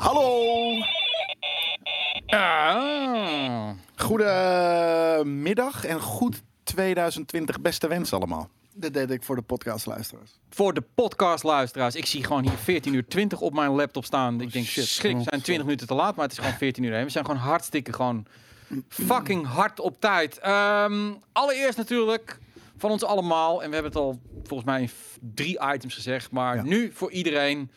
Hallo! Ah. Goedemiddag en goed 2020 beste wens allemaal. Dit deed ik voor de podcastluisteraars. Voor de podcastluisteraars. Ik zie gewoon hier 14 uur 20 op mijn laptop staan. Ik denk, shit. schrik, we zijn 20 minuten te laat, maar het is gewoon 14 uur heen. We zijn gewoon hartstikke gewoon fucking hard op tijd. Ehm, allereerst natuurlijk van ons allemaal. En we hebben het al volgens mij in drie items gezegd. Maar Ja. nu voor iedereen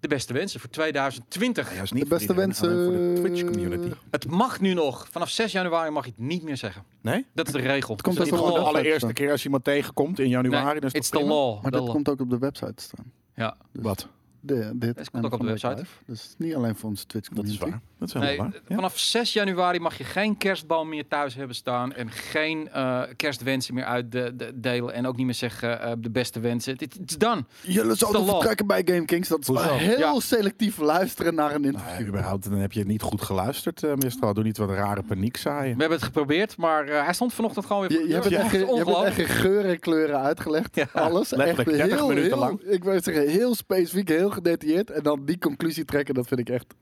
de beste wensen voor 2020. Ja, juist niet De beste wensen. voor de Twitch community. Het mag nu nog. Vanaf 6 januari mag je het niet meer zeggen. Nee? Dat is de regel. komt Dus ook dat de op de allereerste keer als je iemand tegenkomt in januari. Nee, dan is dat it's the prima. law. Maar The law. komt ook op de website staan. Ja. Wat? De, dit Het komt ook op de website. Live. Dus niet alleen voor onze Twitch Dat community. is waar. Dat is helemaal Nee, waar. Ja. vanaf 6 januari mag je geen kerstboom meer thuis hebben staan. En geen eh, kerstwensen meer uitdelen. En ook niet meer zeggen eh, de beste wensen. Het is dan. Jullie zouden vertrekken bij GameKings. Dat is Hoezo? heel Ja. selectief luisteren naar een Nou, interview. überhaupt, dan heb je niet goed geluisterd, uh, meestal. Doe niet wat rare paniek zaaien. We hebben het geprobeerd, maar eh, hij stond vanochtend gewoon weer Je, je, de hebt het echt, je hebt het echt in geuren en kleuren uitgelegd. Ja, Alles. Echt letterlijk 30 heel, minuten heel, lang. Ik wil zeggen, heel specifiek, heel gedetailleerd. En dan die conclusie trekken, dat vind ik echt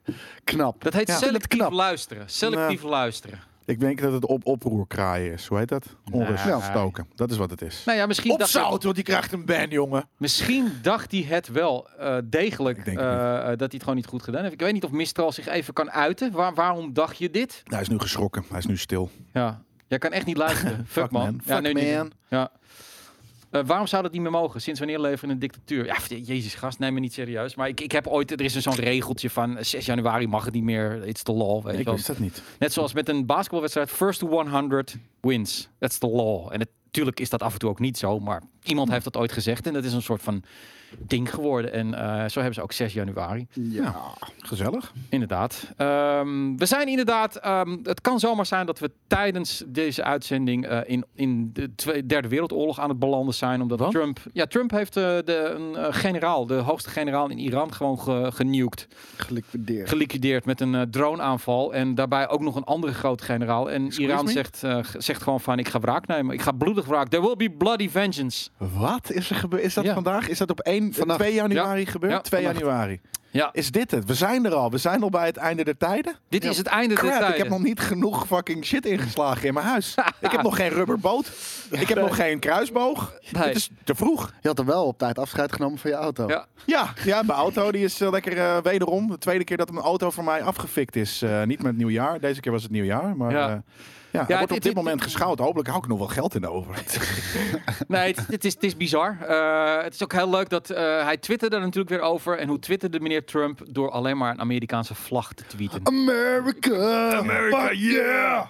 knap. Dat heet Ja. Selectief knap. luisteren. Selectief luisteren. Ik denk dat het op oproerkraaien is. Hoe heet dat? Onrust Nee. stoken. Dat is wat het is. Nou ja, misschien dacht, Opzout, want die krijgt een ban, jongen. misschien dacht hij het wel eh, degelijk Ik denk eh, het eh, dat hij het gewoon niet goed gedaan heeft. Ik weet niet of Mistral zich even kan uiten. Waar, waarom dacht je dit? Hij is nu geschrokken. Hij is nu stil. Ja, jij kan echt niet luisteren. Fuck, Fuck, man. man. Ja, Fuck, nee, nee. man. Ja. Eh, waarom zou dat niet meer mogen? Sinds wanneer leven we in een dictatuur? Ja, jezus gast, neem me niet serieus. Maar ik, ik heb ooit, er is een zo'n regeltje van eh, 6 januari mag het niet meer. It's the law. Weet Ik wel. wist dat niet. Net zoals met een basketbalwedstrijd, first to 100 wins. That's the law. En natuurlijk is dat af en toe ook niet zo, maar iemand heeft dat ooit gezegd en dat is een soort van ding geworden. En eh, zo hebben ze ook 6 januari. Ja. Gezellig. Inderdaad. Ehm, we zijn inderdaad. ehm, het kan zomaar zijn dat we tijdens deze uitzending eh, in, in de Tweede, Derde Wereldoorlog aan het belanden zijn. Omdat Wat? Trump. Ja, Trump heeft eh, de, een generaal, de hoogste generaal in Iran, gewoon ge, genukt. Geliquideerd. Geliquideerd met een droneaanval. En daarbij ook nog een andere grote generaal. En Excuse Iran me? zegt, eh, zegt gewoon van: ik ga wraak nemen. Ik ga bloedig wraak. There will be bloody vengeance. Wat is er gebeurd? Is dat Ja. vandaag? Is dat op 1, Vannacht. 2 januari gebeurd? Ja, 2 vannacht. januari. Ja, Is dit het? We zijn er al. We zijn al bij het einde der tijden. dit is het einde der Crap, ik tijden. heb nog niet genoeg fucking shit ingeslagen in mijn huis. ik heb nog geen rubberboot. Ik heb nog geen kruisboog. Nee. Het is te vroeg. Je had er wel op tijd afscheid genomen van je auto. Ja. Ja, ja mijn auto die is eh, lekker eh, wederom. De tweede keer dat een auto voor mij afgefikt is. Eh, niet met nieuwjaar. Deze keer was het nieuwjaar. Maar Ja. wordt op het- dit moment geschouwd. Hopelijk hou ik nog wel geld in over. Nee, het, het is, het is bizar. Eh, het is ook heel leuk dat eh, hij twitterde er natuurlijk weer over. En hoe twitterde meneer Trump? Door alleen maar een Amerikaanse vlag te tweeten. America! America, yeah!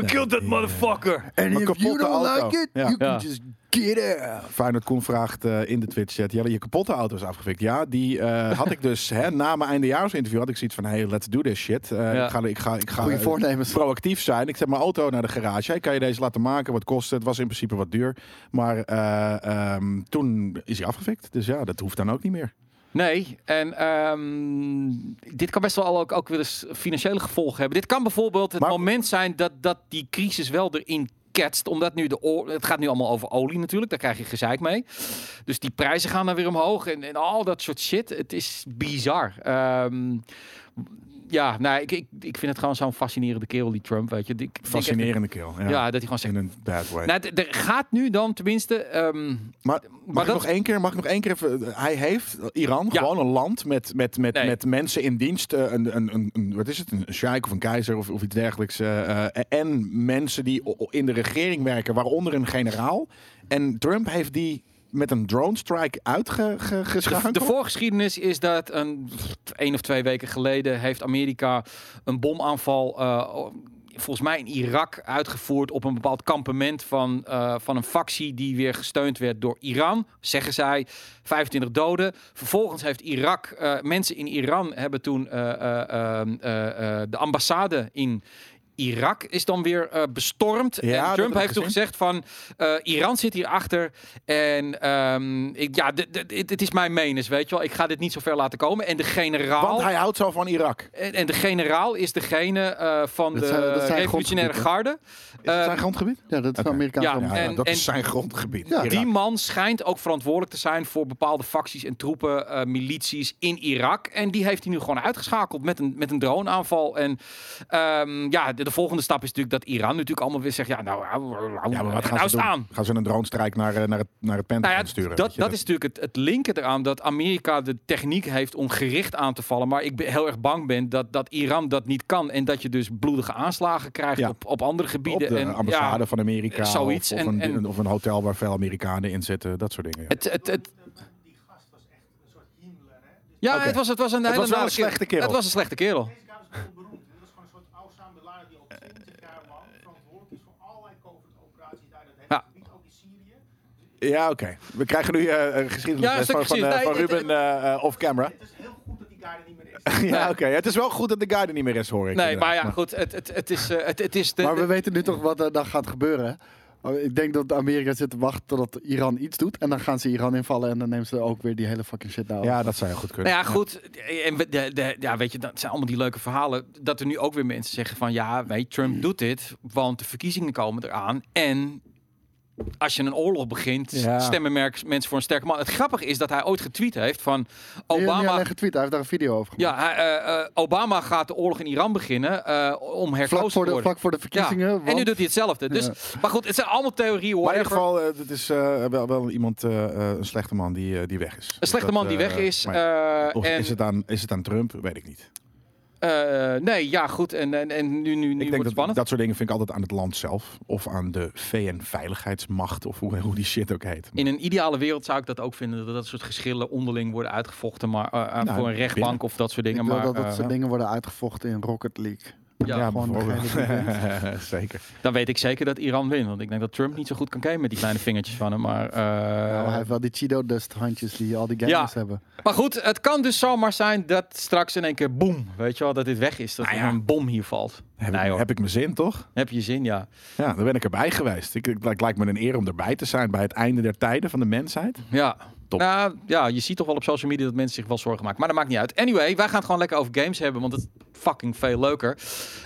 We killed that motherfucker! And Mijn if you don't auto. like it, Ja. you can just get out. Feyenoord Koen vraagt eh, in de Twitch-chat, Jelle, je kapotte auto is afgefikt. Ja, die eh, had ik dus hè, na mijn eindejaarsinterview had ik zoiets van, hey, let's do this shit. Eh, Ja. Ik ga, ik ga, ik ga Goeie voornemens. proactief zijn. Ik zet mijn auto naar de garage. Hey, kan je deze laten maken? Wat kost het? Het was in principe wat duur. Maar eh, ehm, toen is hij afgefikt. Dus ja, dat hoeft dan ook niet meer. Nee, en ehm, dit kan best wel ook, ook weer eens financiële gevolgen hebben. Dit kan bijvoorbeeld het Maar- moment zijn dat, dat die crisis wel erin ketst. Omdat nu de oor, het gaat nu allemaal over olie natuurlijk. Daar krijg je gezeik mee. Dus die prijzen gaan dan weer omhoog en, en al dat soort shit. Het is bizar. Ehm, ja, nou, ik, ik, ik vind het gewoon zo'n fascinerende kerel, die Trump. Weet je. Ik Fascinerende kill. Ja, Ja, dat hij gewoon zegt. in een bad way. Nou, er gaat nu dan tenminste. ehm, maar mag, dat- nog één keer, mag ik nog één keer even... Hij heeft, Iran, Ja. gewoon een land met, met, met, Nee. met mensen in dienst. eh, Een, een, een, een, wat is het? Een sheik of een keizer of, of iets dergelijks. eh, eh, en mensen die in de regering werken, waaronder een generaal. En Trump heeft die met een drone strike uitgeschakeld. de voorgeschiedenis is dat een, één of twee weken geleden heeft Amerika een bomaanval. eh, Volgens mij in Irak uitgevoerd op een bepaald kampement van, eh, van een factie die weer gesteund werd door Iran, zeggen zij. 25 doden. Vervolgens heeft Irak, eh, mensen in Iran hebben toen de ambassade in Irak is dan weer eh, bestormd. Ja, en dat Trump heeft toen gezegd van eh, Iran zit hierachter. En ehm, ik, ja, het is mijn menens, weet je wel. Ik ga dit niet zo ver laten komen. En de generaal. Want hij houdt zo van Irak. En, en de generaal is degene eh, van Dat de zijn- dat zijn revolutionaire garde. Is het Eh, zijn grondgebied? Ja, dat is Oké. Amerikaanse Ja, grond. Ja, en- dat en- is zijn grondgebied. Ja. Die man schijnt ook verantwoordelijk te zijn voor bepaalde facties en troepen, eh, milities in Irak. En die heeft hij nu gewoon uitgeschakeld met een, met een droneaanval. En ehm, ja, de, de volgende stap is natuurlijk dat Iran natuurlijk allemaal weer zegt, ja, nou, Ja, maar wat gaan nou ze doen? Gaan ze een drone-strijk naar, eh, naar het, naar het Pentagon Nou ja, sturen? dat, dat is natuurlijk het, het linken eraan dat Amerika de techniek heeft om gericht aan te vallen. Maar ik ben heel erg bang ben dat, dat Iran dat niet kan. En dat je dus bloedige aanslagen krijgt Ja. op, op andere op gebieden. de en, ambassade ja, van Amerika. zoiets. Of, of, En- een, en- of een hotel waar veel Amerikanen in zitten. Dat soort dingen. ja. het, het, het, ja, Oké. het, was, het was een Het hele was wel nare een slechte kerel. Het was een slechte kerel. Deze guy was heel beroemd. Dit was gewoon een soort Osama Bin Laden die al 20 jaar lang verantwoordelijk is voor allerlei COVID-operaties daar in het hele Ja. gebied, ook in Syrië. Ja, oké. We krijgen nu eh, een geschiedenis Ja, van, van, eh, van Ruben eh, eh, off-camera. Het is heel goed dat die guy er niet meer is. ja, oké. Het is wel goed dat de guy er niet meer is, hoor ik. Nee, inderdaad. maar ja, goed. Het, het, het is, eh, het, het is de, Maar we de- weten nu toch wat er dan gaat gebeuren. Oh, Ik denk dat Amerika zit te wachten totdat Iran iets doet. En dan gaan ze Iran invallen en dan nemen ze ook weer die hele fucking shit down. Ja, dat zou je goed kunnen. Nou ja, goed. En we- de, de, ja, weet je, dat zijn allemaal die leuke verhalen. Dat er nu ook weer mensen zeggen van ja, weet, Trump doet dit, want de verkiezingen komen eraan. En als je een oorlog begint, Ja. stemmen merk- mensen voor een sterke man. Het grappige is dat hij ooit getweet heeft van Obama. alleen getweet, hij heeft daar een video over gemaakt. Ja, hij, eh, eh, Obama gaat de oorlog in Iran beginnen eh, om herkozen vlak, voor te de, worden. vlak voor de Ja, verkiezingen. En nu doet hij hetzelfde. Dus, Ja. Maar goed, het zijn allemaal theorieën. Maar in ieder geval, het is eh, wel, wel iemand, een slechte man die, die weg is. Een slechte Dat, man die weg is. maar eh, is, het aan, is het aan Trump? Weet ik niet. Eh, nee, ja, goed. En, en, en nu, nu, nu Ik wordt denk het dat spannend. dat soort dingen vind ik altijd aan het land zelf. Of aan de VN-veiligheidsmacht. Of hoe, hoe die shit ook heet. In een ideale wereld zou ik dat ook vinden. Dat dat soort geschillen onderling worden uitgevochten. Maar eh, eh, Nou, voor een rechtbank binnen. of dat soort ik dingen. wil Maar dat dat soort dingen worden uitgevochten in Rocket League. Ja, gewoon degene Zeker. dan weet ik zeker dat Iran wint. Want ik denk dat Trump niet zo goed kan gamen met die kleine vingertjes van hem. Maar, eh, Nou, hij heeft wel die Cheeto Dust handjes die al die gamers Ja. hebben. maar goed, het kan dus zomaar zijn dat straks in één keer boem. Weet je wel, dat dit weg is. Dat Nou er een bom hier valt. Heb, Nee, ik, hoor. heb ik mijn zin, toch? Heb je zin, ja. Ja, dan ben ik erbij geweest. Ik, ik, het lijkt me een eer om erbij te zijn bij het einde der tijden van de mensheid. Ja. Nou, ja, je ziet toch wel op social media dat mensen zich wel zorgen maken. Maar dat maakt niet uit. Anyway, wij gaan het gewoon lekker over games hebben, want het is fucking veel leuker.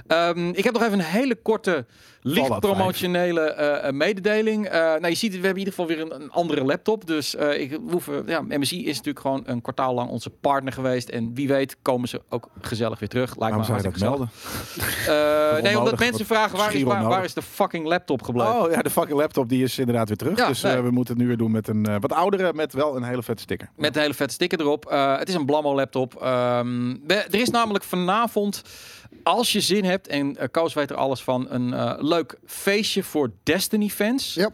Ehm, ik heb nog even een hele korte, licht promotionele eh, eh, mededeling. Eh, nou, je ziet, we hebben in ieder geval weer een, een andere laptop. Dus eh, ik hoeven, ja, MSI is natuurlijk gewoon een kwartaal lang onze partner geweest. En wie weet komen ze ook gezellig weer terug. Lijkt Waarom me zou je dat melden? nee, omdat mensen vragen, waar is, schier waar, waar onnodig. is de fucking laptop gebleven? Oh ja, de fucking laptop die is inderdaad weer terug. Ja, dus nee. we moeten het nu weer doen met een wat oudere, met wel een hele vette sticker. Met een hele vette sticker erop. Het is een Blammo laptop. Ehm, er is namelijk vanavond, als je zin hebt, en uh, Koos weet er alles van, een eh, leuk feestje voor Destiny fans. Ja,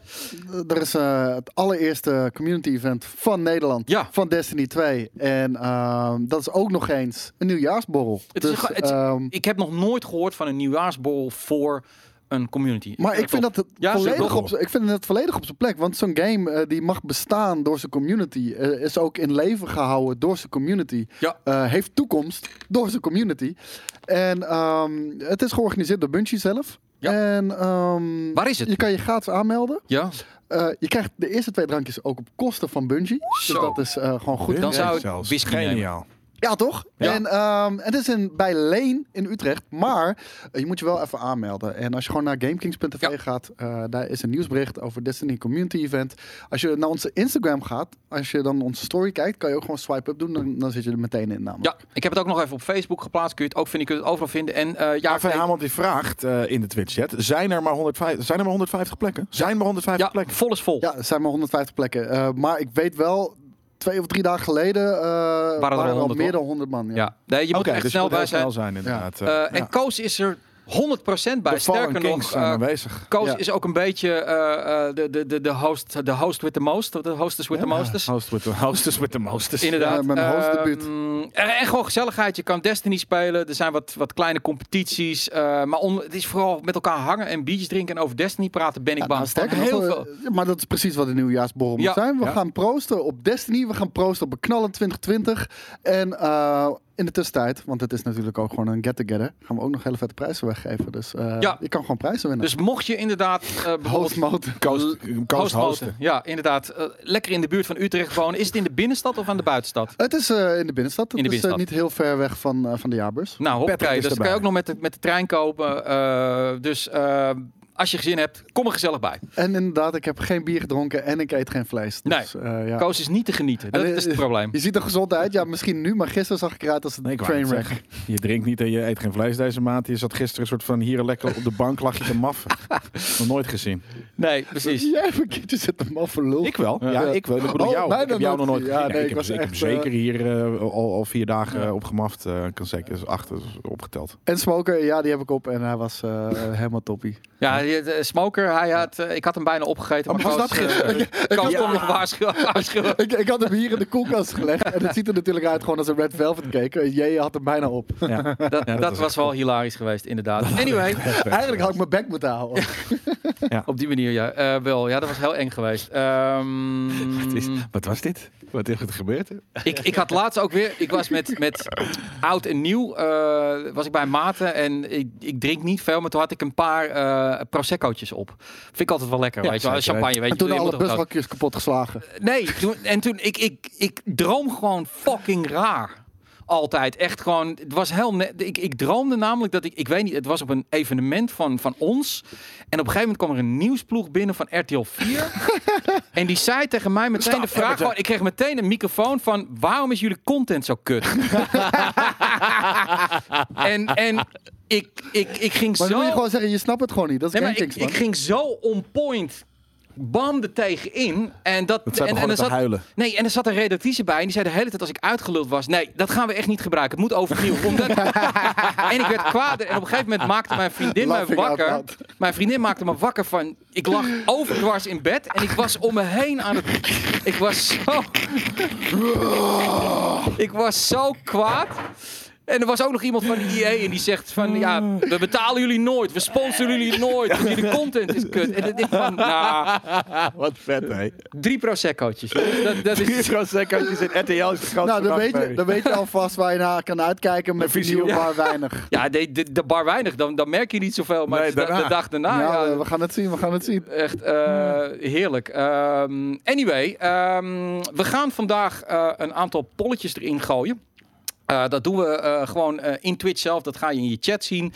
er is eh, het allereerste community event van Nederland. Ja. Van Destiny 2. En ehm, dat is ook nog eens een nieuwjaarsborrel. Het is dus, het is- ehm, Ik heb nog nooit gehoord van een nieuwjaarsborrel voor een community. maar ik vind dat het Ja, volledig op, ik vind het volledig op zijn plek. Want zo'n game eh, die mag bestaan door zijn community. eh, is ook in leven gehouden door zijn community. Ja. eh, heeft toekomst door zijn community. En ehm, het is georganiseerd door Bungie zelf. Ja. En ehm, Waar is het? je kan je gratis aanmelden. Ja, Eh, je krijgt de eerste twee drankjes ook op kosten van Bungie. Dus Zo. dat is eh, gewoon goed. Dan zou ik zelfs. whisky. Geniaal. Ja, toch? Ja. En ehm, het is in, bij Leen in Utrecht. Maar je moet je wel even aanmelden. En als je gewoon naar GameKings.tv Ja. gaat, eh, daar is een nieuwsbericht over Destiny Community Event. Als je naar onze Instagram gaat, als je dan onze story kijkt, kan je ook gewoon swipe up doen. Dan, dan zit je er meteen in namelijk. ja, ik heb het ook nog even op Facebook geplaatst. Kun je het ook vinden, kun je het overal vinden. En eh ja, Van Hamel die vraagt eh, in de Twitch-chat, zijn er maar 150, zijn er maar 150 plekken? Zijn er maar 150 ja plekken? vol is vol. Ja, er zijn maar 150 plekken. Eh, maar ik weet wel, twee of drie dagen geleden eh, waren er er al 100, meer dan 100 man. Ja. Ja, nee, je moet Oké, echt dus snel moet bij heel zijn. snel zijn inderdaad. Eh, eh, En ja. Koos is er 100% bij. Sterker nog. Koos Ja. is ook een beetje eh, eh, de, de, de, de, host, de host with the most. De hostess with the mostest. Host with the, hostess with the mostest. Inderdaad. Ja, mijn. Ehm, en, en gewoon gezelligheid. Je kan Destiny spelen. Er zijn wat, wat kleine competities. maar on- het is vooral met elkaar hangen en biertjes drinken en over Destiny praten. Ben ik bang. nou, sterker heel veel. maar dat is precies wat de nieuwjaarsborrel Ja. moet zijn. We gaan proosten op Destiny. We gaan proosten op een knallend 2020. En in de tussentijd, want het is natuurlijk ook gewoon een get-together, gaan we ook nog hele vette prijzen weggeven. Dus eh, Ja. je kan gewoon prijzen winnen. Dus mocht je inderdaad eh bijvoorbeeld Host mode. Coast, coast Hosten. Ja, inderdaad. Eh, lekker in de buurt van Utrecht wonen. Is het in de binnenstad of aan de buitenstad? Het is eh, in de binnenstad. Het In de is binnenstad. niet heel ver weg van, eh, van de jaarbeurs. Nou, hoppakee. Is Dus dan kan je ook nog met de, met de trein kopen. Eh, dus eh, als je gezin hebt, kom er gezellig bij. En inderdaad, ik heb geen bier gedronken en ik eet geen vlees. Dus, eh, ja. Koos is niet te genieten. Dat En, eh, is het probleem. Je ziet er gezond uit. Ja, misschien nu, maar gisteren zag ik eruit als een Nee, ik trainwreck. Je drinkt niet en je eet geen vlees deze maand. Je zat gisteren een soort van hier lekker op de bank lag je te maffen. Nog nooit gezien. Nee, precies. Jij hebt een keertje zitten voor lul. Ik wel. Ja, Ja. ik wel. Ik bedoel Oh, jou. ik heb jou nog nooit gezien. Ja, ik, nee, ik ik was heb echt, zeker hier eh, al, al vier dagen Ja. eh, opgemafd. eh, kan zeker. Dus acht is opgeteld. En Smoker, ja, die heb ik op en hij was eh, helemaal toppie. Ja, de, de smoker, hij had, eh, ik had hem bijna opgegeten. Oh, maar was dat eh, gisteren? Nog waarschuwen. Ik, ik had hem hier in de koelkast gelegd en het ziet er natuurlijk uit gewoon als een red velvet cake. Jij had hem bijna op. Ja. Dat, dat dat was was wel hilarisch geweest, inderdaad. Anyway, Eigenlijk had ik mijn bek moeten houden. op die manier, ja. Eh, wel, ja, dat was heel eng geweest. Ehm, Wat was dit? Wat is er gebeurd? ik, ik had laatst ook weer, ik was met, met oud en nieuw, eh, was ik bij Maarten en ik, ik drink niet veel, maar toen had ik een paar eh Prosecco'tjes op. Vind ik altijd wel lekker, Ja, weet je Champagne, weet En je. toen alle busvakjes kapot geslagen. Nee, toen, en toen, ik, ik, ik droom gewoon fucking raar. Altijd. Echt gewoon, het was heel net. Ik, ik droomde namelijk dat ik, ik weet niet, het was op een evenement van, van ons. En op een gegeven moment kwam er een nieuwsploeg binnen van RTL 4. en die zei tegen mij meteen Stop, de vraag, gewoon, ik kreeg meteen een microfoon van, waarom is jullie content zo kut? en, en ik, ik, ik ging Maar zo... moet je gewoon zeggen, je snapt het gewoon niet. Dat is Nee, maar ik, man. ik ging zo on point. Bam er tegenin. En dat, en, en er zat, huilen. Nee, en er zat een redactrice bij en die zei de hele tijd als ik uitgeluld was, nee, dat gaan we echt niet gebruiken. Het moet overnieuw. Omdat... en ik werd kwader en op een gegeven moment maakte mijn vriendin mij wakker. Mijn vriendin maakte me wakker van, ik lag overdwars in bed en ik was om me heen aan het, ik was zo, ik was zo kwaad. En er was ook nog iemand van de EA en die zegt van, ja, we betalen jullie nooit, we sponsoren jullie nooit, want jullie content is kut. En dan denk ik van, nou, Wat vet, hè? drie prosecco'tjes. jongens. Dat, dat is, Zekertjes in RTL is de grootste Nou, dan weet, je, dan weet je alvast waar je naar kan uitkijken met visioen maar weinig. ja, de, de, de bar weinig, dan, dan merk je niet zoveel. Maar Nee, de, de daarna. dag daarna, ja, ja, we gaan het zien, we gaan het zien. echt eh, heerlijk. Ehm, anyway, ehm, we gaan vandaag eh, een aantal polletjes erin gooien. Eh, dat doen we eh, gewoon eh, in Twitch zelf. Dat ga je in je chat zien.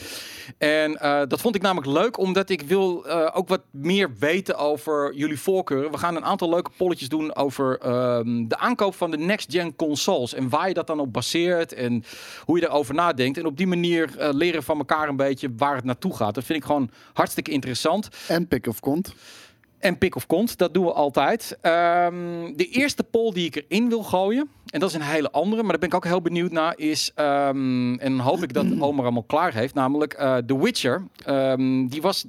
En dat vond ik namelijk leuk, omdat ik wil ook wat meer weten over jullie voorkeuren. We gaan een aantal leuke polletjes doen over ehm, de aankoop van de next-gen consoles. En waar je dat dan op baseert en hoe je erover nadenkt. En op die manier leren van elkaar een beetje waar het naartoe gaat. Dat vind ik gewoon hartstikke interessant. En pick of kont. En pick of kont, dat doen we altijd. Ehm, de eerste poll die ik erin wil gooien, en dat is een hele andere, maar daar ben ik ook heel benieuwd naar, is, ehm, en hoop ik dat Omar allemaal klaar heeft, namelijk eh The Witcher. Ehm, die was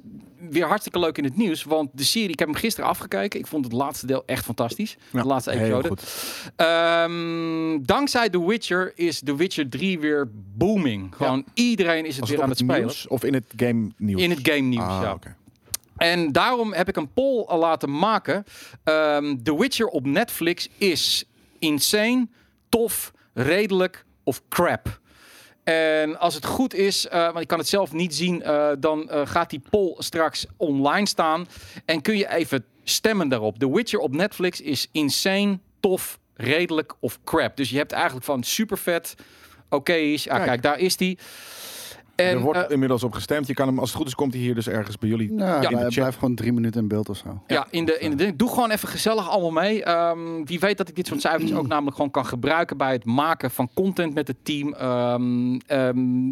weer hartstikke leuk in het nieuws, want de serie, ik heb hem gisteren afgekeken, ik vond het laatste deel echt fantastisch. Ja, de laatste Heel episode. goed. Dankzij The Witcher is The Witcher 3 weer booming. Gewoon iedereen is het Was weer het aan het het spelen. nieuws of in het game nieuws? In het game nieuws, Ah, ja. oké. En daarom heb ik een poll al laten maken. Ehm The Witcher op Netflix is insane, tof, redelijk of crap. En als het goed is, eh, want ik kan het zelf niet zien, eh, dan eh, gaat die poll straks online staan. En kun je even stemmen daarop. The Witcher op Netflix is insane, tof, redelijk of crap. Dus je hebt eigenlijk van super vet, oké is. Ah, Kijk. kijk, daar is die. En, er wordt eh, inmiddels op gestemd. Je kan hem, als het goed is, komt hij hier dus ergens bij jullie. Nou, Ja. blijf, gewoon drie minuten in beeld of zo. Ja, in de, in de. Doe gewoon even gezellig allemaal mee. Ehm, wie weet dat ik dit soort cijfers ook namelijk gewoon kan gebruiken bij het maken van content met het team. Ehm ehm,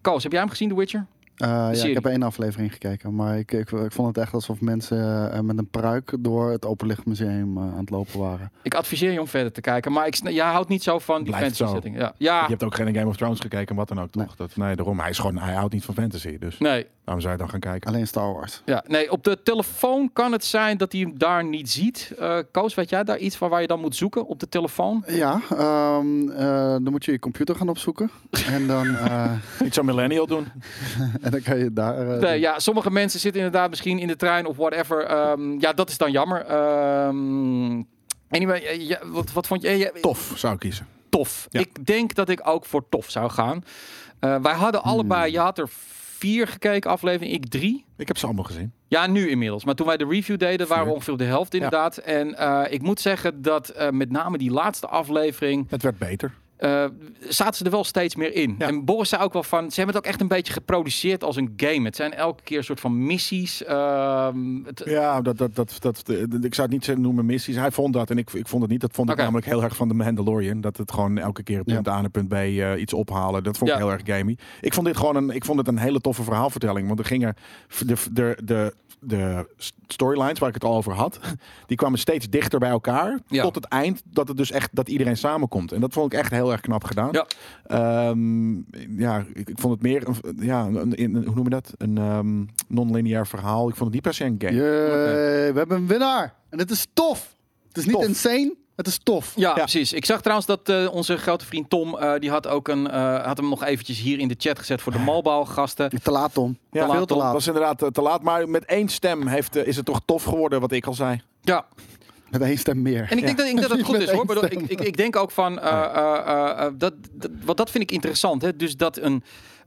Koos, heb jij hem gezien, The Witcher? Eh, ja, serie. ik heb één aflevering gekeken, maar ik, ik, ik vond het echt alsof mensen eh, met een pruik door het Openlichtmuseum eh, aan het lopen waren. Ik adviseer je om verder te kijken, maar ik, jij houdt niet zo van die Blijft fantasy zo. setting. Ja, ja Je hebt ook geen Game of Thrones gekeken, wat dan ook, toch? Dat, nee, daarom. Hij, is gewoon, hij houdt niet van fantasy. Dus nee, waarom zou je dan gaan kijken? Alleen Star Wars. ja, nee, op de telefoon kan het zijn dat hij hem daar niet ziet. Eh Koos, weet jij daar iets van waar je dan moet zoeken op de telefoon? Ja, ehm, eh, dan moet je je computer gaan opzoeken. en, dan, eh, Niet zo millennial doen. en dan kan je daar... eh, Nee, ja, sommige mensen zitten inderdaad misschien in de trein of whatever. Ehm, ja, dat is dan jammer. Ehm, anyway, eh, ja, wat, wat vond je? eh, ja, Tof, zou ik kiezen. tof. Ja. Ik denk dat ik ook voor tof zou gaan. Wij hadden Hmm. allebei, je had er vier gekeken aflevering, ik drie. Ik heb ze allemaal gezien. Ja, nu inmiddels. Maar toen wij de review deden, waren we ongeveer de helft inderdaad. En ik moet zeggen dat met name die laatste aflevering Het werd beter. Eh, zaten ze er wel steeds meer in. Ja. En Boris zei ook wel van, ze hebben het ook echt een beetje geproduceerd als een game. Het zijn elke keer een soort van missies. ehm, het, Ja, dat, dat, dat, dat, de- ik zou het niet zeggen noemen missies. Hij vond dat en ik, ik vond het niet. Dat vond ik namelijk heel erg van de Mandalorian. Dat het gewoon elke keer punt A en punt B eh, iets ophalen. Dat vond ik Ja. heel erg gamey. Ik vond dit gewoon een, ik vond het een hele toffe verhaalvertelling. Want er gingen de, de, de, de storylines waar ik het al over had, die kwamen steeds dichter bij elkaar. Ja. Tot het eind dat het dus echt dat iedereen samenkomt. En dat vond ik echt heel erg knap gedaan. Ja. Ehm, ja, ik, ik vond het meer een, ja, een, een- hoe noem je dat? Een ehm, non-lineair verhaal. Ik vond het niet per se een game. We hebben een winnaar. En het is tof. Het is niet Tof. insane, het is tof. Ja, Ja. precies. Ik zag trouwens dat eh, onze grote vriend Tom, eh, die had ook een, eh, had hem nog eventjes hier in de chat gezet voor de Malbouw-gasten. Te laat, Tom. Ja, Veel te laat. was inderdaad te laat. Maar met één stem heeft, is het toch tof geworden, wat ik al zei. Ja, Met één stem meer. en ik denk dat, ik dat het goed is hoor. Ik, ik, ik denk ook van, eh, dat, dat, want dat vind ik interessant. Hè? Dus dat een,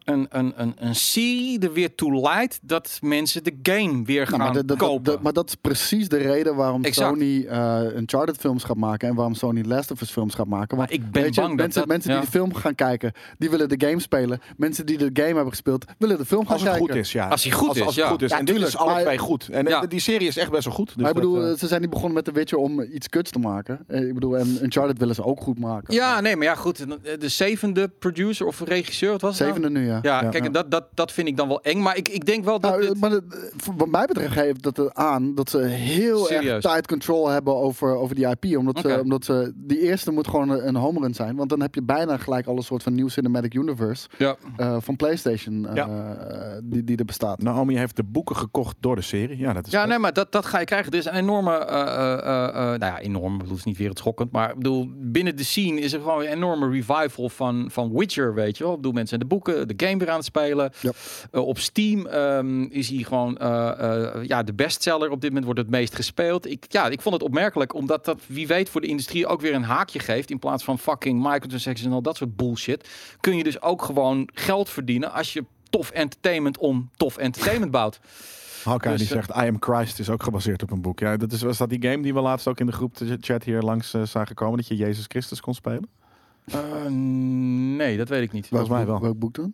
een, een, een, een serie er weer toe leidt dat mensen de game weer gaan Nou, maar, kopen. maar dat is precies de reden waarom Exact. Sony eh Uncharted films gaat maken en waarom Sony Last of Us films gaat maken. Want Maar ik ben je, bang dat mensen, dat- mensen die ja. de film gaan kijken, die willen de game spelen. Mensen die de game hebben gespeeld, willen de film gaan Als het kijken. goed is, ja. Als hij goed als, is, als ja. goed is. Ja, en dit is tuurlijk, alle maar- twee goed. En eh, Ja. die serie is echt best wel goed. Dus maar ik dat, bedoel, eh, ze zijn niet begonnen met The Witcher om iets kuts te maken. Ik bedoel, en Uncharted willen ze ook goed maken. Ja, nee, maar ja, goed. De zevende producer of regisseur, wat was het nou? Zevende nu, ja. Ja, kijk, en dat, dat, dat vind ik dan wel eng. Maar ik, ik denk wel dat... Nou, dit- maar het- voor- wat mij betreft geeft dat er aan dat ze heel Serieus? erg tight control hebben over, over die IP. Omdat, ze, omdat ze, die eerste moet gewoon een, een home run zijn. Want dan heb je bijna gelijk al een soort van nieuw cinematic universe ja. eh, van PlayStation eh, Ja. die, die er bestaat. Naomi heeft de boeken gekocht door de serie. Ja, dat is Ja, nee, maar dat, dat ga je krijgen. Er is een enorme, eh, eh, eh, eh, nou ja, enorm, ik bedoel, het is niet wereldschokkend, maar ik bedoel, binnen de scene is er gewoon een enorme revival van, van Witcher, weet je wel. Ik bedoel, mensen zijn de boeken, de game weer aan het spelen. Ja. Eh, op Steam ehm, is hij gewoon, eh, eh, ja, de bestseller. Op dit moment wordt het meest gespeeld. Ik, ja, ik vond het opmerkelijk, omdat dat, wie weet, voor de industrie ook weer een haakje geeft. In plaats van fucking microtransactions en al dat soort bullshit, kun je dus ook gewoon geld verdienen als je tof entertainment om tof entertainment bouwt. Hawkeye Dus, die zegt I Am Christ is ook gebaseerd op een boek. Ja, dat is, was dat die game die we laatst ook in de groep de chat hier langs eh, zagen komen? Dat je Jezus Christus kon spelen? Eh, nee, dat weet ik niet. Volgens mij wel. Welk boek dan?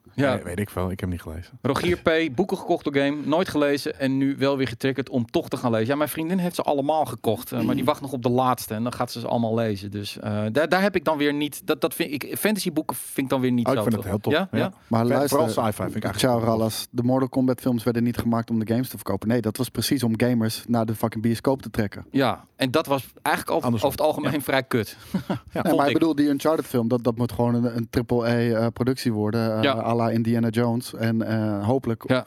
Ja, Nee, weet ik veel. Ik heb hem niet gelezen. Rogier P. Boeken gekocht door game, nooit gelezen en nu wel weer getriggerd om toch te gaan lezen. Ja, mijn vriendin heeft ze allemaal gekocht, eh, maar die wacht nog op de laatste en dan gaat ze ze allemaal lezen. Dus eh, daar, daar heb ik dan weer niet. Dat, dat vind ik. Fantasyboeken vind ik dan weer niet Oh, ik zo. vind het tof. heel tof. Ja, ja. Ja. Maar Vooral luister, sci-fi vind ik eigenlijk wel. Rallas, de Mortal Kombat films werden niet gemaakt om de games te verkopen. Nee, dat was precies om gamers naar de fucking bioscoop te trekken. Ja, en dat was eigenlijk over, het algemeen vrij kut. Nee, vond maar ik ik. bedoel, die Uncharted film, dat, dat moet gewoon een, een triple-A-productie worden. eh Ja. La Indiana Jones. En eh, hopelijk Ja.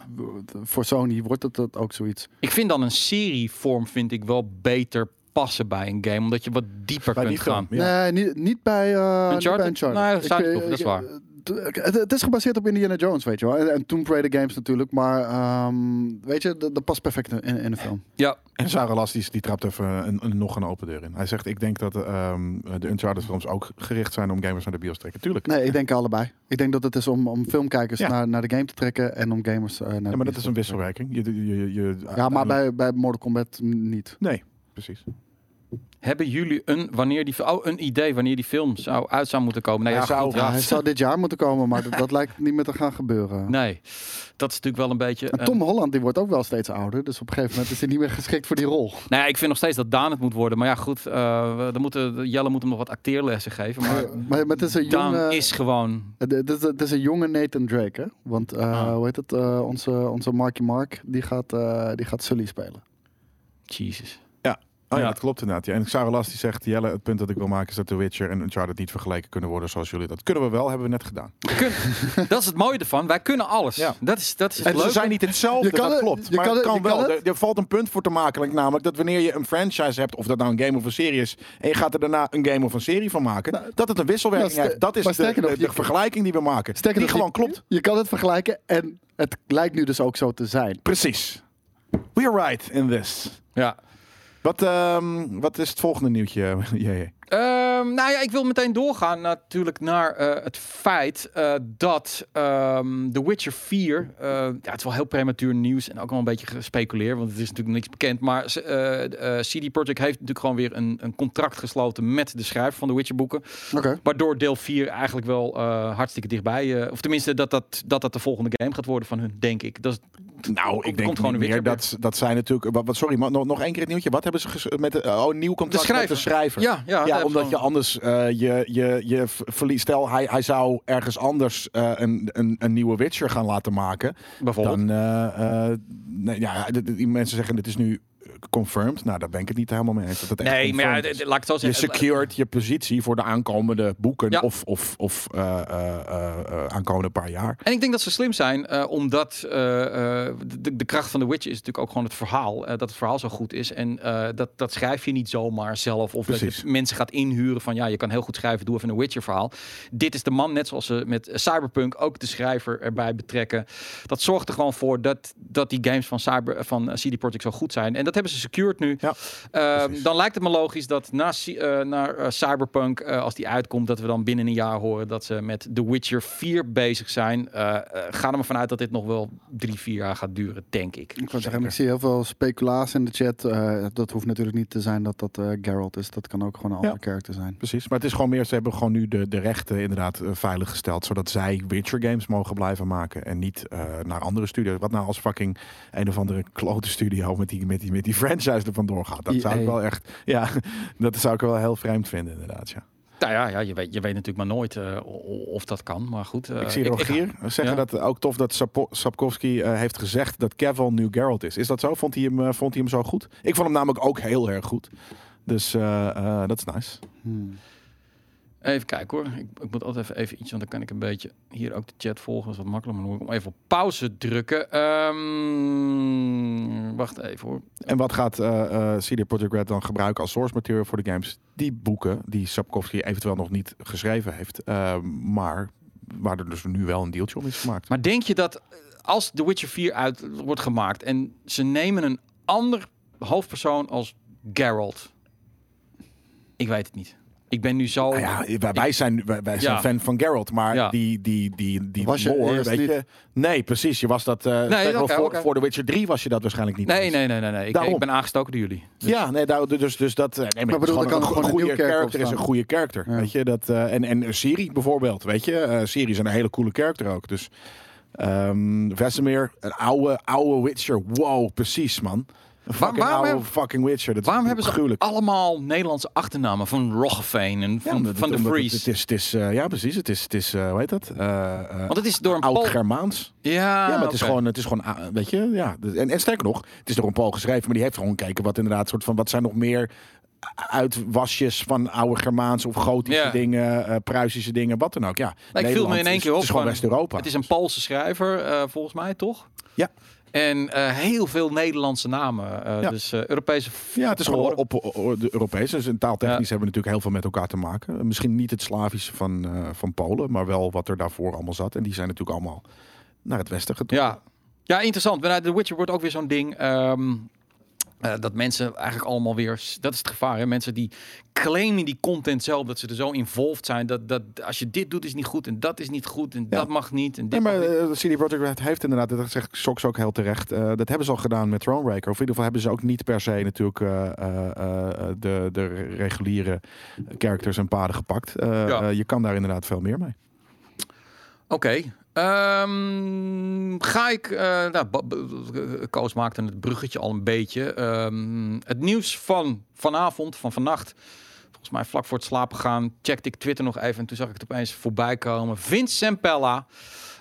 voor Sony wordt het dat ook zoiets. Ik vind dan een serievorm vind ik wel beter passen bij een game, omdat je wat dieper Bij die kunt film, gaan. Ja. Nee, niet, niet bij uh, Uncharted? Niet bij Uncharted. Nee, Ik, zou ik eh, toch, dat is ik- waar. Het, het is gebaseerd op Indiana Jones, weet je wel. En, en Tomb Raider games natuurlijk. Maar ehm, weet je, dat, dat past perfect in, in een film. Ja, En Sarah Las die, die trapt even een, een, nog een open deur in. Hij zegt, ik denk dat ehm, de Uncharted films ook gericht zijn om gamers naar de bios te trekken. Tuurlijk. Nee, ik denk allebei. Ik denk dat het is om, om filmkijkers Ja. naar, naar de game te trekken en om gamers eh, naar Ja, de maar dat is een wisselwerking. Je, je, je. Ja, maar bij, bij Mortal Kombat niet. Nee, precies. Hebben jullie een wanneer die oh, een idee wanneer die film zou uit zou moeten komen? Nou ja, Hij zou- goed, Ja, ja. hij zou dit jaar moeten komen, maar dat, dat lijkt niet meer te gaan gebeuren. Nee, dat is natuurlijk wel een beetje. En een- Tom Holland die wordt ook wel steeds ouder. Dus op een gegeven moment is hij niet meer geschikt voor die rol. Nou ja, ik vind nog steeds dat Daan het moet worden. Maar ja, goed, we- dan moeten, Jelle moet hem nog wat acteerlessen geven. Maar Maar, maar het is een Daan jonge, is gewoon... het, is, het is een jonge Nathan Drake, hè? Want eh, Ah. hoe heet het? eh, onze, onze Marky Mark, die gaat, die gaat Sully spelen. Jesus. Oh ja, dat klopt inderdaad. Ja. En Sarah Las die zegt, Jelle, het punt dat ik wil maken is dat The Witcher en Uncharted niet vergeleken kunnen worden zoals jullie. Dat kunnen we wel, hebben we net gedaan. We dat is het mooie ervan. Wij kunnen alles. Ja. Dat is, dat is het En ze zijn niet hetzelfde, Je kan dat het- klopt. je maar kan het kan je kan wel. het. Er, er valt een punt voor te maken, namelijk dat wanneer je een franchise hebt, of dat nou een game of een serie is, en je gaat er daarna een game of een serie van maken, dat het een wisselwerking nou, heeft. Dat is de, nog, de, vergelijking die we maken. Die nog, gewoon je- klopt. Je kan het vergelijken en het lijkt nu dus ook zo te zijn. Precies. We're right in this. Ja. Wat, ehm, wat is het volgende nieuwtje? Ehm, nou ja, ik wil meteen doorgaan natuurlijk naar eh, het feit eh, dat ehm The Witcher 4, eh, ja, het is wel heel prematuur nieuws en ook wel een beetje gespeculeerd, want het is natuurlijk niks bekend, maar eh, eh, CD Projekt heeft natuurlijk gewoon weer een, een contract gesloten met de schrijver van de Witcher boeken, Oké. waardoor deel 4 eigenlijk wel eh, hartstikke dichtbij, eh, of tenminste dat dat, dat dat de volgende game gaat worden van hun, denk ik. Dat is, Nou, ik denk gewoon Witcher dat, dat zijn natuurlijk... Wat, sorry, maar nog, nog één keer het nieuwtje. Wat hebben ze met de, oh, een nieuw contract met de schrijver? Ja, ja, Ja, omdat je anders eh, je, je, je verliest. Stel, hij, hij zou ergens anders eh, een, een, een nieuwe Witcher gaan laten maken. bijvoorbeeld. Dan, eh, nee, ja, de- de- die mensen zeggen het is nu confirmed. Nou, daar ben ik het niet helemaal mee eens. Dat het nee, maar ja, laat ik het je zeggen. secured je positie voor de aankomende boeken Ja. of, of, of eh, eh, eh, eh, aankomende paar jaar. En ik denk dat ze slim zijn, eh, omdat eh, eh, de, de kracht van The Witcher is natuurlijk ook gewoon het verhaal. eh, dat het verhaal zo goed is. En eh, dat, dat schrijf je niet zomaar zelf. Of dat je mensen gaat inhuren van ja, je kan heel goed schrijven, doe even een Witcher verhaal. Dit is de man, net zoals ze met Cyberpunk ook de schrijver erbij betrekken. Dat zorgt er gewoon voor dat, dat die games van, Cyber, van eh, CD Projekt zo goed zijn. En dat hebben ze secured nu. Ja, Eh, precies. dan lijkt het me logisch dat na, eh, naar eh, Cyberpunk, eh, als die uitkomt, dat we dan binnen een jaar horen dat ze met The Witcher 4 bezig zijn. Eh, eh, ga er maar vanuit dat dit nog wel drie, vier jaar gaat duren, denk ik. Ik, zeggen, ik zie heel veel speculatie in de chat. Eh, dat hoeft natuurlijk niet te zijn dat dat eh Geralt is. Dat kan ook gewoon een Ja. andere character zijn. Precies, maar het is gewoon meer, ze hebben gewoon nu de, de rechten inderdaad veilig gesteld, zodat zij Witcher games mogen blijven maken en niet eh, naar andere studio's. Wat nou als fucking een of andere klote studio met die, met die, met die franchise er vandoor gaat. Dat zou ik EA. wel echt, ja, dat zou ik wel heel vreemd vinden inderdaad, ja. Nou ja, ja je, weet, je weet natuurlijk maar nooit eh, of dat kan. Maar goed. eh, ik zie Rogier zeggen ja. dat ook tof dat Sapo- Sapkowski eh, heeft gezegd dat Cavill nu Geralt is. Is dat zo? Vond hij hem, vond hij hem zo goed? Ik vond hem namelijk ook heel erg goed. Dus eh, eh, dat is nice. Hmm. Even kijken hoor. Ik, ik moet altijd even, even iets, want dan kan ik een beetje hier ook de chat volgen. Dat is wat makkelijker. Maar dan moet ik hem even op pauze drukken. Ehm, wacht even hoor. En wat gaat eh eh CD Projekt Red dan gebruiken als source material voor de games? Die boeken die Sapkowski eventueel nog niet geschreven heeft, eh, maar waar er dus nu wel een deeltje om is gemaakt. Maar denk je dat als The Witcher 4 uit wordt gemaakt en ze nemen een ander hoofdpersoon als Geralt? Ik weet het niet. Ik ben nu zo. Nou ja, wij, zijn, wij, wij zijn Ja. fan van Geralt, maar Ja. die, die, die, die Was je lore, weet niet- je? Nee, precies. Je was dat. eh voor, oké. voor The Witcher 3 was je dat waarschijnlijk niet. nee, nee, nee, nee, nee. Ik, Daarom. ik ben aangestoken door jullie. Dus- Ja, nee, daar, dus, dus dat. eh, Nee, maar, bedoel, kan gewoon een, gewoon een goede character is een goede character, Ja. weet je dat? eh, en en Siri bijvoorbeeld, weet je, Eh Siri is een hele coole character ook. Dus ehm Vesemir, een oude oude Witcher. Wow, precies man. Fucking waarom oude hebben- fucking Witcher. Dat Waarom hebben ze allemaal Nederlandse achternamen van Roggeveen en van, van de Vries? Het, het is, het is, eh, ja, precies. Het is, het is eh, hoe heet dat? Eh, Want het is door een Oud-Germaans. Ja, Ja, maar het is gewoon, het is gewoon, weet je, ja. En, en sterker nog, het is door een Pool geschreven, maar die heeft gewoon gekeken wat inderdaad soort van, wat zijn nog meer uitwasjes van oude Germaanse of Gotische dingen, Pruisische dingen, wat dan ook. Ja, ik viel me Nederland in één is- keer op. Het is gewoon West-Europa. Het is een Poolse schrijver, volgens mij, toch? Ja. En eh, heel veel Nederlandse namen. eh, Ja. Dus eh, Europese Ja, het is gewoon op, de Europese. Dus en taaltechnisch Ja. hebben we natuurlijk heel veel met elkaar te maken. Misschien niet het Slavische van, van Polen, maar wel wat er daarvoor allemaal zat. En die zijn natuurlijk allemaal naar het westen getrokken. Ja. ja, interessant. Bij The Witcher wordt ook weer zo'n ding. ehm, eh, dat mensen eigenlijk allemaal weer. Dat is het gevaar. Hè? Mensen die claimen die content zelf. Dat ze er zo involved zijn. Dat, dat als je dit doet is niet goed. En dat is niet goed. En Ja. dat mag niet. En dit Nee, maar eh, CD Projekt Red heeft inderdaad, dat zegt Sox ook heel terecht, eh, dat hebben ze al gedaan met Thronebreaker. Of in ieder geval hebben ze ook niet per se natuurlijk de, de reguliere characters en paden gepakt. Ja. je kan daar inderdaad veel meer mee. Oké. Ehm, ga ik. eh nou, Koos maakte het bruggetje al een beetje. Ehm, het nieuws van vanavond, van vannacht. Volgens mij vlak voor het slapen gaan. Checkte ik Twitter nog even. En toen zag ik het opeens voorbij komen. Vince Sempella.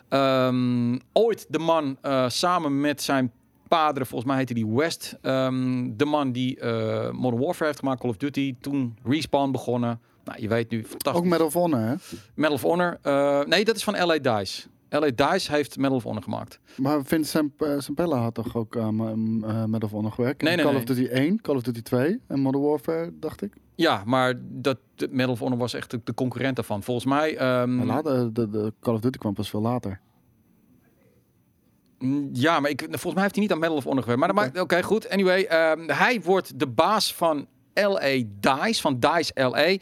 ehm, ooit de man eh, samen met zijn padre, volgens mij heette die West. de man die eh, Modern Warfare heeft gemaakt, Call of Duty. Toen Respawn begonnen. Nou, je weet nu, fantastisch. Ook Medal of Honor, hè? Medal of Honor. nee, dat is van LA Dice. LA Dice heeft Medal of Honor gemaakt. Maar Vince Samp eh, Sampella had toch ook aan uh, Medal of Honor gewerkt? Nee, nee, Call nee. of Duty 1, Call of Duty 2 en Modern Warfare, dacht ik. Ja, maar dat Medal of Honor was echt de, de concurrent daarvan. Volgens mij. En later, de, de Call of Duty kwam pas veel later. mm, ja, maar ik, volgens mij heeft hij niet aan Medal of Honor gewerkt. Maar maakt- oké, goed. Anyway, ehm, hij wordt de baas van LA Dice, van Dice LA.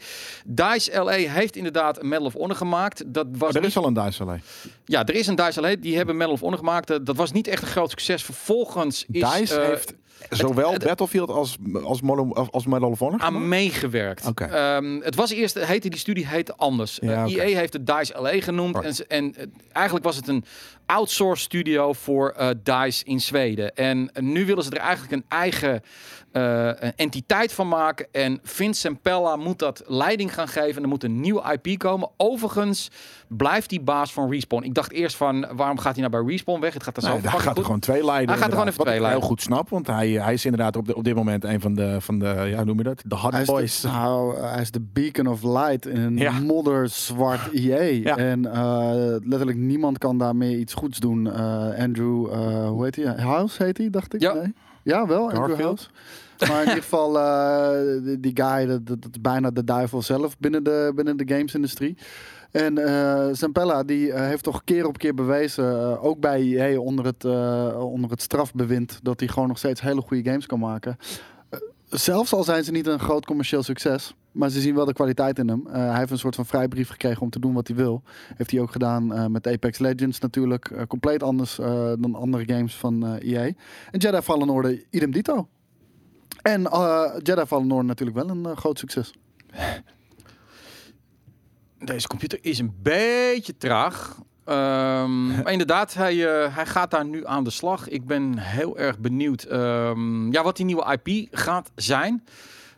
Dice LA heeft inderdaad een Medal of Honor gemaakt. Dat was Oh, er niet- is al een Duitse ja, er is een Dice LA, die hebben Medal of Honor gemaakt. Eh, Dat was niet echt een groot succes. Vervolgens is Dice eh, heeft zowel het- Battlefield als, als, als Medal of Honor aan meegewerkt. Oké. Ehm, het was eerst, heette die studie heette anders. Ja, Eh. EA heeft het DICE LA genoemd. Right. En, en eigenlijk was het een outsourced studio voor eh, DICE in Zweden. En nu willen ze er eigenlijk een eigen eh, een entiteit van maken. En Vince Sempella moet dat leiding gaan geven. Er moet een nieuwe IP komen. Overigens blijft die baas van Respawn. Ik dacht eerst van, waarom gaat hij nou bij Respawn weg? Het gaat er zo Nee, daar fucking gaat er gewoon twee leiden. Hij gaat er gewoon even Wat twee ik heel leiden. goed snap, want hij, hij is inderdaad op, de, op dit moment een van de, van de ja, hoe noem je dat? De hot Hij is, boys. de, nou, hij is de beacon of light in een Ja. modderzwart EA. Ja. En eh, letterlijk niemand kan daarmee iets goeds doen. Eh, Andrew, eh, hoe heet hij? House heet hij, dacht ik? Ja. Nee? Ja, wel, Andrew. House. Maar in ieder geval, eh, die, die guy, dat, dat, is bijna de duivel zelf binnen de, binnen de gamesindustrie. En eh Zampella, die heeft toch keer op keer bewezen, ook bij EA onder het, onder het strafbewind, dat hij gewoon nog steeds hele goede games kan maken. Zelfs al zijn ze niet een groot commercieel succes, maar ze zien wel de kwaliteit in hem. Eh, hij heeft een soort van vrijbrief gekregen om te doen wat hij wil. Heeft hij ook gedaan eh, met Apex Legends natuurlijk. Eh, compleet anders dan andere games van EA. En Jedi Fallen Order, idem dito. En Jedi Fallen Order natuurlijk wel een groot succes. Deze computer is een beetje traag. Ehm, maar inderdaad, hij, eh, hij gaat daar nu aan de slag. Ik ben heel erg benieuwd ehm, ja, wat die nieuwe IP gaat zijn.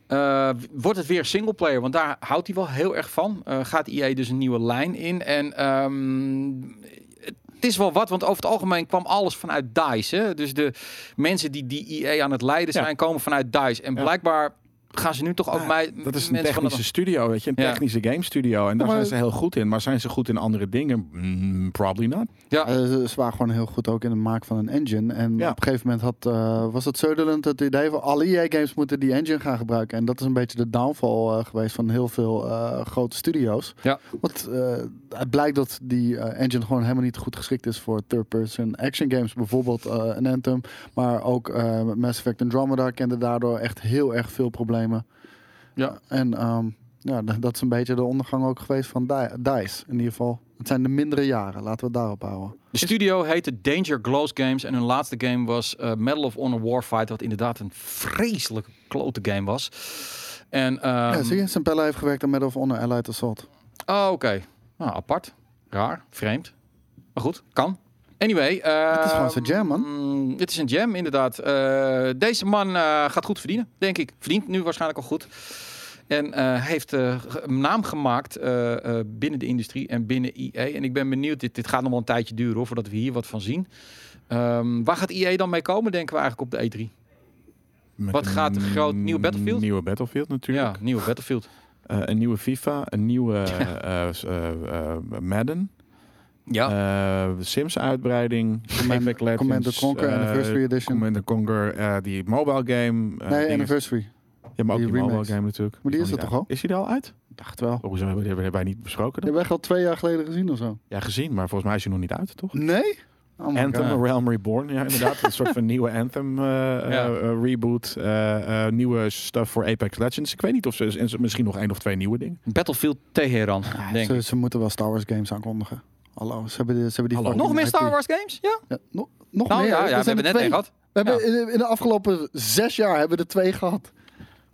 Eh, wordt het weer singleplayer? Want daar houdt hij wel heel erg van. Eh, gaat EA dus een nieuwe lijn in? En ehm, het is wel wat, want over het algemeen kwam alles vanuit DICE. Hè? Dus de mensen die die EA aan het leiden Ja. zijn, komen vanuit DICE. En Ja. blijkbaar gaan ze nu toch ook Ja, mij, Dat is een mensen van de- technische studio, weet je, een Ja. technische game studio. En daar maar- zijn ze heel goed in. Maar zijn ze goed in andere dingen? Mm, probably not. Ja. Eh, ze, ze waren gewoon heel goed ook in het maken van een engine. En Ja. op een gegeven moment had, eh, was het Sutherland het idee van alle EA-games moeten die engine gaan gebruiken. En dat is een beetje de downfall eh, geweest van heel veel eh, grote studio's. Ja. Want eh, het blijkt dat die eh, engine gewoon helemaal niet goed geschikt is voor third-person action games. Bijvoorbeeld eh, een Anthem, maar ook eh, Mass Effect Andromeda kende daardoor echt heel erg veel problemen. Ja. En ehm, ja, dat is een beetje de ondergang ook geweest van Di- DICE. In ieder geval, het zijn de mindere jaren. Laten we het daarop houden. De studio heette Danger Glows Games en hun laatste game was eh, Medal of Honor Warfighter, wat inderdaad een vreselijke klote game was. En, ehm, ja, zie je, Sempella heeft gewerkt aan Medal of Honor Allied Assault. Oh, oké. Nou, apart. Raar. Vreemd. Maar goed, kan. Anyway. Het is gewoon ehm, zijn jam, man. mm, Het is een jam, inderdaad. Eh, deze man eh, gaat goed verdienen, denk ik. Verdient nu waarschijnlijk al goed. En eh, heeft eh, een naam gemaakt eh, eh, binnen de industrie en binnen EA. En ik ben benieuwd, dit, dit gaat nog wel een tijdje duren hoor, voordat we hier wat van zien. Ehm, waar gaat EA dan mee komen, denken we eigenlijk op de E3? Met Wat gaat er groot? Nieuwe Battlefield? Nieuwe Battlefield natuurlijk. Ja, nieuwe Battlefield. Eh, een nieuwe FIFA, een nieuwe eh, eh, eh, Madden, Ja. eh, Sims uitbreiding, Command- Command Conquer eh, Anniversary Edition. Command Conquer, eh, die mobile game. eh, nee. Anniversary. Ja, maar ook die die, mobile game natuurlijk. Maar die is er toch uit. Is die er al uit? Dacht wel. Oh, hoezo hebben we die hebben wij niet besproken Die hebben we echt al twee jaar geleden gezien of zo. Ja, gezien, maar volgens mij is hij nog niet uit, toch? Nee? Oh Anthem, God. Realm Reborn, ja inderdaad. een soort van nieuwe Anthem Ja. reboot. eh, eh, nieuwe stuff voor Apex Legends. Ik weet niet of ze, en ze- misschien nog één of twee nieuwe dingen. Battlefield Teheran, denk Ze, ik. ze moeten wel Star Wars games aankondigen. Hallo, ze hebben, die- ze hebben die Nog meer. Star Wars games? Ja. Ja, nog, nog Nou meer. ja, ja we hebben net twee. een gehad. We hebben in, de- in de afgelopen zes jaar hebben we er twee gehad.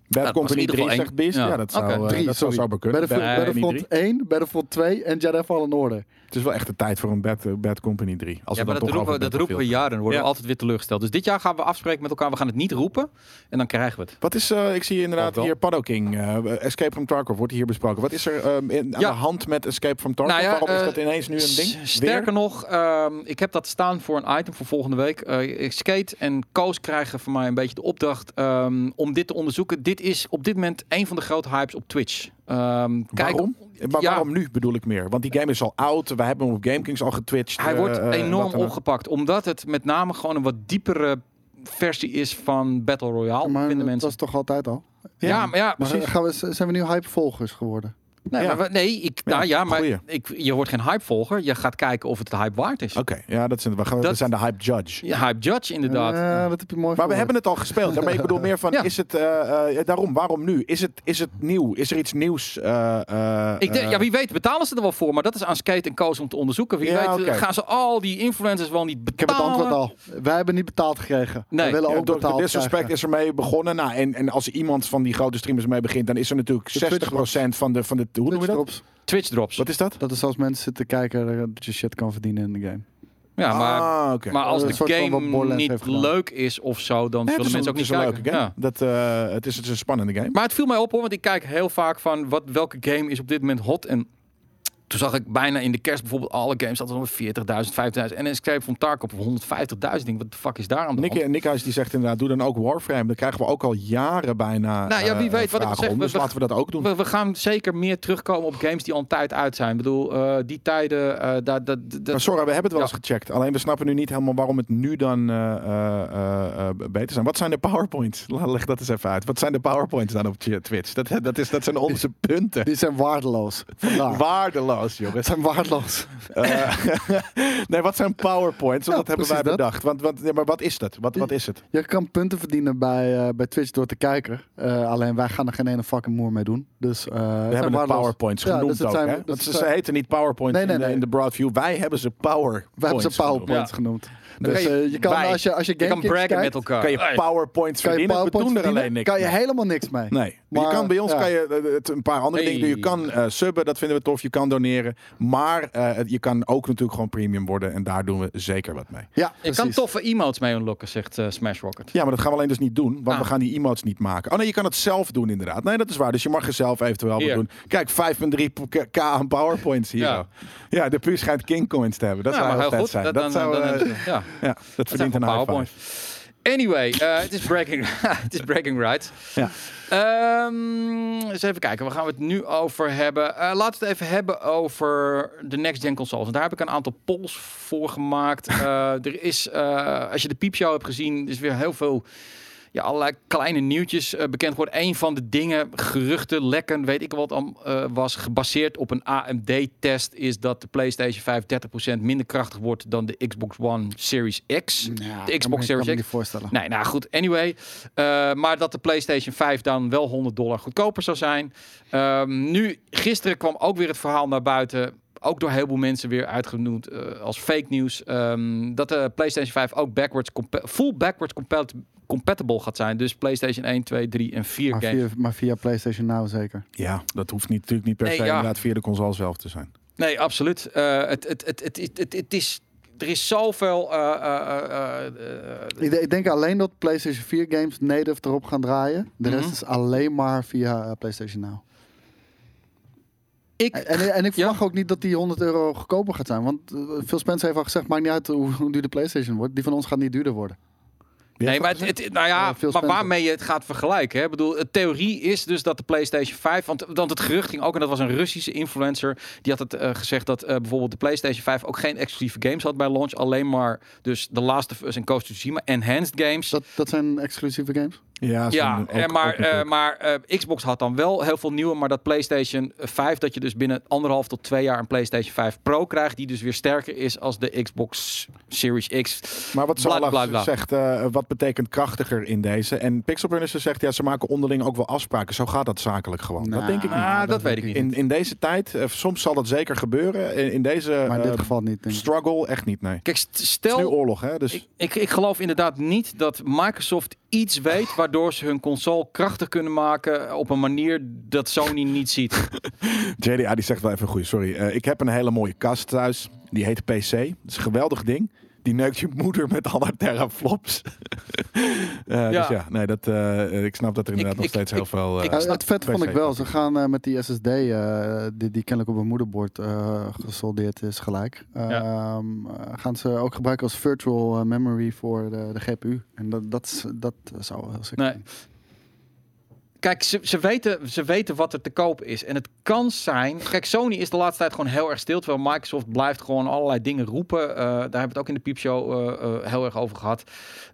Bad was Company in ieder 3 geval zegt Beast. één. Ja, Ja. dat zou, Oké. eh, Drie, dat zou zomaar kunnen. Company Battlefield 1, Battlefield 2 en Jedi Fallen Order. Het is wel echt de tijd voor een Bad, Bad Company 3. Als Ja, we maar dat toch roepen, over dat roepen we jaren. Dan worden Ja. we altijd weer teleurgesteld. Dus dit jaar gaan we afspreken met elkaar. We gaan het niet roepen. En dan krijgen we het. Wat is, eh, ik zie inderdaad hier Paddo King, eh, Escape from Tarkov wordt hier besproken. Wat is er ehm, in, aan Ja. de hand met Escape from Tarkov? Nou ja, Waarom is eh, dat ineens nu een ding? Sterker Weer? nog, ehm, ik heb dat staan voor een item voor volgende week. Eh, ik skate en Koos krijgen van mij een beetje de opdracht ehm, om dit te onderzoeken. Dit is op dit moment een van de grote hypes op Twitch. Ehm, kijk, waarom? Maar ja. waarom nu bedoel ik meer? Want die game is al oud. We hebben hem op GameKings al getwitcht. Hij eh, wordt eh, enorm opgepakt. Omdat het met name gewoon een wat diepere versie is van Battle Royale. maar vinden dat mensen. was toch altijd al? Ja, maar ja, Maar precies. gaan we, zijn we nu hypevolgers geworden? Nee, Ja. maar, we- nee, ik, Ja, nou ja, maar goeie. ik, je wordt geen hypevolger. Je gaat kijken of het de hype waard is. Oké, ja, dat zijn, we, gaan, we Dat- zijn de hype judge. Ja, hype judge inderdaad. Ja, dat heb je mooi Maar we hebben het al gespeeld. Maar ik bedoel meer van, Ja. is het, eh, eh, daarom, waarom nu? Is het, is het nieuw? Is er iets nieuws? eh, eh, Ik denk, eh, ja, wie weet betalen ze er wel voor, maar dat is aan Skate en Koos om te onderzoeken. Wie Ja, weet gaan ze al die influencers wel niet Ik heb het betalen. antwoord al. Wij hebben niet betaald gekregen. Nee. We willen ja, ook door betaald disrespect krijgen. is ermee begonnen. Nou, en, en als iemand van die grote streamers mee begint, dan is er natuurlijk De Twitch 60% van de, van de. Hoe noemen we dat? Drops. Twitch drops. Wat is dat? Dat is als mensen zitten kijken dat je shit kan verdienen in de game. Ja, maar, ah, oké. maar als de game niet leuk is of zo, dan zullen mensen ook niet het is een kijken. leuke game. Ja. Dat, eh, het, is, het is een spannende game. Maar het viel mij op hoor, want ik kijk heel vaak van wat, welke game is op dit moment hot. En toen zag ik bijna in de kerst bijvoorbeeld alle games hadden nog 40.000, 50.000. En Escape from Tarkov op 150.000. Ik denk, wat de fuck is daar aan de hand? Nick, Nickhuis die zegt inderdaad, doe dan ook Warframe. Dat krijgen we ook al jaren bijna. Nou ja, wie eh, weet wat ik zeg, om. Dus we- laten we dat ook doen. We, we gaan zeker meer terugkomen op games die al een tijd uit zijn. Ik bedoel, eh, die tijden, eh, dat, Maar sorry, we hebben het wel Ja. eens gecheckt. Alleen we snappen nu niet helemaal waarom het nu dan eh, eh, eh, eh, beter zijn. Wat zijn de powerpoints? Leg dat eens even uit. Wat zijn de powerpoints dan op Twitch? Dat, dat, is, dat zijn onze punten. Die zijn waardeloos. Waardeloos, Het jongens. zijn waardeloos. Eh, nee, wat zijn powerpoints? Want Ja, dat hebben wij dat. bedacht. Want, want, ja, maar wat is dat? Wat, wat is het? Je kan punten verdienen bij, eh, bij Twitch door te kijken. Eh, alleen wij gaan er geen ene fucking moer mee doen. Dus, eh, We hebben het powerpoints Ja, genoemd dus het ook. zijn- hè? Want ze, zijn- ze heten niet powerpoints Nee, nee, in, de, nee. in de broadview. Wij hebben ze powerpoints We hebben ze genoemd. powerpoints Ja. genoemd. Dus kan je- eh, je kan, als je, als je je kan kijkt, met elkaar. Kan je powerpoints kan je verdienen? We doen er alleen niks kan je mee. helemaal niks mee. Nee, je Maar, kan bij ons ja. kan je eh, het, een paar andere Hey. dingen doen. Je kan eh, subben, dat vinden we tof. Je kan doneren. Maar eh, je kan ook natuurlijk gewoon premium worden. En daar doen we zeker wat mee. Ja, Je kan toffe emotes mee unlocken, zegt eh, Smash Rocket. Ja, maar dat gaan we alleen dus niet doen. Want Ah. we gaan die emotes niet maken. Oh nee, je kan het zelf doen inderdaad. Nee, dat is waar. Dus je mag er zelf eventueel wat doen. Kijk, 5,3 k aan powerpoints hier. Ja. Ja, de puur schijnt kingcoins te hebben. Dat ja, zou maar heel vet goed. zijn. Dat dan- zou, ja. Ja, dat verdient een PowerPoint. Anyway, eh, het is breaking, het is breaking rights. Ja. Ehm, eens even kijken, waar gaan we het nu over hebben? Eh, laten we het even hebben over de next gen consoles. En daar heb ik een aantal polls voor gemaakt. Eh, er is, als je de piepshow hebt gezien, is weer heel veel ja, allerlei kleine nieuwtjes eh, bekend geworden. Een van de dingen, geruchten, lekken, weet ik wat, eh, was gebaseerd op een AMD-test, is dat de PlayStation 5 30% minder krachtig wordt dan de Xbox One Series X. Ja, de kan Xbox Series X. niet voorstellen. Nee, nou goed, anyway. Eh, maar dat de PlayStation 5 dan wel 100 dollar goedkoper zou zijn. Ehm, nu, gisteren kwam ook weer het verhaal naar buiten. Ook door heel veel mensen weer uitgenoemd als fake news. ehm, dat de PlayStation 5 ook backwards full backwards compat- compatible gaat zijn. Dus PlayStation 1, 2, 3 en 4 Maar games. via, maar via PlayStation Now zeker. Ja, dat hoeft niet, natuurlijk niet per Nee, se ja. inderdaad via de console zelf te zijn. Nee, absoluut. Eh, het, het, het, het, het, het, het is... Er is zoveel... eh, eh, eh, eh, Ik, de- ik denk alleen dat PlayStation 4 games native erop gaan draaien. De rest Mhm. is alleen maar via PlayStation Now. ik, En, en ik Ja. verwacht ook niet dat die 100 euro goedkoper gaat zijn. Want uh, Phil Spencer heeft al gezegd, maakt niet uit hoe, hoe duur de PlayStation wordt. Die van ons gaat niet duurder worden. Nee, maar, het, het- nou ja, maar waarmee je het gaat vergelijken. Hè? Ik bedoel, de theorie is dus dat de PlayStation 5... Want, want het gerucht ging ook, en dat was een Russische influencer... die had het eh, gezegd dat eh, bijvoorbeeld de PlayStation 5... ook geen exclusieve games had bij launch. Alleen maar dus The Last of Us en of Tsushima. Enhanced games. Dat, dat zijn exclusieve games? Ja, ja, zo'n- eh, maar, eh, maar eh, Xbox had dan wel heel veel nieuwe, maar dat PlayStation 5 dat je dus binnen anderhalf tot twee jaar een PlayStation 5 Pro krijgt, die dus weer sterker is als de Xbox Series X. Maar wat bla. zegt, eh, wat betekent krachtiger in deze? En Pixelburners zegt, ja, ze maken onderling ook wel afspraken. Zo gaat dat zakelijk gewoon. dat Nou, denk ik niet. Ah, dat dat weet ik niet. In, in deze tijd, soms zal dat zeker gebeuren. In, in deze Maar in dit geval niet. Struggle echt niet, nee. Kijk, st- Het is nu stel, oorlog, hè? Dus ik, ik, ik geloof inderdaad niet dat Microsoft iets weet waardoor ze hun console krachtig kunnen maken op een manier dat Sony niet ziet. JDA die zegt wel even goed, sorry. Eh, ik heb een hele mooie kast thuis. Die heet PC. Dat is een geweldig ding. Die neukt je moeder met alle teraflops. Eh Ja. Dus ja, nee, dat, eh, ik snap dat er inderdaad ik- nog steeds ik- heel veel... eh, snap- het vet vond ik wel. Ze gaan eh, met die SSD, eh, die, die kennelijk op een moederbord eh, gesoldeerd is gelijk. Ja. Ehm, eh, gaan ze ook gebruiken als virtual memory voor de, de GPU. En dat, dat, dat zou wel heel sick Nee. Kijk, ze, ze, weten, ze weten wat er te koop is. En het kan zijn... Kijk, Sony is de laatste tijd gewoon heel erg stil. Terwijl Microsoft blijft gewoon allerlei dingen roepen. Eh, daar hebben we het ook in de piepshow eh, eh, heel erg over gehad.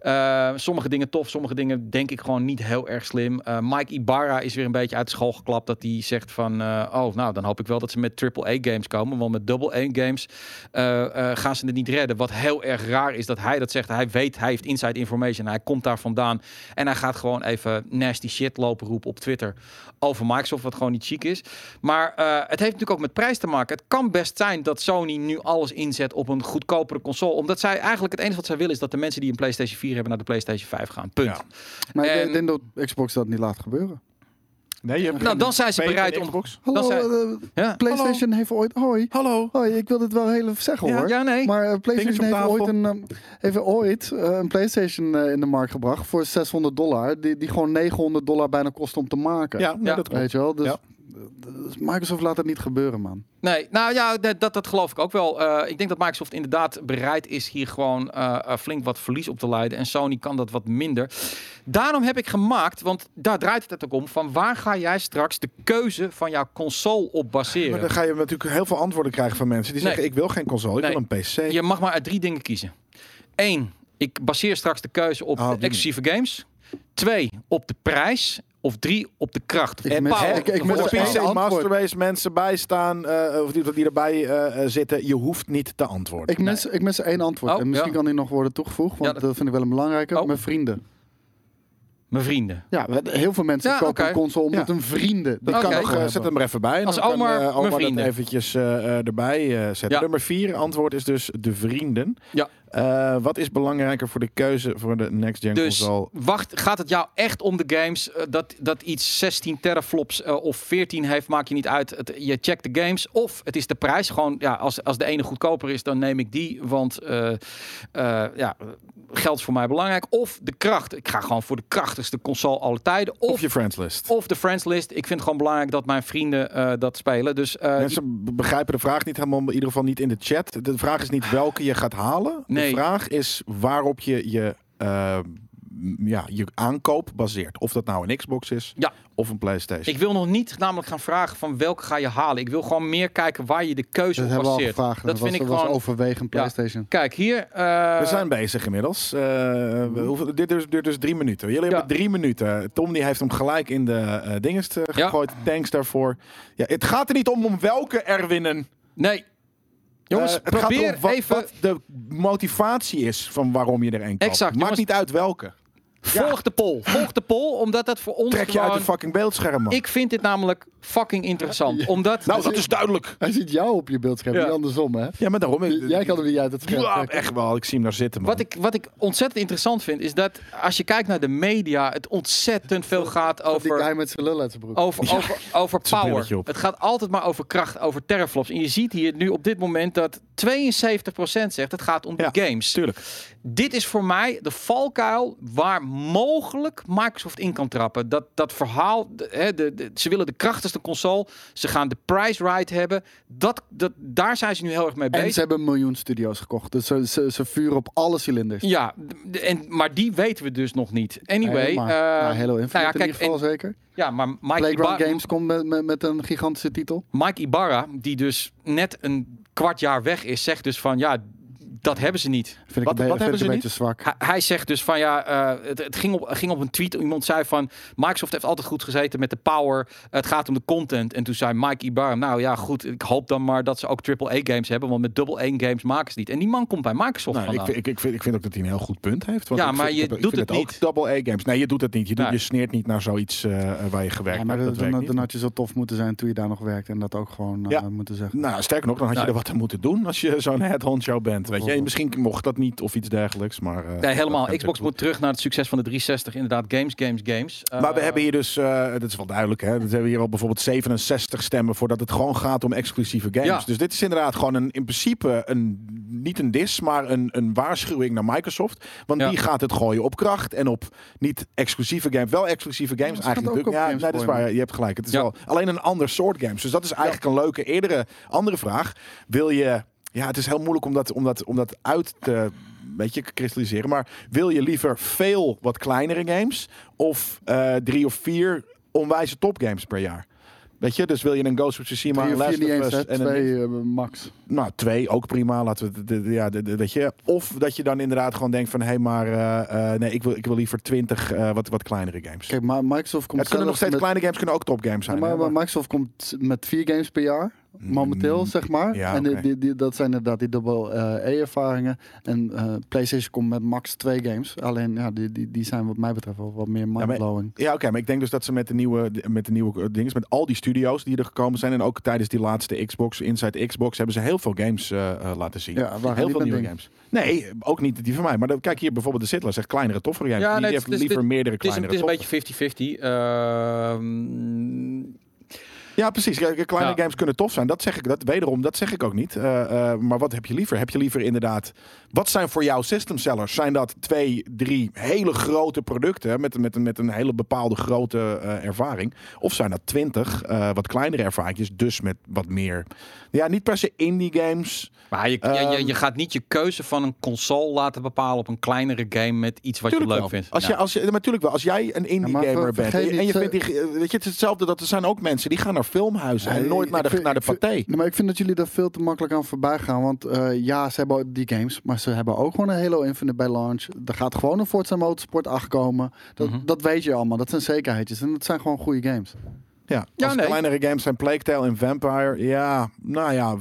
Eh, sommige dingen tof, sommige dingen denk ik gewoon niet heel erg slim. Mike Ibarra is weer een beetje uit de school geklapt. Dat hij zegt van... oh, nou, dan hoop ik wel dat ze met AAA games komen. Want met double A games eh, gaan ze het niet redden. Wat heel erg raar is dat hij dat zegt. Hij weet, hij heeft inside information. Hij komt daar vandaan. En hij gaat gewoon even nasty shit lopen roepen op Twitter over Microsoft, wat gewoon niet chic is. Maar eh, het heeft natuurlijk ook met prijs te maken. Het kan best zijn dat Sony nu alles inzet op een goedkopere console. Omdat zij eigenlijk het enige wat zij willen is dat de mensen die een PlayStation 4 hebben naar de PlayStation 5 gaan. Punt. Ja. Maar ik En- denk dat Xbox dat niet laat gebeuren. Nee, je hebt Nou, dan zijn ze bereid om. Hallo, zei- eh, Ja. PlayStation heeft ooit... Hoi. Hallo. Hoi, ik wil dit wel heel even zeggen Ja, hoor. ja, nee. Maar eh, PlayStation op heeft ooit, een, eh, heeft ooit eh, een PlayStation eh, in de markt gebracht voor 600 dollar. Die, die gewoon 900 dollar bijna kost om te maken. Ja, nee, Ja. dat klopt. Weet je wel? Dus, Ja. dus Microsoft laat het niet gebeuren, man. Nee, nou ja, dat, dat, dat geloof ik ook wel. Eh, ik denk dat Microsoft inderdaad bereid is hier gewoon eh, eh, flink wat verlies op te leiden. En Sony kan dat wat minder. Daarom heb ik gemaakt, want daar draait het ook om, van waar ga jij straks de keuze van jouw console op Maar baseren? dan ga je natuurlijk heel veel antwoorden krijgen van mensen die Nee. zeggen: Ik wil geen console, ik Nee. wil een PC. Je mag maar uit drie dingen kiezen. Eén, ik baseer straks de keuze op Oh, exclusieve games. Twee, op de prijs. Of drie, op de kracht. Ik en mis- power. ik- ik Of mis Voor de de één power. PC antwoord. Master Race mensen bijstaan, eh of die, die erbij eh, zitten, je hoeft niet te antwoorden. Ik mis, ik mis één antwoord. Oh, en misschien ja. kan die nog worden toegevoegd, want Ja, dat... vind ik wel een belangrijke. Oh. Mijn vrienden. Mijn vrienden. Ja, heel veel mensen Ja, kopen een console met Ja. hun vrienden. Die Dat kan Oké. nog, zet hem er even bij. En Als dan kan, Omar mijn Omar dat vrienden. eventjes eh, eh, erbij eh, zetten. Ja. Nummer vier antwoord is dus de vrienden. Ja. Eh, wat is belangrijker voor de keuze voor de next gen Dus console? wacht, gaat het jou echt om de games? eh, dat, dat iets 16 teraflops eh, of 14 heeft, maakt je niet uit. Het, je checkt de games. Of het is de prijs. Gewoon, ja, als, als de ene goedkoper is, dan neem ik die. Want ja, geld is voor mij belangrijk. Of de kracht. Ik ga gewoon voor de krachtigste console alle tijden. Of, Of je friends list. of de friends list. Ik vind het gewoon belangrijk dat mijn vrienden eh, dat spelen. Dus eh, Mensen be- begrijpen de vraag niet helemaal, in ieder geval niet in de chat. De vraag is niet welke je gaat halen. Nee. De vraag is waarop je je, eh, ja, je aankoop baseert. Of dat nou een Xbox is Ja. of een PlayStation. ik wil nog niet namelijk gaan vragen van welke ga je halen. Ik wil gewoon meer kijken waar je de keuze Dat op hebben we al baseert. Dat Dat vind was, ik was gewoon- overwegend Ja. PlayStation. Kijk, hier. eh, We zijn bezig inmiddels. Eh, we hoeven, dit duurt duurt dus drie minuten. Jullie Ja. hebben drie minuten. Tom die heeft hem gelijk in de eh dinges Ja. gegooid. Thanks daarvoor. Ja, het gaat er niet om om welke er winnen. Nee. Jongens, het gaat probeer erom wat, even. wat de motivatie is van waarom je er een koopt. Exact, Maakt jongens. niet uit welke. Volg de poll. Volg de poll, omdat dat voor ons Trek je uit de fucking beeldscherm, man. Ik vind dit namelijk fucking interessant. Omdat... nou, dat is duidelijk. Hij ziet jou op je beeldscherm, Ja. niet andersom, hè? Ja, maar daarom. Jij kan hem niet uit het scherm Ja, echt wel. Ik zie hem daar zitten, man. Wat ik, wat ik ontzettend interessant vind, is dat als je kijkt naar de media, het ontzettend veel gaat Die over... guy met zijn lul uit zijn broek. Over, over, over power. Het gaat altijd maar over kracht, over teraflops. En je ziet hier nu op dit moment dat 72% zegt het gaat om de Ja, games. Tuurlijk. Dit is voor mij de valkuil waar mogelijk Microsoft in kan trappen. Dat, dat verhaal, de, hè, de, de- ze willen de krachtigste console. Ze gaan de price right hebben. Dat, dat, daar zijn ze nu heel erg mee En bezig. ze hebben een miljoen studio's gekocht. Dus ze, ze, ze vuren op alle cilinders. Ja, en, maar die weten we dus nog niet. Anyway. Nee, maar, eh, nou, Halo Infinite nou ja, in ieder geval en- zeker. ja, maar Mike, Playground Ibar- Games komt met, met, met een gigantische titel. Mike Ibarra, die dus net een kwart jaar weg is, zegt dus van ja, dat hebben ze niet. Vind ik Wat- wat hebben ze een niet? beetje zwak. Hij, hij zegt dus van ja, eh, het, het ging, op, ging op een tweet. Iemand zei van Microsoft heeft altijd goed gezeten met de power. Het gaat om de content. En toen zei Mike Ibarra, nou ja, goed. Ik hoop dan maar dat ze ook AAA games hebben, want met double A games maken ze niet. En die man komt bij Microsoft Nou, ik, ik, ik, vind, ik vind ook dat hij een heel goed punt heeft. Want Ja, maar vind- je doet ik vind het ook niet. double A-games. Nee, je doet het niet. Je, doet, Nee. je sneert niet naar zoiets eh, waar je gewerkt Ja, maar hebt. Dat dan, werkt dan, niet. dan had je zo tof moeten zijn toen je daar nog werkte. En dat ook gewoon eh, Ja. moeten zeggen. Nou, sterker nog, dan had je Nou, er wat aan moeten doen als je zo'n head show bent. Weet je, En misschien mocht dat niet of iets dergelijks, maar... eh, Nee, helemaal. Xbox moet terug naar het succes van de 360. Inderdaad, games, games, games. Maar we Eh, hebben hier dus, eh dat is wel duidelijk, hè? Dat hebben we hier al bijvoorbeeld 67 stemmen voordat het gewoon gaat om exclusieve games. Ja. Dus dit is inderdaad gewoon een, in principe een, niet een dis, maar een, een waarschuwing naar Microsoft. Want Ja. die gaat het gooien op kracht en op niet exclusieve games. Wel exclusieve games eigenlijk. ook Ja, games nee, dat is waar. Je hebt gelijk. Het is Ja. wel alleen een ander soort games. Dus dat is eigenlijk een leuke eerdere andere vraag. Wil je, ja, het is heel moeilijk om dat, om dat, om dat uit te beetje kristalliseren. Maar wil je liever veel wat kleinere games of eh, drie of vier onwijze topgames per jaar. Weet je, dus wil je een Ghost of Tsushima, Drie een of Last of Us en een Twee eh, max. nou, twee ook prima. Laten we het, de- de- ja, de, weet je. Of dat je dan inderdaad gewoon denkt van, hé, hey, maar eh, nee, ik wil, ik wil liever twintig wat, wat kleinere games. Kijk, maar Microsoft komt het kunnen nog steeds met- kleine games, kunnen ook topgames zijn. maar, hè, maar maar- Microsoft komt met vier games per jaar. Momenteel, Mm, zeg maar. ja, en die, oké. die, die- dat zijn inderdaad die double eh, E-ervaringen. En eh, PlayStation komt met max twee games. Alleen, ja, die, die, die zijn wat mij betreft wel wat meer mindblowing. Ja, oké, maar ik denk dus dat ze met de nieuwe, met de nieuwe eh, dingen, met al die studio's die er gekomen zijn en ook tijdens die laatste Xbox, Inside Xbox, hebben ze heel veel games laten zien. Ja, waar heel veel nieuwe ding. games. Nee, ook niet die van mij. Maar dan, kijk hier bijvoorbeeld de Sittler zegt kleinere, toffere games. Ja, die heeft liever meerdere Het is, een- kleinere. het is een beetje 50-50. Ehm, Ja, precies. Kijk, Kleine Ja. games kunnen tof zijn. Dat zeg ik. Dat wederom, dat zeg ik ook niet. Eh, eh, maar wat heb je liever? Heb je liever inderdaad? Wat zijn voor jou system sellers? Zijn dat twee, drie hele grote producten met, met, met een hele bepaalde grote eh, ervaring? Of zijn dat twintig eh, wat kleinere ervaringjes, dus met wat meer? Ja, niet per se indie games. maar je, je, je, Ehm, je gaat niet je keuze van een console laten bepalen op een kleinere game met iets wat je leuk wel. vindt. Als Ja. je, als je, natuurlijk wel. Als jij een indie Ja, gamer bent en je, en je vindt die, weet je, het is hetzelfde. Dat er zijn ook mensen die gaan naar filmhuizen en nooit naar de, vind- naar de ik vind- paté. Nee, maar ik vind dat jullie daar veel te makkelijk aan voorbij gaan. Want eh, ja, ze hebben die games, maar ze hebben ook gewoon een Halo Infinite bij launch. Er gaat gewoon een Forza Motorsport 8 komen. Dat, Mhm. dat weet je allemaal. Dat zijn zekerheidjes. En dat zijn gewoon goede games. Ja, Ja, als nee. kleinere games zijn Plague Tale en Vampire. Ja, nou ja,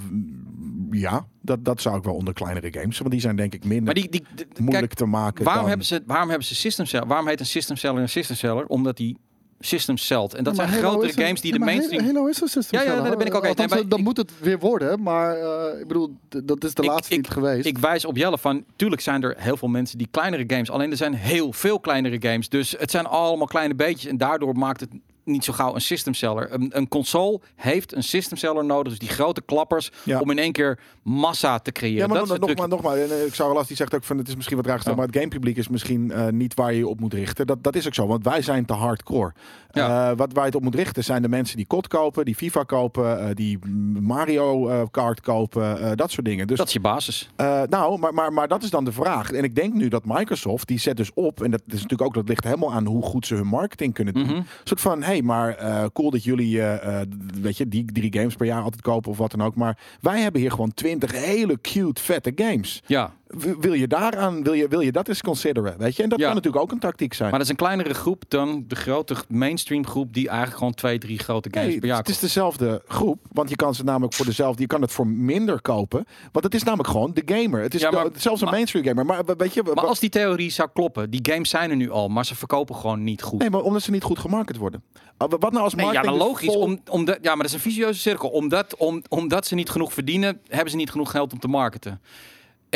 ja dat, dat zou ik wel onder kleinere games. Want die zijn denk ik minder Maar die, die, moeilijk kijk, te maken. waarom dan- hebben, ze, waarom hebben ze system seller? Waarom heet een system seller een system seller? Omdat die systems selt. En dat Ja, zijn Halo grotere games die ja, de mainstream... Halo is een system Ja, ja, daar ben ik ook eens. Althans, ik- moet het weer worden. Maar eh, ik bedoel, dat is de Ik- laatste ik- niet geweest. Ik wijs op Jelle van, tuurlijk zijn er heel veel mensen die kleinere games, alleen er zijn heel veel kleinere games. Dus het zijn allemaal kleine beetjes en daardoor maakt het niet zo gauw een system seller. Een, een console heeft een system seller nodig, dus die grote klappers, Ja. om in één keer massa te creëren. Ja, maar dat nog, is nogmaals, en, eh, ik zou wel die zegt ook van het is misschien wat raar gesteld, maar het gamepubliek is misschien eh, niet waar je je op moet richten. Dat, dat is ook zo, want wij zijn te hardcore. Ja. Eh, wat waar je het op moet richten zijn de mensen die COD kopen, die FIFA kopen, eh, die Mario Kart kopen, dat soort dingen. Dus Dat is je basis. Nou, maar, maar, maar dat is dan de vraag. En ik denk nu dat Microsoft, die zet dus op, en dat is natuurlijk ook, dat ligt helemaal aan hoe goed ze hun marketing kunnen doen. Een soort van, hé, maar eh, cool dat jullie, eh, eh, weet je, die drie games per jaar altijd kopen of wat dan ook. Maar wij hebben hier gewoon twintig hele cute, vette games. Ja, Wil je daaraan, wil je, wil je dat eens consideren, weet je? En dat Ja. kan natuurlijk ook een tactiek zijn. maar dat is een kleinere groep dan de grote mainstream groep die eigenlijk gewoon twee, drie grote games Nee, per jaar het is dezelfde groep, want je kan ze namelijk voor dezelfde, je kan het voor minder kopen, want het is namelijk gewoon de gamer. Het is Ja, maar- de- zelfs een maar- mainstream gamer. Maar weet je, Maar als die theorie zou kloppen, die games zijn er nu al, maar ze verkopen gewoon niet goed. Nee, maar omdat ze niet goed gemarket worden. Ah, Wat nou als Nee, ja, marketing dan dus logisch. vol- Om, omdat, ja, maar dat is een vicieuze cirkel. Omdat, om, omdat ze niet genoeg verdienen, hebben ze niet genoeg geld om te marketen.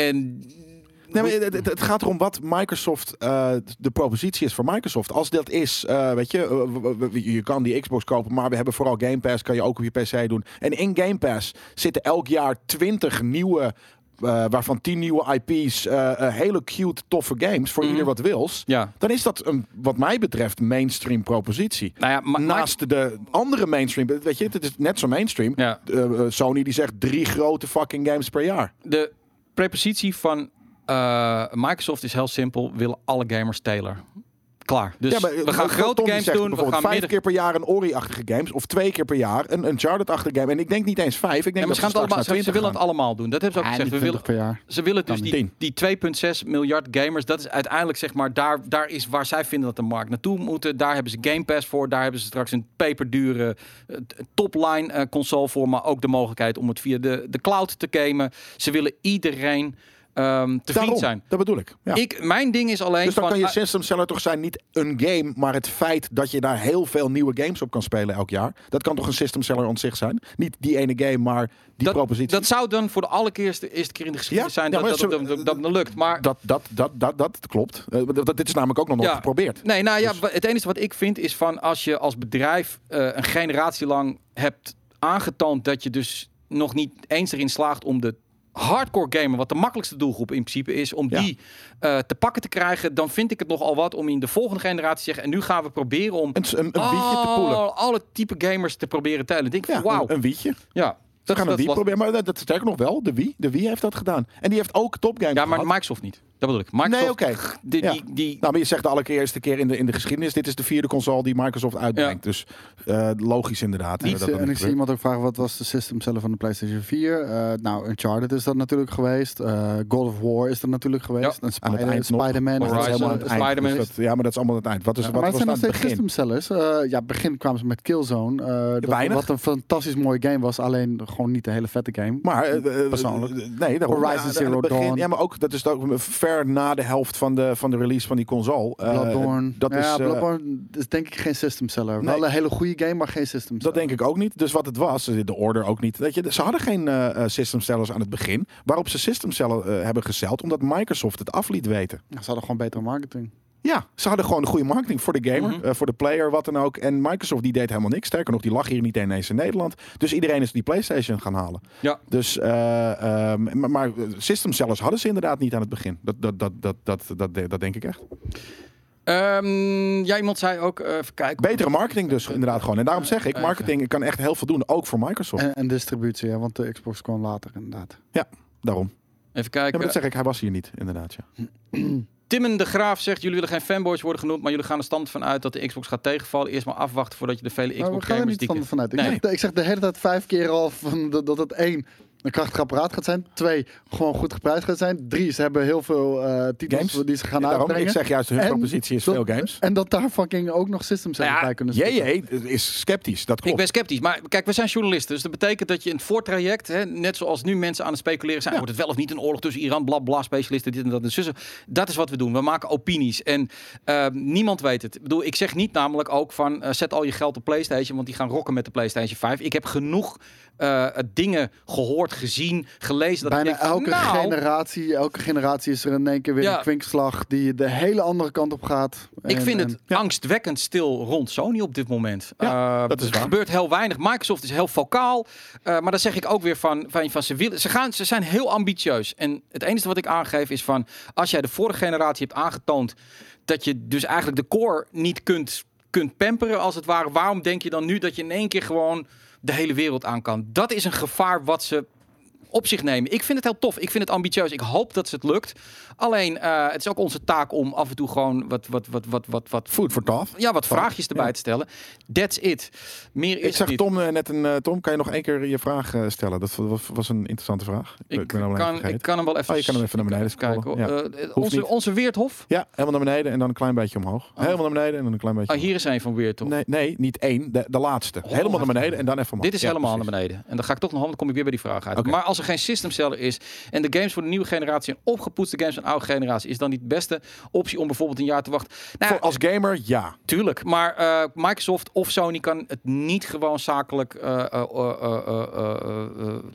En Nee, maar het, gaat erom wat Microsoft eh, de propositie is voor Microsoft. Als dat is, eh, weet je, eh, je kan die Xbox kopen, maar we hebben vooral Game Pass, kan je ook op je PC doen. En in Game Pass zitten elk jaar 20 nieuwe, waarvan 10 nieuwe IP's, hele cute, toffe games voor Mhm. ieder wat wils. ja, Dan is dat een, wat mij betreft, mainstream propositie. nou ja, maar, Naast de andere mainstream, weet je, het is net zo mainstream. ja, Sony die zegt drie grote fucking games per jaar. de prepositie van eh, Microsoft is heel simpel: willen alle gamers tailoren. Klaar. Dus maar, we eh, gaan Tom grote games zegt doen. We gaan vijf midden... keer per jaar een Ori-achtige games. Of twee keer per jaar een Uncharted-achtige game. En ik denk niet eens vijf. Ik denk Ja, dat ze, allemaal, naar ze, ze 20 willen het allemaal doen. Dat hebben ze ook Ja, gezegd. niet We willen, 20 per jaar. Ze willen dus Dan die, die 2,6 miljard gamers. Dat is uiteindelijk zeg maar, daar, daar is waar zij vinden dat de markt naartoe moet. Daar hebben ze Game Pass voor. Daar hebben ze straks een peperdure eh, topline eh, console voor. Maar ook de mogelijkheid om het via de, de cloud te gamen. Ze willen iedereen ehm te Daarom, vriend zijn. Dat bedoel ik. Ja. Ik, mijn ding is alleen dus dan van... kan je ah, system seller toch zijn niet een game, maar het feit dat je daar heel veel nieuwe games op kan spelen elk jaar. Dat kan toch een system seller zich zijn? Niet die ene game, maar die dat, propositie. dat zou dan voor de allereerste eerste keer in de geschiedenis Ja, zijn ja, dat, dat, dat, lukt. Maar dat, dat, dat, dat, dat klopt. Eh, dat, dit is namelijk ook nog nooit geprobeerd. Nee, nou ja, Dus- het enige wat ik vind is van als je als bedrijf eh, een generatie lang hebt aangetoond dat je dus nog niet eens erin slaagt om de hardcore gamer, wat de makkelijkste doelgroep in principe is, om Ja. die eh, te pakken te krijgen, dan vind ik het nogal wat om in de volgende generatie te zeggen, en nu gaan we proberen om Een, een, een wietje te poelen. al- alle type gamers te proberen tellen. Ik denk Ja, van, wauw. een, een wietje. Ja, Dat gaan een dat Wii proberen. Maar dat, dat sterker nog wel, de Wii. De Wii heeft dat gedaan. En die heeft ook topgames Ja, maar gehad. Microsoft niet. Dat bedoel ik. Microsoft, Nee, oké. die, Ja. die, die, Nou, maar je zegt de allereerste keer in de, in de geschiedenis, dit is de vierde console die Microsoft uitbrengt. Dus eh, logisch inderdaad. Niet, dat eh, dat en ik zie iemand ook vragen, wat was de system seller van de PlayStation 4? Eh, nou, Uncharted is dat natuurlijk geweest. Eh God of War is er natuurlijk geweest. En het Spider-. Spider-Man. Dat helemaal het eind. Spider-Man Dus dat- ja, maar dat is allemaal het eind. Wat is, Ja, wat maar het was zijn nog het steeds begin? system sellers. Eh ja, begin kwamen ze met Killzone. eh, dat- wat een fantastisch mooie game was. Alleen gewoon niet een hele vette game. Maar eh, eh, Persoonlijk. eh, nee, daarom. Horizon Ja, Zero begin- Dawn. Ja, maar ook dat is ook ver na de helft van de, van de release van die console. Bloodborne. dat ja, is, Bloodborne is denk ik geen system seller. Nee. Wel een hele goede game, maar geen system Dat denk ik ook niet. Dus wat het was, de order ook niet. Weet je, ze hadden geen system sellers aan het begin. Waarop ze system sellers eh, hebben gezeld, omdat Microsoft het af liet weten. Ze hadden gewoon betere marketing. Ja, ze hadden gewoon een goede marketing voor de gamer, Mhm. eh, voor de player, wat dan ook. En Microsoft die deed helemaal niks. Sterker nog, die lag hier niet ineens in Nederland. Dus iedereen is die PlayStation gaan halen. Ja. Dus, eh, ehm, maar, maar system sellers hadden ze inderdaad niet aan het begin. Dat, dat, dat, dat, dat, dat, dat denk ik echt. Ehm, ja, iemand zei ook, eh, even kijken. Betere marketing dus inderdaad gewoon. En daarom zeg ik, marketing kan echt heel veel doen, ook voor Microsoft. En, en distributie, ja, want de Xbox kwam later inderdaad. Daarom. Even Ja, kijken. maar dat zeg ik, hij was hier niet, inderdaad. Ja. Timmen de Graaf zegt, jullie willen geen fanboys worden genoemd, maar jullie gaan er stand van uit dat de Xbox gaat tegenvallen. Eerst maar afwachten voordat je de vele Maar we gaan er niet die... Ik, zeg, ik zeg de hele tijd vijf keer al van dat, dat het één een krachtig apparaat gaat zijn. Twee, gewoon goed geprijsd gaat zijn. Drie, ze hebben heel veel eh, titels Games. die ze gaan Ja, daarom, uitbrengen. ik zeg juist, hun En propositie is dat- veel games. En dat daar fucking ook nog systems Nou ja, bij kunnen zitten. Jee, is sceptisch, dat Ik klopt. ben sceptisch, maar kijk, we zijn journalisten. Dus dat betekent dat je in het voortraject, hè, net zoals nu mensen aan het speculeren zijn, Ja. wordt het wel of niet een oorlog tussen Iran, bla bla, specialisten, dit en dat en zussen. Dat is wat we doen. We maken opinies en eh, niemand weet het. Ik bedoel, ik zeg niet namelijk ook van eh, zet al je geld op PlayStation, want die gaan rocken met de PlayStation 5. Ik heb genoeg eh, dingen gehoord, gezien, gelezen. Dat Bijna elke nou, generatie, elke generatie is er in één keer weer Ja. een kwinkslag die de hele andere kant op gaat. Ik vind en- het angstwekkend stil rond Sony op dit moment. Ja, Eh, dat is er waar. gebeurt heel weinig. Microsoft is heel vocaal. Eh, maar dan zeg ik ook weer van, van, van ze, willen, ze, gaan, ze zijn heel ambitieus. En het enige wat ik aangeef is van... als jij de vorige generatie hebt aangetoond... dat je dus eigenlijk de core niet kunt, kunt pamperen als het ware... waarom denk je dan nu dat je in één keer gewoon de hele wereld aan kan? Dat is een gevaar wat ze op zich nemen. Ik vind het heel tof. Ik vind het ambitieus. Ik hoop dat het lukt. Alleen, eh, het is ook onze taak om af en toe gewoon wat, wat, wat, wat, wat, wat, Food for thought. ja, wat vraagjes erbij Ja. te stellen. That's it. Meer is Ik zag. Tom eh, net een. eh, Tom, kan je nog één keer je vraag stellen? Dat was, was een interessante vraag. Ik ben kan, ik kan hem wel even... Oh, je kan hem even naar beneden kijken. Ja. Onze, niet. onze Weerthof. Ja, helemaal naar beneden en dan een klein beetje omhoog. Helemaal naar beneden en dan een klein beetje. Ah, hier is een van Weerthof. Nee, nee, niet één. De, de laatste. helemaal naar beneden en dan even omhoog. Dit is Ja, helemaal precies. naar beneden. En dan ga ik toch nog, dan kom ik weer bij die vraag uit. Maar als er geen system seller is en de games voor de nieuwe generatie en opgepoetste games van de oude generatie, is dan niet de beste optie om bijvoorbeeld een jaar te wachten? Nou, Voor, als gamer, ja. Tuurlijk, maar eh, Microsoft of Sony kan het niet gewoon zakelijk eh, eh,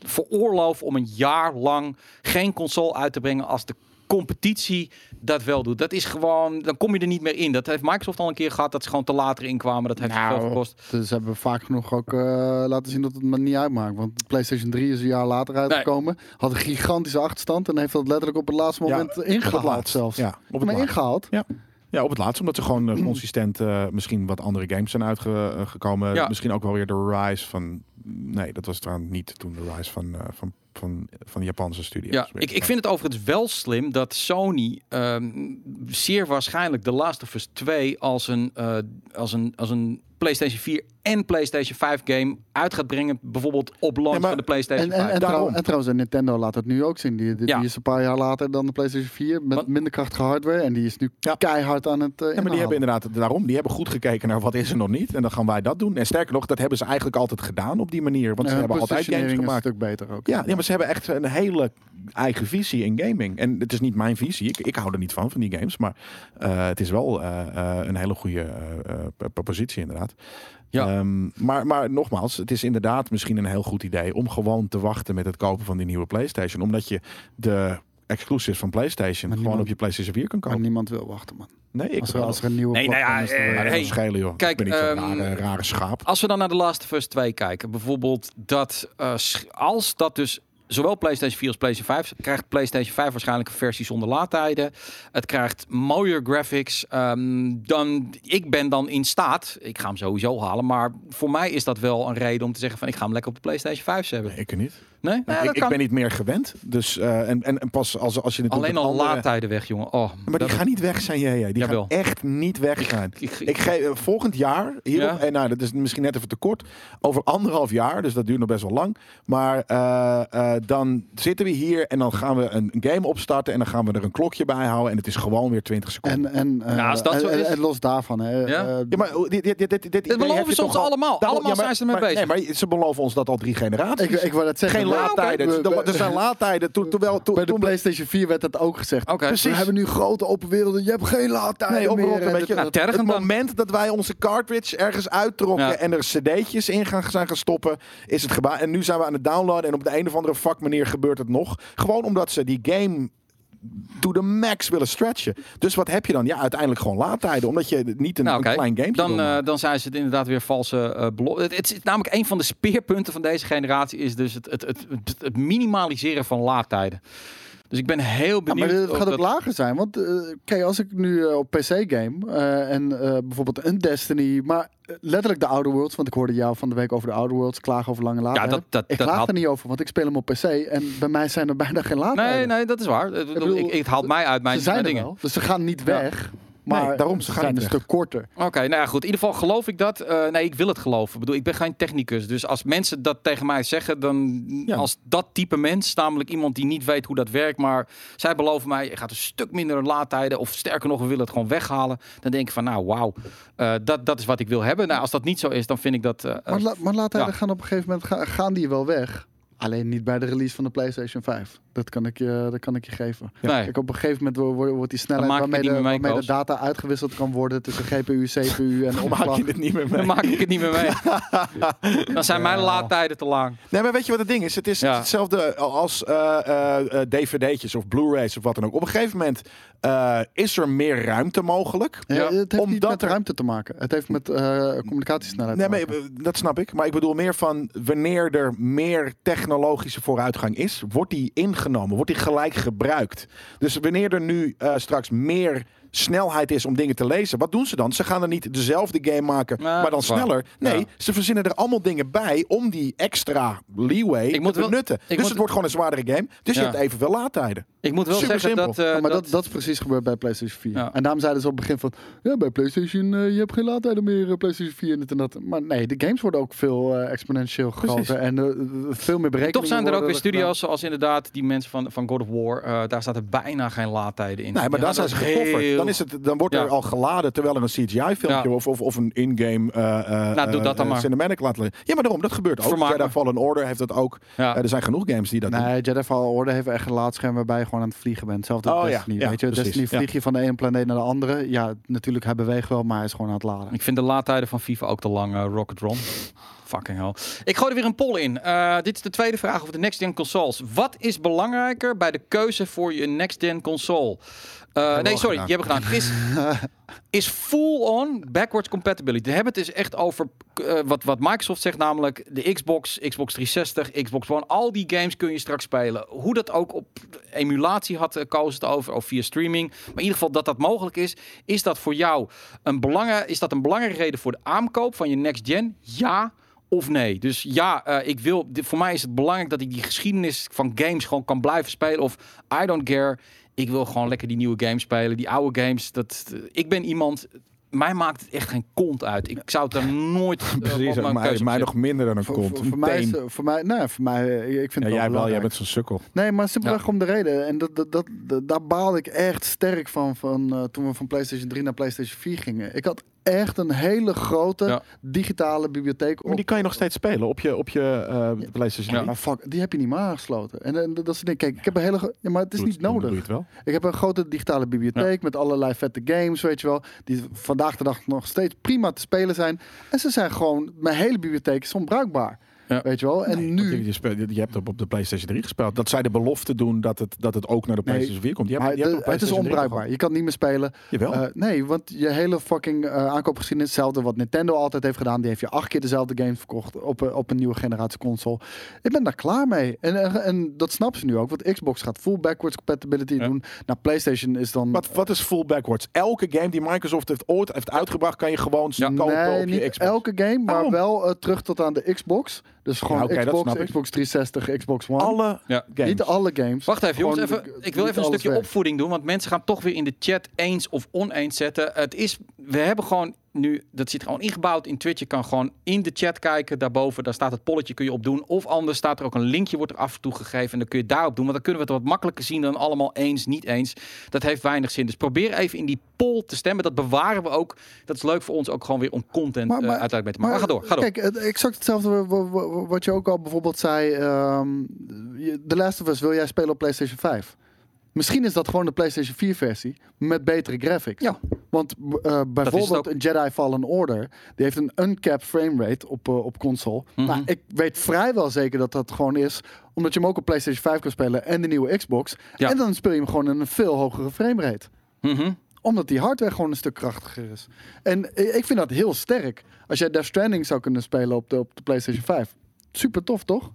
veroorloven om een jaar lang geen console uit te brengen als de competitie dat wel doet. Dat is gewoon, dan kom je er niet meer in. Dat heeft Microsoft al een keer gehad, dat ze gewoon te later inkwamen. Dat heeft Nou, veel gekost. Dus ze hebben vaak genoeg ook eh, laten zien dat het maar niet uitmaakt. Want de PlayStation 3 is een jaar later uitgekomen. Had een gigantische achterstand en heeft dat letterlijk op het laatste Ja, moment Op het ingehaald zelfs. Ja, op het maar laatst. ingehaald. Ja, op het laatst. Omdat ze gewoon eh, consistent eh, misschien wat andere games zijn uitgekomen. Ja. Misschien ook wel weer de Rise van... Nee, dat was trouwens niet toen de Rise van, eh, van, van, van Japanse studio. Ja, ik, ik vind het overigens wel slim dat Sony ehm, zeer waarschijnlijk The Last of Us 2 als een, eh, als een, als een PlayStation 4 en PlayStation 5 game uit gaat brengen. Bijvoorbeeld op launch Ja, maar- van de PlayStation En, en, 5. en, daarom. en trouwens, en Nintendo laat het nu ook zien. Die, die, Ja. die is een paar jaar later dan de PlayStation 4 met Want- minder krachtige hardware. En die is nu Ja. keihard aan het uh, Ja, maar die hebben inderdaad daarom. Die hebben goed gekeken naar wat is er nog niet. En dan gaan wij dat doen. En sterker nog, dat hebben ze eigenlijk altijd gedaan op die manier. Want ze hebben altijd games een gemaakt. stuk beter ook. Ja, ja, maar ze hebben echt een hele eigen visie in gaming. En het is niet mijn visie. Ik, ik hou er niet van, van die games. Maar eh, het is wel eh, eh, een hele goede eh, eh, Ja. Ehm, maar, maar nogmaals, het is inderdaad misschien een heel goed idee om gewoon te wachten met het kopen van die nieuwe PlayStation. Omdat je de exclusives van PlayStation Maar gewoon niemand- op je PlayStation 4 kan Maar kopen. niemand wil wachten, man. Nee, ik Als er, wel. als er een nieuwe Nee, nou ja, platform is, dan eh, hey, schelen, joh. kijk, ik ben niet zo'n ehm, rare, rare schaap. Als we dan naar The Last of Us 2 kijken, bijvoorbeeld dat eh, als dat dus zowel PlayStation 4 als PlayStation 5 krijgt PlayStation 5 waarschijnlijk een versie zonder laadtijden. Het krijgt mooier graphics. ehm, dan ik ben dan in staat, ik ga hem sowieso halen, maar voor mij is dat wel een reden om te zeggen van ik ga hem lekker op de PlayStation 5 hebben. Nee, ik niet. Nee, nee ik, ben niet meer gewend. Dus, eh, en, en, en pas als, als je het Alleen al andere- laadtijden weg, jongen. Oh, Maar die gaan niet weg zijn, jij. Die Jawel. gaan echt niet weg zijn. ik, ik- Ik geef eh, volgend jaar hierop, Ja. en nou, dat is misschien net even te kort, over anderhalf jaar, dus dat duurt nog best wel lang. Maar eh, eh, dan zitten we hier en dan gaan we een game opstarten en dan gaan we er een klokje bij houden en het is gewoon weer 20 seconden. En, en, eh, Ja, als dat en- zo en- is- en los daarvan, hè, Ja? eh, ja, maar dit, dit, dit, dit, dit beloven ze toch ons al- allemaal. Daarom- Allemaal maar- zijn ze ermee bezig. Nee, maar ze beloven ons dat al drie generaties. ik, ik wou dat zeggen. Geen laadtijden. we- we- Er zijn laadtijden. Toen, terwijl, toen, Bij de toen PlayStation 4 werd dat ook gezegd. Oké. We hebben nu grote open werelden. Je hebt geen laadtijden Nee, meer. overal een En beetje. Nou, het dan. moment dat wij onze cartridge ergens uittrokken Ja. en er cd'tjes in gaan, zijn gaan stoppen, is het gebaar. En nu zijn we aan het downloaden en op de een of andere fuck manier gebeurt het nog. Gewoon omdat ze die game to the max willen stretchen. Dus wat heb je dan? Ja, uiteindelijk gewoon laadtijden. Omdat je niet een, Nou, een klein game dan, eh, dan zijn ze het inderdaad weer valse uh, beloften. Het, het is namelijk een van de speerpunten van deze generatie is dus het, het, het, het minimaliseren van laadtijden. Dus ik ben heel Ja, benieuwd. maar het gaat ook dat- lager zijn. Want eh, kijk, als ik nu eh, op PC game eh, en bijvoorbeeld een Destiny, maar letterlijk de Outer Worlds, want ik hoorde jou van de week over de Outer Worlds klagen over lange laadtijden. dat- dat- ik dat klaag had- er niet over, want ik speel hem op PC en bij mij zijn er bijna geen laadtijden. Nee, nee, dat is waar. Ik, bedoel, bedoel, ik, het haalt mij uit mijn, ze zijn er dingen. wel, dus ze gaan niet Ja. Maar Nee, daarom, ze gaan een stuk korter. Oké, nou ja, goed. In ieder geval geloof ik dat. Eh, nee, ik wil het geloven. Ik bedoel, ik ben geen technicus. Dus als mensen dat tegen mij zeggen, dan Ja. als dat type mens, namelijk iemand die niet weet hoe dat werkt, maar zij beloven mij, je gaat een stuk minder laadtijden, of sterker nog, we willen het gewoon weghalen. Dan denk ik van, nou, wauw, eh, dat, dat is wat ik wil hebben. Nou, als dat niet zo is, dan vind ik dat. eh, Maar, la, maar laadtijden ja. gaan op een gegeven moment ga- gaan die wel weg. Alleen niet bij de release van de PlayStation 5. Dat kan ik je, dat kan ik je geven. nee. Kijk, op een gegeven moment wo- wo- wordt die snelheid maak waarmee, de, waarmee de data uitgewisseld kan worden tussen GPU, CPU en maak opslag. je het niet meer mee. Dan maak ik het niet meer mee. dan zijn mijn laadtijden te lang. Nee, maar weet je wat het ding is? Het is Ja. hetzelfde als eh, eh, eh, dvd'tjes of Blu-rays of wat dan ook. Op een gegeven moment eh, is er meer ruimte mogelijk. Ja, Ja. het heeft niet met er- ruimte te maken. Het heeft met eh, communicatiesnelheid Nee, te maar, maken. eh, dat snap ik. Maar ik bedoel meer van wanneer er meer technologische vooruitgang is, wordt die ingenomen, wordt die gelijk gebruikt. Dus wanneer er nu eh, straks meer snelheid is om dingen te lezen, wat doen ze dan? Ze gaan er niet dezelfde game maken, maar dan sneller. Nee, Ja. ze verzinnen er allemaal dingen bij om die extra leeway Ik moet te wel- benutten. Dus moet- het wordt gewoon een zwaardere game. Dus je hebt evenveel laadtijden. Ik moet wel Super zeggen simpel. dat, eh, Ja, maar dat, dat, dat is precies gebeurd bij PlayStation 4. Ja. En daarom zeiden ze op het begin van... Ja, bij PlayStation, eh, je hebt geen laadtijden meer, eh, PlayStation 4 en dit en dat. Maar nee, de games worden ook veel eh, exponentieel groter. En veel meer berekeningen Toch zijn er ook weer studio's zoals inderdaad die mensen van, van God of War. eh, daar staat er bijna geen laadtijden in. Nee, maar daar zijn ze heel- Dan, is het, dan wordt er al geladen terwijl er een CGI-filmpje Ja. of, of, of een in-game eh eh, Nou, doe dat dan eh, maar. cinematic laten liggen. Ja, maar daarom, dat gebeurt ook. Vermaak Jedi. Fallen Order heeft dat ook. Ja. Er zijn genoeg games die dat doen. Nee, Jedi Fallen Order heeft echt een laadscherm waarbij je gewoon aan het vliegen bent. Hetzelfde Oh. Destiny. Ja, weet je. Destiny vlieg je van de ene planeet naar de andere. Ja, natuurlijk, hij beweegt wel, maar hij is gewoon aan het laden. Ik vind de laadtijden van FIFA ook te lang, eh, Rocket Ron. Fucking hell. Ik gooi er weer een poll in. Eh, dit is de tweede vraag over de next-gen consoles. Wat is belangrijker bij de keuze voor je next-gen console? Eh, nee, sorry, gedaan. die hebben we gedaan. Is, is full-on backwards compatibility. We hebben het dus echt over eh, wat, wat Microsoft zegt, namelijk de Xbox, Xbox 360, Xbox One. Al die games kun je straks spelen. Hoe dat ook op emulatie had, uh, koos het over, of via streaming. Maar in ieder geval dat dat mogelijk is. Is dat voor jou een, belangen, is dat een belangrijke reden voor de aankoop van je next gen? Ja of nee. Dus ja, ik wil. dit- Voor mij is het belangrijk dat ik die geschiedenis van games gewoon kan blijven spelen. Of I don't care. Ik wil gewoon lekker die nieuwe games spelen. Die oude games. Dat, ik ben iemand. Mij maakt het echt geen kont uit. Ik zou het er nooit. eh, op Precies, mijn mij, mij op nog minder dan een Voor, kont. voor, voor mij is, voor mij, nee, voor mij, eh, ik vind het ja, wel jij wel, jij bent zo'n sukkel. Nee, maar simpelweg Ja. om de reden. En dat, dat, dat, dat- daar baalde ik echt sterk van, van eh, toen we van PlayStation 3 naar PlayStation 4 gingen. Ik had echt een hele grote Ja. digitale bibliotheek. Maar op- die kan je nog steeds spelen op je, op je eh, PlayStation Ja. 3. Maar fuck, die heb je niet meer aangesloten. En, en dat is het ding. Kijk, ik heb een hele. Ja, maar het is Doe niet het- nodig. Doe je het wel. Ik heb een grote digitale bibliotheek met allerlei vette games, weet je wel. Die vandaag de dag nog steeds prima te spelen zijn. En ze zijn gewoon, mijn hele bibliotheek is onbruikbaar. Ja. Weet je wel. En Nee, nu. Je, speelt- je hebt op, op de PlayStation 3 gespeeld. Dat zij de belofte doen dat het, dat het ook naar de Nee, PlayStation 4 komt. Je hebt, Maar je hebt de- op het is PlayStation 3 onbruikbaar. Je kan niet meer spelen. Jawel. Eh, nee, want je hele fucking eh aankoopgeschiedenis, hetzelfde wat Nintendo altijd heeft gedaan, die heeft je acht keer dezelfde games verkocht op, een- op een nieuwe generatie console. Ik ben daar klaar mee. En, en, en dat snappen ze nu ook, want Xbox gaat full backwards compatibility Ja. doen. Nou, PlayStation is dan... wat, wat is full backwards? Elke game die Microsoft heeft ooit heeft uitgebracht, kan je gewoon Ja. kopen nee, op je niet Xbox. elke game, maar wel eh, terug tot aan de Xbox. Dus gewoon oké, dat Xbox, snap ik. Xbox 360, Xbox One. Alle Ja. games. Niet alle games. Wacht even, jongens. Even, ik wil even een stukje weg. opvoeding doen. Want mensen gaan toch weer in de chat eens of oneens zetten. Het is, we hebben gewoon nu, dat zit gewoon ingebouwd in Twitch. Je kan gewoon in de chat kijken. Daarboven, daar staat het polletje, kun je op doen. Of anders staat er ook een linkje, wordt er af en toe gegeven. En dan kun je daarop doen. Want dan kunnen we het wat makkelijker zien dan allemaal eens, niet eens. Dat heeft weinig zin. Dus probeer even in die poll te stemmen. Dat bewaren we ook. Dat is leuk voor ons ook gewoon weer om content Maar- eh, maar- uiteindelijk mee te maken. Maar, ga door, ga door. Kijk, exact hetzelfde wa- wa- wa- wat je ook al bijvoorbeeld zei. je- The Last of Us wil jij spelen op PlayStation 5. Misschien is dat gewoon de PlayStation 4 versie met betere graphics. Ja. Want eh, bijvoorbeeld een Jedi Fallen Order, die heeft een uncapped framerate op, eh, op console. Mhm. Nou, ik weet vrijwel zeker dat dat gewoon is, omdat je hem ook op PlayStation 5 kan spelen en de nieuwe Xbox. Ja. En dan speel je hem gewoon in een veel hogere framerate Mhm. omdat die hardware gewoon een stuk krachtiger is. En i- ik vind dat heel sterk. Als jij Death Stranding zou kunnen spelen op de, op de PlayStation 5. Super tof, toch?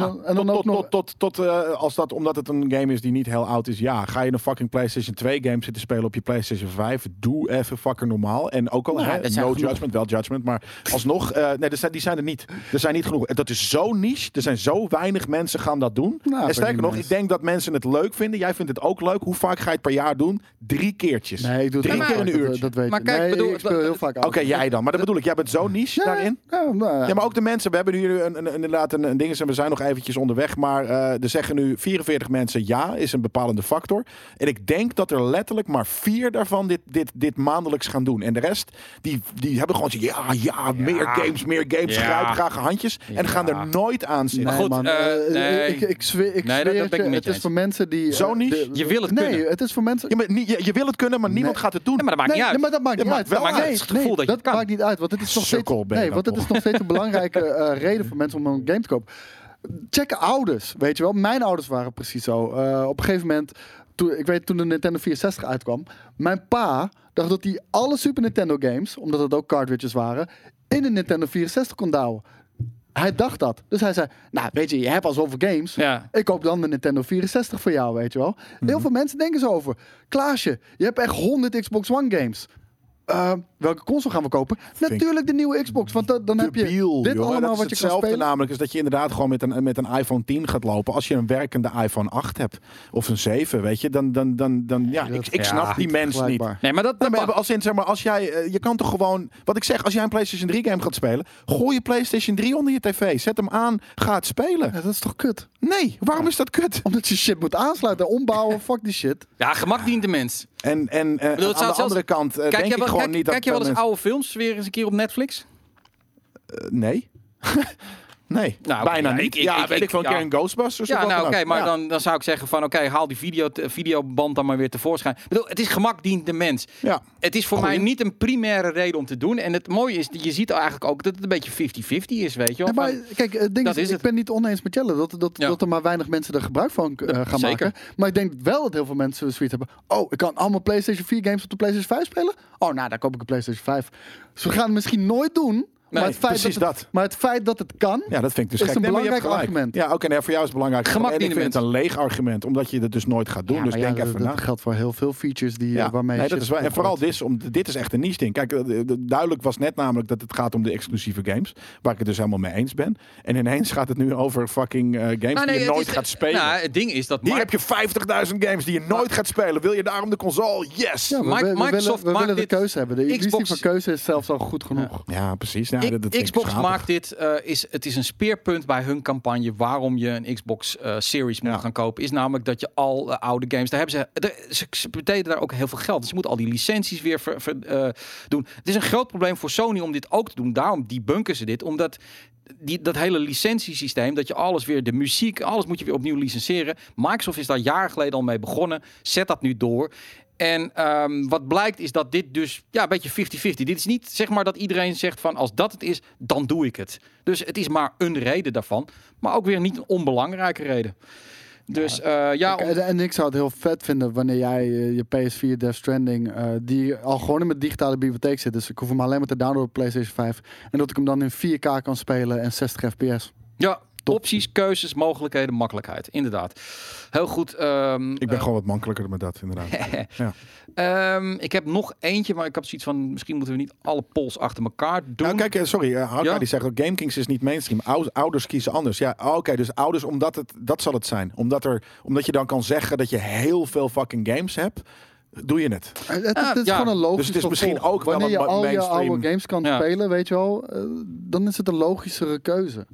En dan, en dan tot, ook tot, nog... tot, tot, tot, eh, als dat, omdat het een game is die niet heel oud is. Ja, ga je een fucking PlayStation 2 game zitten spelen op je PlayStation 5? Doe even fucking normaal. En ook al, Nou, hè, no genoeg. judgment, wel judgment. Maar alsnog, eh, nee, er zijn, die zijn er niet. Er zijn niet genoeg. Dat is zo niche. Er zijn zo weinig mensen gaan dat doen. Nou, en sterker ik nog, ik denk dat mensen het leuk vinden. Jij vindt het ook leuk. Hoe vaak ga je het per jaar doen? Drie keertjes. Nee, ik doe het Drie keer een dat- uurtje. Dat, weet Maar kijk, nee, bedoel- ik speel heel vaak Oké, jij dan. Maar dat bedoel ik. Jij bent zo niche daarin. Ja, nou ja. Ja, maar ook de mensen. We hebben nu een, een, inderdaad een, een ding. En we zijn nog eventjes onderweg. Maar eh, er zeggen nu 44 mensen ja, is een bepalende factor. En ik denk dat er letterlijk maar vier daarvan dit, dit, dit maandelijks gaan doen. En de rest, die, die hebben gewoon zo, ja, ja, meer games, meer games. Ja. Grijp graag handjes. En gaan er nooit aan zitten. Nee, goed, man. eh, eh, nee. Ik, ik zweer, ik Nee, dat- zweer dat je, niet het is voor mensen die... Zo niet? de- Je wil het nee, kunnen. het is voor mensen... Ja, maar niet- je, je wil het kunnen, maar niemand gaat het doen. Maar dat maakt nee, niet uit. nee, maar dat maakt niet uit. Nee, nee, dat je maakt niet uit. Want het is nog steeds, je nee, want het is toch. nog steeds een belangrijke eh, reden voor mensen om een game te kopen. Check ouders, weet je wel. Mijn ouders waren precies zo. Eh, op een gegeven moment, toen, ik weet toen de Nintendo 64 uitkwam, mijn pa dacht dat hij alle Super Nintendo games, omdat het ook cartridges waren, in de Nintendo 64 kon douwen. Hij dacht dat. Dus hij zei, nou weet je, je hebt al zoveel games. Ja. Ik koop dan de Nintendo 64 voor jou, weet je wel. Mhm. Heel veel mensen denken zo over. Klaasje, je hebt echt 100 Xbox One games. Uh, welke console gaan we kopen? Natuurlijk de nieuwe Xbox, want dan, dan heb je Debiel, dit joh. Allemaal dat is wat je kan hetzelfde spelen. namelijk is dat je inderdaad gewoon met een, met een iPhone 10 gaat lopen. Als je een werkende iPhone 8 hebt of een 7, weet je, dan, dan, dan, dan ja, ik, ik Ja, snap die mens niet. Nee, maar dat, Nee, maar als, in, zeg maar, als jij, eh, je kan toch gewoon, wat ik zeg, als jij een PlayStation 3 game gaat spelen, gooi je PlayStation 3 onder je tv, zet hem aan, ga het spelen. Ja, dat is toch kut? Nee, waarom is dat kut? Omdat je shit moet aansluiten, ombouwen, fuck die shit. Ja, gemak dient de mens. En, en eh, bedoel, aan de zelfs- andere kant eh, Kijk denk ik wel, gewoon kijk, niet dat kijk je wel eens oude films weer eens een keer op Netflix? Eh, nee. nee, Nou, bijna ja, niet. ik- ja, ik- weet ik, ik- van een ja. keer een Ghostbusters of Ja, nou oké, maar Ja. dan, dan zou ik zeggen van oké, haal die video, videoband dan maar weer tevoorschijn. Ik bedoel, het is gemak dient de mens. Ja. Het is voor mij niet een primaire reden om te doen. En het mooie is, je ziet eigenlijk ook dat het een beetje 50-50 is, weet je wel. Maar kijk, het ding dat is, is ik ben niet oneens met Jelle dat, dat, dat er maar weinig mensen er gebruik van eh, gaan zeker. maken. Maar ik denk wel dat heel veel mensen zoiets hebben. Oh, ik kan allemaal PlayStation 4 games op de PlayStation 5 spelen? Oh, nou, dan koop ik een PlayStation 5. Dus we gaan het misschien nooit doen. Maar, het feit precies dat het, dat. maar het feit dat het kan, Ja, dat vind ik dus Is gek. een Nee, je belangrijk argument. Ja, oké, nee, voor jou is het belangrijk. Gemak en ik vind het een leeg argument, omdat je het dus nooit gaat doen. Ja, dus denk ja, even dat, na. dat geldt voor heel veel features die, Ja, eh, waarmee nee, dat shit is wel, en vooral dit, om, dit is echt een niche ding. Kijk, eh, de- duidelijk was net namelijk dat het gaat om de exclusieve games, waar ik het dus helemaal mee eens ben. En ineens gaat het nu over fucking eh, games Nou, die je nooit is- gaat spelen. Nou, het ding is dat Hier heb je 50.000 games die je nooit gaat spelen. Wil je daarom de console? Yes! Ja, Ja, Microsoft maakt de keuze hebben. De illusie Xbox- van keuze is zelfs al goed genoeg. precies. Ik- dat, Xbox maakt dit, eh, is, het is een speerpunt bij hun campagne waarom je een Xbox eh, Series moet Ja. gaan kopen. Is namelijk dat je al eh, oude games, daar hebben ze, er- ze, ze betalen daar ook heel veel geld. Dus je moet al die licenties weer ver- ver- doen. Het is een groot probleem voor Sony om dit ook te doen. Daarom debunken ze dit, omdat die, dat hele licentiesysteem, dat je alles weer, de muziek, alles moet je weer opnieuw licenseren. Microsoft is daar jaren geleden al mee begonnen. Zet dat nu door. En ehm, wat blijkt is dat dit dus ja, een beetje 50-50. Dit is niet zeg maar dat iedereen zegt van als dat het is, dan doe ik het. Dus het is maar een reden daarvan. Maar ook weer niet een onbelangrijke reden. Dus eh, ja, om- Kijk, en, en ik zou het heel vet vinden wanneer jij eh, je PS4 Death Stranding, eh, die al gewoon in mijn digitale bibliotheek zit. Dus ik hoef hem alleen maar te downloaden op PlayStation 5. En dat ik hem dan in 4K kan spelen en 60 fps. ja, Opties, keuzes, mogelijkheden, makkelijkheid. Inderdaad. Heel goed. ehm, Ik ben eh, gewoon wat makkelijker met dat, inderdaad. Ja. ehm, ik heb nog eentje, maar ik had zoiets van... misschien moeten we niet alle polls achter elkaar doen. Nou, kijk, eh, sorry, uh, Ja. die zegt ook GameKings is niet mainstream. Ou- ouders kiezen anders. Ja, oh, oké, dus ouders omdat het dat zal het zijn. Omdat er omdat je dan kan zeggen dat je heel veel fucking games hebt, doe je het. Het, het- Ah, het is ja. gewoon een logisch Dus het is misschien ook wel Wanneer je al je mainstream- oude games kan Ja. spelen, weet je wel, dan is het een logischere keuze.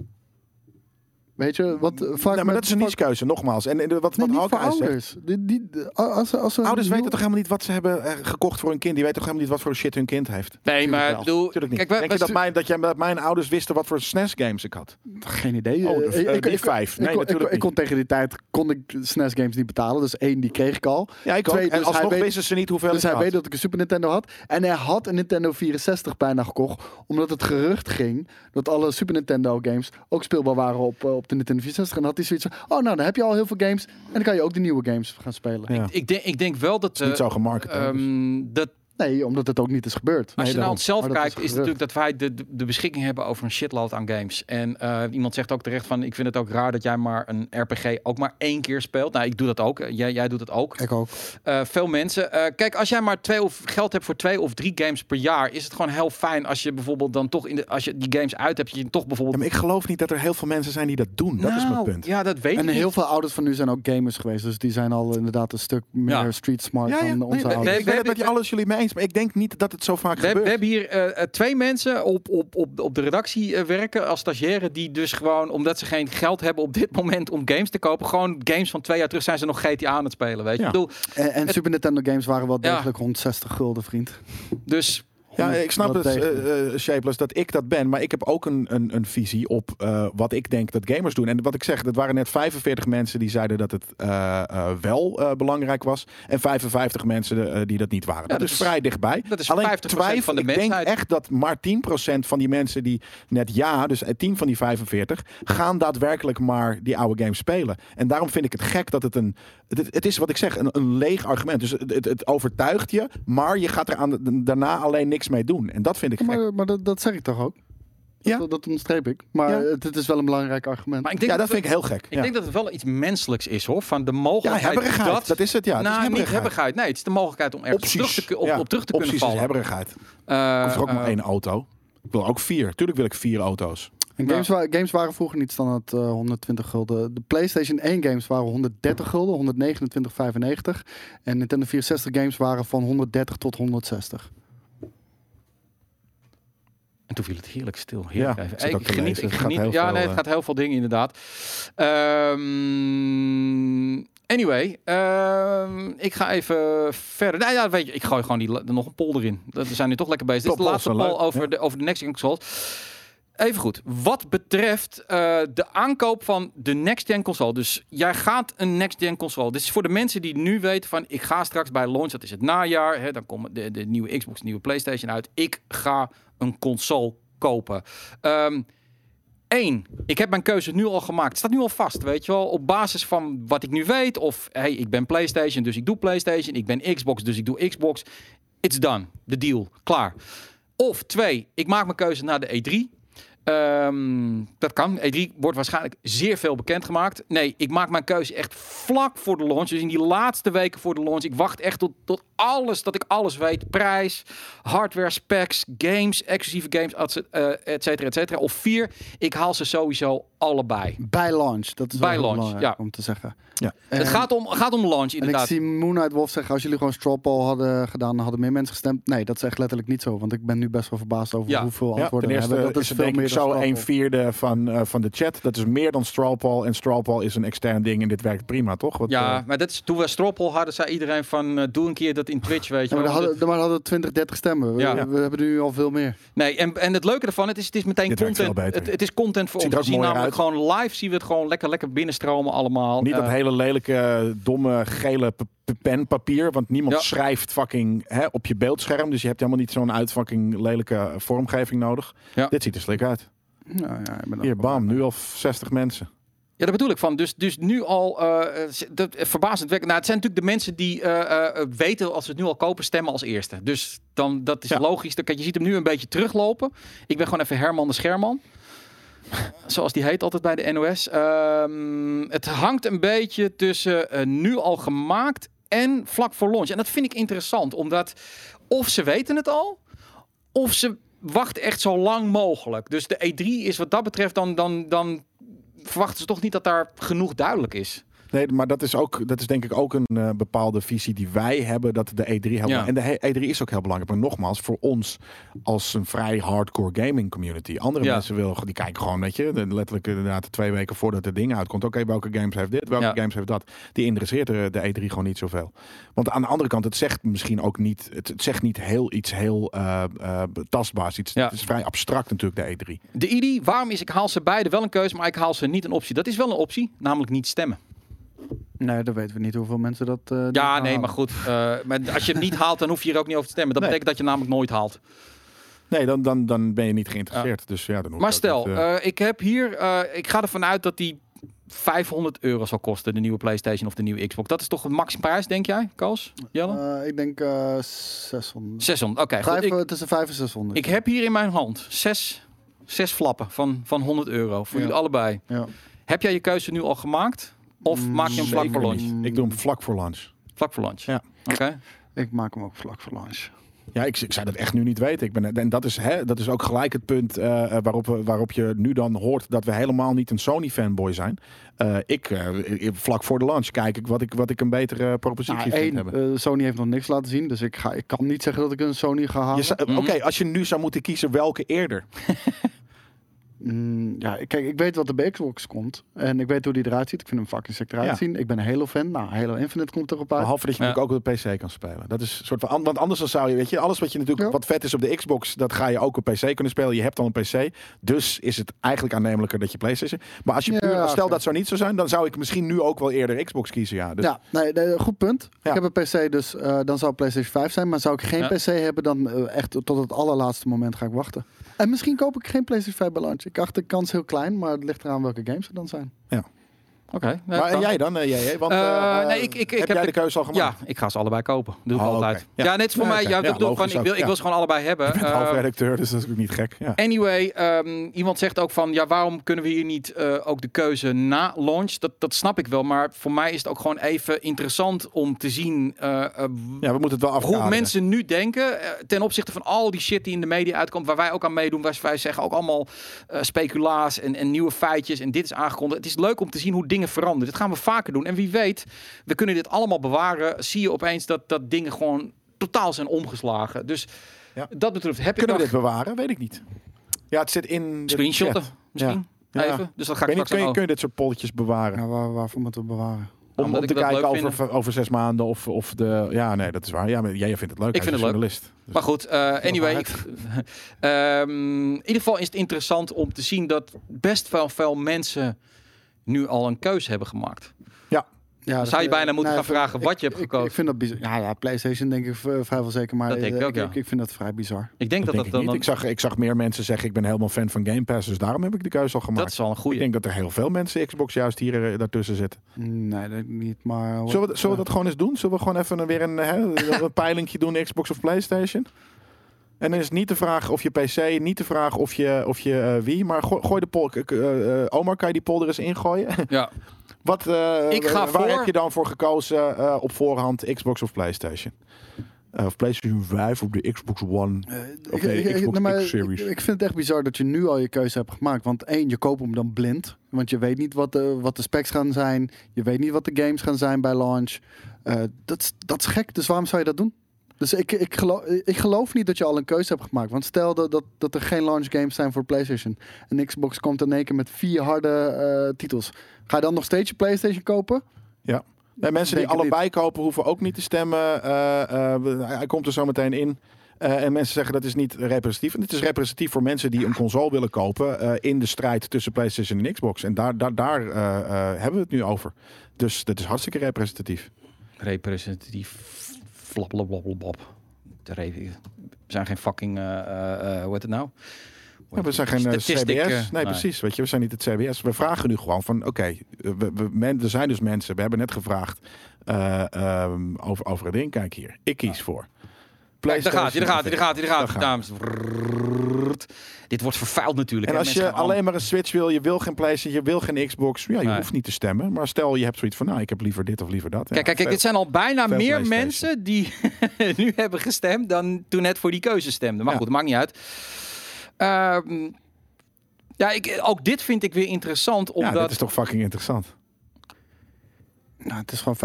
Weet je, wat vaak Nee, maar dat is een vaak- niche keuze, nogmaals. En, en wat, Nee, wat Hawkeye ouders. Die, die, als, Ouders nieuw- weten toch helemaal niet wat ze hebben eh, gekocht voor hun kind. Die weten toch helemaal niet wat voor shit hun kind heeft. nee, maar wel. doe... Tuurlijk niet. Kijk, Denk je dat, mijn, dat, jij, dat mijn ouders wisten wat voor SNES games ik had? Geen idee. Oh, de- Eh, eh, die vijf. Nee, ik, kon- natuurlijk ik, ik kon tegen die tijd kon ik SNES games niet betalen. Dus één, die kreeg ik al. Ja, ik ook. Twee, en dus alsnog weet- wisten ze niet hoeveel Dus ik hij had. weet dat ik een Super Nintendo had. En hij had een Nintendo 64 bijna gekocht. Omdat het gerucht ging dat alle Super Nintendo games ook speelbaar waren op, eh, op de Nintendo 64. En had hij zoiets van, oh nou, dan heb je al heel veel games. En dan kan je ook de nieuwe games gaan spelen. Ja. Ik, denk, ik denk wel dat... is niet eh, zo gemarket, dus. ehm, dat Nee, omdat het ook niet is gebeurd. Als Nee, je naar onszelf Maar dat kijkt, is het gerucht. natuurlijk dat wij de, de, de beschikking hebben over een shitload aan games. En eh, iemand zegt ook terecht van, ik vind het ook raar dat jij maar een RPG ook maar één keer speelt. Nou, ik doe dat ook. Jij, jij doet het ook. Ik ook. Eh, veel mensen. Eh, kijk, als jij maar twee of geld hebt voor twee of drie games per jaar, is het gewoon heel fijn als je bijvoorbeeld dan toch in de, als je die games uit hebt, je toch Ja, bijvoorbeeld. maar ik geloof niet dat er heel veel mensen zijn die dat doen. Dat is mijn Nou, punt. Ja, dat weet En ik heel niet. veel ouders van nu zijn ook gamers geweest. Dus die zijn al inderdaad een stuk meer Ja. street smart Ja, ja, dan nee, onze nee, ouders. ik weet dat je alles jullie mee eens, maar ik denk niet dat het zo vaak We, hebben- gebeurt. we hebben hier eh, eh, twee mensen op, op, op, op de redactie eh, werken als stagiaire die dus gewoon, omdat ze geen geld hebben op dit moment om games te kopen, gewoon games van twee jaar terug zijn ze nog GTA aan het spelen, weet je. Ja. Ik bedoel, En, en Het- Super Nintendo games waren wel Ja. degelijk 160 gulden, vriend. dus Ja, ik snap het, eh, eh, Shapeless, dat ik dat ben. Maar ik heb ook een, een, een visie op eh, wat ik denk dat gamers doen. En wat ik zeg, dat waren net 45 mensen die zeiden dat het eh, eh, wel eh, belangrijk was. En 55 mensen die dat niet waren. dat, dat is is- vrij dichtbij. dat is Alleen 50% twijfel, van de ik denk mensheid. echt dat maar 10% van die mensen die net ja, dus eh, 10 van die 45, gaan daadwerkelijk maar die oude games spelen. En daarom vind ik het gek dat het een, het, het is wat ik zeg, een, een leeg argument. Dus het, het, het overtuigt je, maar je gaat er aan daarna alleen niks mee doen. En dat vind ik gek. Maar, maar dat, dat zeg ik toch ook? Dat, Ja. dat, dat onderstreep ik. Maar Ja. het, het is wel een belangrijk argument. maar ik denk Ja, dat vind ik heel gek. Ik ja. denk dat het wel iets menselijks is hoor, van de mogelijkheid dat, Dat, is het, ja. het is nou, niet hebberigheid. Nee, het is de mogelijkheid om ergens op terug te, op, Ja, op terug te kunnen Opties is vallen. hebberigheid. Eh, Ik hoef er ook maar eh, één auto. Ik wil ook vier. Tuurlijk wil ik vier auto's. En games, wa- games waren vroeger niet standaard eh 120 gulden. De PlayStation 1 games waren 130 gulden, 129,95. En Nintendo 64 games waren van 130 tot 160. En toen viel het heerlijk stil. Heerlijk Ja, even. ik geniet, lezen. ik gaat geniet. Ja, veel, nee, het eh, gaat heel veel dingen inderdaad. Ehm, anyway, ehm, ik ga even verder. Nou ja, weet je, ik gooi gewoon die, nog een poll erin. Dat- We zijn nu toch lekker bezig. Dit is de laatste poll over, ja. de, over de next consoles. Even goed. Wat betreft eh, de aankoop van de next gen console. Dus jij gaat een next gen console. Dit is voor de mensen die nu weten van ik ga straks bij launch, dat is het najaar. Hè, dan komen de, de nieuwe Xbox, de nieuwe PlayStation uit. Ik ga een console kopen. Ehm Eén, ik heb mijn keuze nu al gemaakt. Het staat nu al vast, weet je wel. Op basis van wat ik nu weet. Of, hey, ik ben PlayStation, dus ik doe PlayStation. Ik ben Xbox, dus ik doe Xbox. It's done. De deal. Klaar. Of twee, ik maak mijn keuze naar de E3. Ehm, dat kan. E3 wordt waarschijnlijk zeer veel bekendgemaakt. Nee, ik maak mijn keuze echt vlak voor de launch. Dus in die laatste weken voor de launch. Ik wacht echt tot, tot alles, dat ik alles weet. Prijs, hardware, specs, games, exclusieve games, et cetera, eh, et cetera, et cetera. Of vier, ik haal ze sowieso allebei. Bij launch, dat is Bij launch, ja. om te zeggen. Ja. En, het gaat om, gaat om de launch, en ik inderdaad. zie Moonlight Wolf zeggen, als jullie gewoon straw poll hadden gedaan, dan hadden meer mensen gestemd. Nee, dat is echt letterlijk niet zo. Want ik ben nu best wel verbaasd over Ja. hoeveel Ja, antwoorden ten eerste hebben. Dat is veel meer straw een vierde van, eh, van de chat. Dat is meer dan Strawpoll. En Strawpoll is een extern ding en dit werkt prima, toch? Wat, Ja, eh, maar dat is, toen we Stroppel hadden, zei iedereen van eh, doe een keer dat in Twitch, weet je Ja, maar dan want hadden, maar hadden we 20, 30 stemmen. We, Ja. we hebben nu al veel meer. Nee, en, en het leuke ervan, het is, het is meteen Dit werkt content. veel beter. Het, het is content voor ons. We zien namelijk gewoon live, zien we het gewoon lekker, lekker binnenstromen allemaal. niet dat hele lelijke, domme, gele p- p- penpapier. Want niemand Ja. schrijft fucking hè, op je beeldscherm. Dus je hebt helemaal niet zo'n uitfucking lelijke vormgeving nodig. Ja. Dit ziet er slik uit. Nou, ja, ik ben ook Hier, bam. Nu al 60 mensen. Ja, dat bedoel ik van. Dus, dus nu al, eh, eh, dat, eh, verbazend. Nou, het zijn natuurlijk de mensen die eh, eh, weten als ze het nu al kopen, stemmen als eerste. Dus dan, dat is Ja. logisch. Dan kan, je ziet hem nu een beetje teruglopen. Ik ben gewoon even Herman de Scherman. Zoals die heet altijd bij de NOS. Ehm, het hangt een beetje tussen eh, nu al gemaakt en vlak voor launch. En dat vind ik interessant, omdat of ze weten het al, of ze wachten echt zo lang mogelijk. Dus de E3 is wat dat betreft, dan, dan, dan verwachten ze toch niet dat daar genoeg duidelijk is. Nee, maar dat is, ook, dat is denk ik ook een eh, bepaalde visie die wij hebben. Dat de E3 heel belangrijk En de he- E3 is ook heel belangrijk. Maar nogmaals, voor ons als een vrij hardcore gaming community. Andere Ja. mensen willen, die kijken gewoon, weet je, letterlijk inderdaad twee weken voordat het ding uitkomt. Oké, welke games heeft dit, welke Ja. games heeft dat. Die interesseert de, de E3 gewoon niet zoveel. Want aan de andere kant, het zegt misschien ook niet, het, het zegt niet heel iets heel eh, eh, tastbaars. Iets, Ja. Het is vrij abstract natuurlijk, de E3. De ID, waarom is ik haal ze beide wel een keuze, maar ik haal ze niet een optie. Dat is wel een optie, namelijk niet stemmen. Nee, dan weten we niet hoeveel mensen dat... eh, Ja, nee, halen. maar goed. eh, maar als je het niet haalt, dan hoef je hier ook niet over te stemmen. Dat Nee. betekent dat je namelijk nooit haalt. Nee, dan, dan, dan ben je niet geïnteresseerd. Dus ja, dan hoef je Maar stel, niet, eh, ik heb hier, eh, ik ga ervan uit dat die 500 euro zal kosten, de nieuwe PlayStation of de nieuwe Xbox. Dat is toch een maximumprijs, denk jij, Koos? Jelle? Eh, ik denk eh 600. 600. Oké, goed. Ik, eh, tussen 5 en 600. ik heb hier in mijn hand zes, zes flappen van, van 100 euro voor Ja. jullie allebei. ja. Heb jij je keuze nu al gemaakt? Of Mm, maak je hem vlak zeker voor launch? niet. Ik doe hem vlak voor lunch. Vlak voor launch. Ja. Oké. Ik maak hem ook vlak voor launch. Ja, ik, ik zou dat echt nu niet weten. Ik ben, en dat is, hè, dat is ook gelijk het punt eh, eh, waarop, we- waarop je nu dan hoort dat we helemaal niet een Sony-fanboy zijn. Eh, ik, eh, ik- vlak voor de launch kijk ik wat ik, wat ik een betere propositie Nou, vind één, hebben. eh, Sony heeft nog niks laten zien, dus ik, ga, ik kan niet zeggen dat ik een Sony ga halen. Je zou- Mhm. Oké, als je nu zou moeten kiezen welke eerder. Mm, ja, kijk, ik weet wat bij Xbox komt. En ik weet hoe die eruit ziet. Ik vind hem fucking sick eruit Ja. zien. Ik ben een Halo-fan. Nou, Halo Infinite komt erop uit. Behalve dat je Ja. natuurlijk ook op de PC kan spelen. Dat is een soort van, want anders dan zou je, weet je, alles wat je natuurlijk, Ja. wat vet is op de Xbox, dat ga je ook op PC kunnen spelen. Je hebt al een PC, dus is het eigenlijk aannemelijker dat je PlayStation. Maar als je Ja, puur, stel dat zou niet zo zijn, dan zou ik misschien nu ook wel eerder Xbox kiezen. Ja, dus, Ja, nee, nee, goed punt. Ja. Ik heb een PC, dus eh, dan zou het PlayStation 5 zijn. Maar zou ik geen Ja. PC hebben, dan eh, echt tot het allerlaatste moment ga ik wachten. En misschien koop ik geen PlayStation 5 bij. Ik acht de kans heel klein, maar het ligt eraan welke games er dan zijn. Oké. nee, Maar en jij dan? eh, jij, want, eh, nee, ik- ik- ik heb, heb jij de- de keuze al gemaakt? Ja, ik ga ze allebei kopen. Doe ik Oh, altijd. Ja. Ja. net voor Ja, mij. oké. Ja, ik logisch van, ik, wil, ik wil ze gewoon allebei hebben. Je bent Eh, hoofdredacteur, dus dat is ook niet gek. Ja. Anyway, ehm, iemand zegt ook van, ja, waarom kunnen we hier niet ook de keuze na launch? Dat, dat snap ik wel, maar voor mij is het ook gewoon even interessant om te zien ja, we moeten het wel afkaderen. hoe mensen nu denken ten opzichte van al die shit die in de media uitkomt, waar wij ook aan meedoen, waar wij zeggen ook allemaal speculaas en, en nieuwe feitjes en dit is aangekondigd. Het is leuk om te zien hoe dingen veranderen. Dit gaan we vaker doen. En wie weet, we kunnen dit allemaal bewaren. Zie je opeens dat, dat dingen gewoon totaal zijn omgeslagen. Dus Ja. dat betreft heb Kunnen ik we nog dit bewaren? Weet ik niet. Ja, het zit in de screenshotten misschien. Ja. Even. Dus dat ga ik Weet niet, kun, je, kun je dit soort polletjes bewaren? Ja, waar, waarvoor moeten we bewaren? Om, om ik te kijken over, over zes maanden of, of de... Ja, nee, dat is waar. Ja, maar jij vindt het leuk. Ik vind het leuk. journalist. Dus- Maar goed, eh, anyway. ik- Ehm, in ieder geval is het interessant om te zien dat best wel veel mensen nu al een keuze hebben gemaakt. Ja, Dan zou je dat- bijna moeten gaan vragen ik- wat je hebt ik- gekozen. Ik, vind dat bizar. Ja, ja, PlayStation denk ik vrijwel zeker. Maar Dat denk ik eh, ook, ja. ik, ik vind dat vrij bizar. Ik denk Dat dat denk dat ik dan... niet. Ik zag, ik zag meer mensen zeggen, ik ben helemaal fan van Game Pass, dus daarom heb ik de keuze al gemaakt. dat is wel een Ik goede. denk dat er heel veel mensen Xbox juist hier eh, daartussen zitten. Nee, dat niet. Maar Zullen we, zullen we dat gewoon eens doen? Zullen we gewoon even een, weer een, hè, een peilingje doen, Xbox of PlayStation? En dan is het niet de vraag of je PC, niet de vraag of je, of je eh, wie, maar gooi, gooi de eh, eh, Omar, kan je die poll er eens ingooien? Ja. Wat, eh, Ik ga waar voor- heb je dan voor gekozen eh, op voorhand, Xbox of PlayStation? Eh, of PlayStation 5 op de Xbox One. Of ik- nee, ik- Xbox nee, maar X Series. Ik, ik vind het echt bizar dat je nu al je keuze hebt gemaakt. Want één, je koopt hem dan blind. Want je weet niet wat de, wat de specs gaan zijn. Je weet niet wat de games gaan zijn bij launch. Eh, dat, is- dat is gek. Dus waarom zou je dat doen? Dus ik, ik, geloof, ik geloof niet dat je al een keuze hebt gemaakt. Want stel dat, dat, dat er geen launch games zijn voor PlayStation. En Xbox komt in één keer met vier harde eh, titels. Ga je dan nog steeds je PlayStation kopen? Nee, mensen die allebei kopen hoeven ook niet te stemmen. Eh, eh, hij komt er zo meteen in. Eh, en mensen zeggen dat is niet representatief. En het is representatief voor mensen die een console willen kopen eh, in de strijd tussen PlayStation en Xbox. En daar, daar, daar eh, eh, hebben we het nu over. Dus dat is hartstikke representatief. Representatief. Re- We zijn geen fucking... eh, eh, hoe heet het nou? Ja, we zijn geen CBS. nee, precies. Weet je, we zijn niet het CBS. We vragen nu gewoon van, oké, we, we, men- er zijn dus mensen. We hebben net gevraagd eh, ehm, over, over het ding. Kijk hier, ik kies voor Daar gaat hij, daar gaat hij, daar gaat hij, daar gaat hij, dames. Dit wordt vervuild natuurlijk. En als je alleen maar een Switch wil, je wil geen PlayStation, je wil geen Xbox, ja, je hoeft niet te stemmen. Maar stel je hebt zoiets van, nou, ik heb liever dit of liever dat. Kijk, kijk, kijk, Ja, het zijn al bijna meer mensen die nu hebben gestemd dan toen net voor die keuze stemden. Maar Ja. goed, maakt niet uit. Ehm, ja, ik, ook dit vind ik weer interessant, ja, omdat... dat is toch fucking interessant. Nou, het is gewoon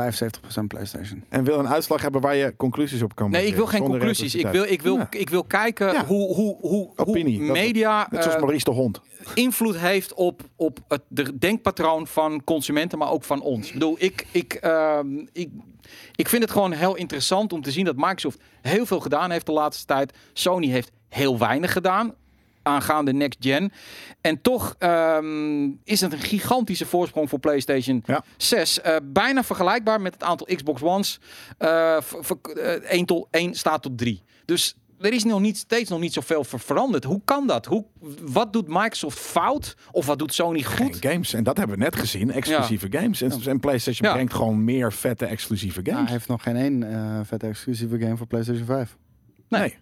75% PlayStation. En wil een uitslag hebben waar je conclusies op kan Nee, ik wil geen conclusies. Ik wil, ik wil, Ja. ik wil kijken Ja. hoe, hoe, hoe, Opinie, hoe media Net zoals eh, Maurice de Hond. invloed heeft op, op het de denkpatroon van consumenten, maar ook van ons. Ik bedoel, ik, ik, ehm, ik, ik vind het gewoon heel interessant om te zien dat Microsoft heel veel gedaan heeft de laatste tijd. Sony heeft heel weinig gedaan aangaande next gen. En toch ehm, is het een gigantische voorsprong voor PlayStation Ja. 6. Eh, bijna vergelijkbaar met het aantal Xbox Ones. Eh, v- eh, 1, tot, 1 staat tot 3. Dus er is nog niet, steeds nog niet zoveel ver veranderd. Hoe kan dat? Hoe, wat doet Microsoft fout? Of wat doet Sony Geen goed? games. En dat hebben we net gezien. Exclusieve games. En, en PlayStation Ja. brengt gewoon meer vette exclusieve Nou, games. hij heeft nog geen één eh vette exclusieve game voor PlayStation 5. nee. Eh,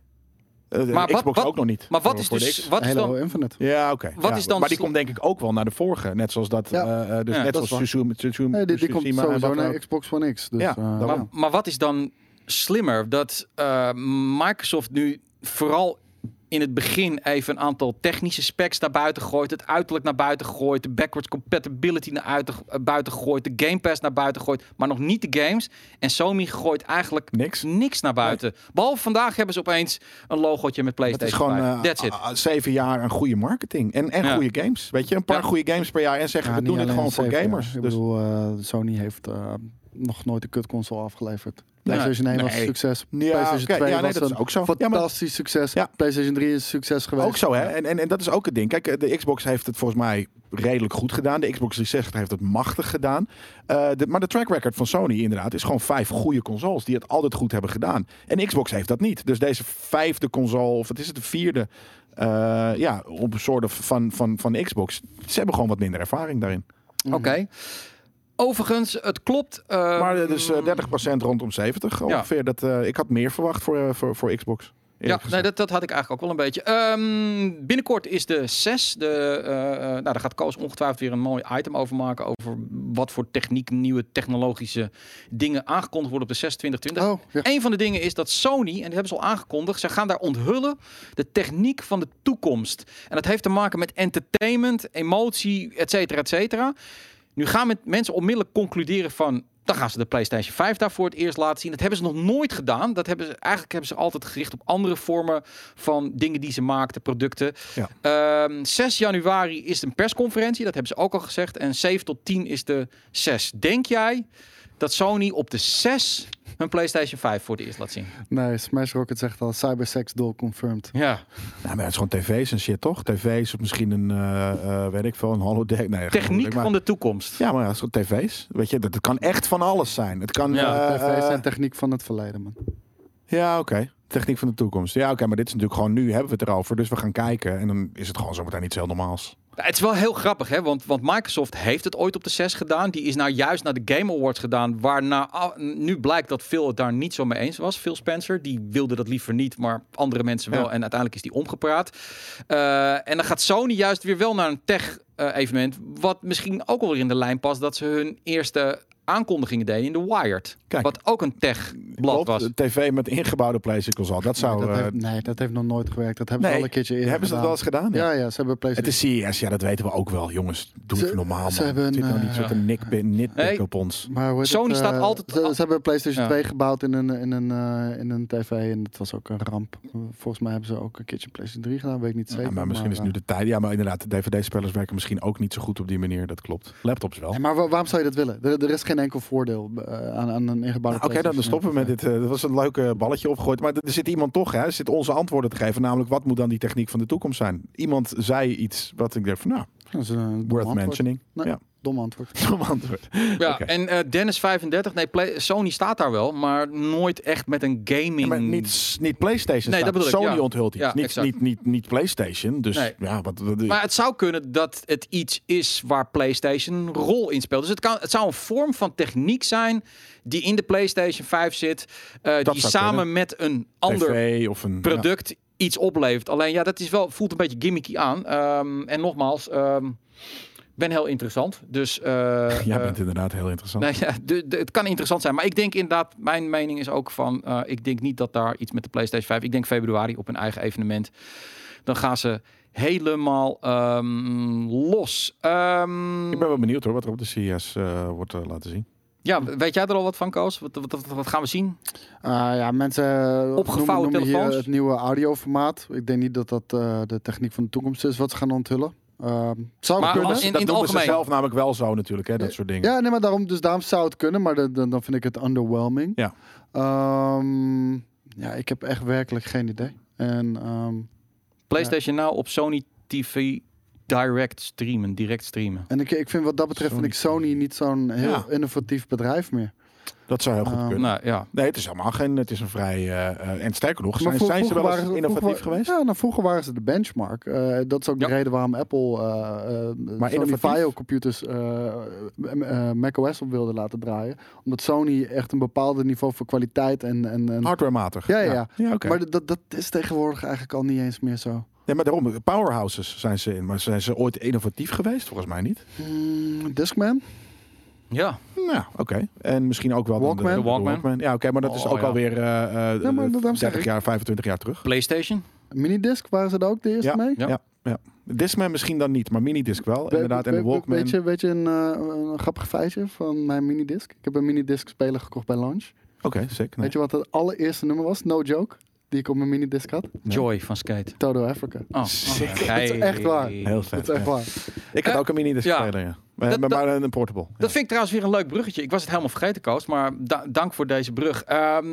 de Maar wat- Xbox wat- ook nog niet. Maar wat Voor- is dus... Wat is Halo dan, Infinite. Ja, oké. Wat Ja, is dan Maar die komt denk ik ook wel naar de vorige. Net zoals dat. Ja. eh, eh, dus Ja, net zoals. Tsushima. Nee, die, die komt sowieso naar ook. Xbox One X. Dus, Ja, eh, ja. Maar wat is dan slimmer? Dat eh, Microsoft nu vooral in het begin even een aantal technische specs naar buiten gooit. Het uiterlijk naar buiten gooit. De backwards compatibility naar eh, buiten gooit. De Game Pass naar buiten gooit. Maar nog niet de games. En Sony gooit eigenlijk Niks. niks naar buiten. Behalve vandaag hebben ze opeens een logootje met Het is PlayStation gewoon 5. eh, That's it. zeven jaar een goede marketing. En, en Ja. goede games. Weet je, een paar Ja. goede games per jaar. En zeggen Ja, we doen het gewoon voor gamers. jaar. Ik Dus bedoel, eh, Sony heeft eh, nog nooit een kutconsole afgeleverd. PlayStation 1 was een succes. Ja, PlayStation oké, 2 ja, nee, was dat is een ook zo. Ja, maar- fantastisch succes. Ja. PlayStation 3 is een succes geweest. Ook zo, hè? En, en, en dat is ook het ding. Kijk, eh, de Xbox heeft het volgens mij redelijk goed gedaan. De Xbox 360 heeft het machtig gedaan. Eh, de, maar de track record van Sony inderdaad is gewoon vijf goede consoles die het altijd goed hebben gedaan. En Xbox heeft dat niet. Dus deze vijfde console, of wat is het, de vierde, eh, ja, op een soort van, van, van Xbox. Ze hebben gewoon wat minder ervaring daarin. Oké. Overigens, het klopt. eh, Maar eh, dus eh, 30% rondom 70 ongeveer. Dat, eh, ik had meer verwacht voor, eh, voor, voor Xbox. Ja, nee, dat, dat had ik eigenlijk ook wel een beetje. Ehm, binnenkort is de 6. De, eh, eh, nou, daar gaat Koos ongetwijfeld weer een mooi item over maken. Over wat voor techniek, nieuwe technologische dingen aangekondigd worden op de 6 2020. Oh, ja. Een van de dingen is dat Sony, en die hebben ze al aangekondigd, ze gaan daar onthullen de techniek van de toekomst. En dat heeft te maken met entertainment, emotie, et cetera, et cetera. Nu gaan met mensen onmiddellijk concluderen van. Dan gaan ze de PlayStation 5 daar voor het eerst laten zien. Dat hebben ze nog nooit gedaan. Dat hebben ze, eigenlijk hebben ze altijd gericht op andere vormen van dingen die ze maakten, producten. Ja. Ehm, 6 januari is een persconferentie, dat hebben ze ook al gezegd. En 7 tot 10 is de 6. Denk jij dat Sony op de 6 hun PlayStation 5 voor het eerst laat zien? Nee, Smash Rocket zegt al cybersex doll confirmed. Ja, Nou, maar het is gewoon tv's en shit, toch? TV's of misschien een, eh, eh, weet ik veel, een holodeck. Nee, techniek maar- van de toekomst. Ja, maar ja, het is gewoon tv's. Weet je, dat, dat kan echt van alles zijn. Het kan... Ja, eh, TV's en techniek van het verleden, man. ja, oké. Techniek van de toekomst. Ja, oké, maar dit is natuurlijk gewoon nu hebben we het erover. Dus we gaan kijken en dan is het gewoon zometeen iets heel normaals. Het is wel heel grappig, hè? Want, want Microsoft heeft het ooit op de 6 gedaan. Die is nou juist naar de Game Awards gedaan. Waarna nu blijkt dat Phil het daar niet zo mee eens was. Phil Spencer, die wilde dat liever niet, maar andere mensen wel. Ja. En uiteindelijk is die omgepraat. Eh, en dan gaat Sony juist weer wel naar een tech-evenement. wat misschien ook wel weer in de lijn past dat ze hun eerste aankondigingen deden in de Wired. Kijk. wat ook een tech-blad was. een tv met ingebouwde PlayStation console. Dat zou... nee, dat eh, heeft, nee, dat heeft nog nooit gewerkt. Dat hebben ze nee, al een keertje eerder hebben ze dat wel eens gedaan? Ja, ja, ze hebben Het PlayStation. is CES, ja, dat weten we ook wel. Jongens, doe Ze- het normaal, ze man. hebben Zit nou een, niet eh, zo te nik, nitpikken Nee. op ons. Maar Sony het, staat eh, altijd- Ze, ze hebben PlayStation Ja. 2 gebouwd in een, in, een, eh, in een tv en dat was ook een ramp. Volgens mij hebben ze ook een keertje PlayStation 3 gedaan, weet ik niet zeker. Ja, maar misschien is eh, nu de tijd. Ja, maar inderdaad, de DVD-spellers werken misschien ook niet zo goed op die manier. Dat klopt. Laptops wel. Nee, maar wa- waarom zou je dat willen? Er, er is geen enkel voordeel eh, aan, aan een ingebouwde Nou, Oké, dan, dan stoppen we met dit. eh, dat was een leuke balletje opgegooid. Maar er zit iemand toch, hè? Er zit onze antwoorden te geven. Namelijk, wat moet dan die techniek van de toekomst zijn? Iemand zei iets wat ik dacht van, nou, worth antwoord. mentioning. Nee. Ja. Dom antwoord. Dom antwoord. Ja, en eh, Dennis 35, nee, Play- Sony staat daar wel, maar nooit echt met een gaming. Maar niet, niet PlayStation. Nee, staat. dat bedoel ik, Sony ja. onthult iets. Ja, niet, niet, niet, niet PlayStation. Dus Nee. ja, wat, wat- Maar het zou kunnen dat het iets is waar PlayStation een rol in speelt. Dus het, kan, het zou een vorm van techniek zijn die in de PlayStation 5 zit, eh, die samen kunnen. met een ander TV of een product iets oplevert. Alleen ja, dat is wel, voelt een beetje gimmicky aan. Ehm, en nogmaals, ehm ben heel interessant. Dus eh, Ja, jij eh, bent inderdaad heel interessant. Nee, ja, de, de- het kan interessant zijn. Maar ik denk inderdaad, mijn mening is ook van... eh, ik denk niet dat daar iets met de PlayStation 5... Ik denk februari op een eigen evenement. Dan gaan ze helemaal ehm, los. Ehm, Ik ben wel benieuwd hoor, wat er op de CES eh, wordt eh, laten zien. ja, weet jij er al wat van, Koos? Wat, wat, wat, wat gaan we zien? Ah, ja, mensen eh, Opgevouwen noemen, noemen hier telefoons? het nieuwe audioformaat. Ik denk niet dat dat eh, de techniek van de toekomst is wat ze gaan onthullen. Ehm zou Maar kunnen. als in- dat het noemen ze zelf namelijk wel zo natuurlijk, hè, dat soort dingen. Ja, nee, maar daarom, dus daarom zou het kunnen, maar dan, dan vind ik het underwhelming. Ja. Ehm, ja, ik heb echt werkelijk geen idee. En ehm, PlayStation Now op Sony TV direct streamen. Direct streamen. En ik, ik vind wat dat betreft Sony vind ik Sony niet zo'n heel Ja. innovatief bedrijf meer. Dat zou heel goed Ehm, kunnen. Nou ja, Nee, het is helemaal geen. Het is een vrij. eh, eh, en sterker nog, zijn, zijn ze wel eens innovatief vroeger- geweest? Ja, nou, vroeger waren ze de benchmark. Eh, dat is ook Ja. de reden waarom Apple eh eh Maar Sony? Vaio computers eh eh, macOS op wilde laten draaien. Omdat Sony echt een bepaald niveau voor kwaliteit en... en, en Hardwarematig. Ja, ja, ja. ja. Maar dat, dat is tegenwoordig eigenlijk al niet eens meer zo. Ja, maar daarom, powerhouses zijn ze in. Maar zijn ze ooit innovatief geweest? Volgens mij niet. Discman? Ja. Nou, oké. En misschien ook wel Walkman? De, De Walkman. Ja, oké, maar dat is Oh, ook ja. alweer eh eh, Ja, maar eh, daarom zeg 30 ik. jaar, 25 jaar terug. PlayStation. Minidisc waren ze er ook de eerste Ja, mee? Ja. Ja, ja. Discman misschien dan niet, maar minidisc wel. We- inderdaad, en de Walkman. Weet je, weet je een, eh, een grappig feitje van mijn minidisc? Ik heb een minidisc speler gekocht bij launch. Oké, sick. Nee. Weet je wat het allereerste nummer was? No joke. Die ik op mijn minidisc had? Joy van Skate. Todo Africa. Oh, Sick. Dat is echt waar. Heel vet. Dat is echt ja. waar. Ik had ook een minidisc ja. speler, ja. Maar, Dat- maar, een portable. Dat vind ik trouwens weer een leuk bruggetje. Ik was het helemaal vergeten, Koos, maar da- dank voor deze brug. Ehm,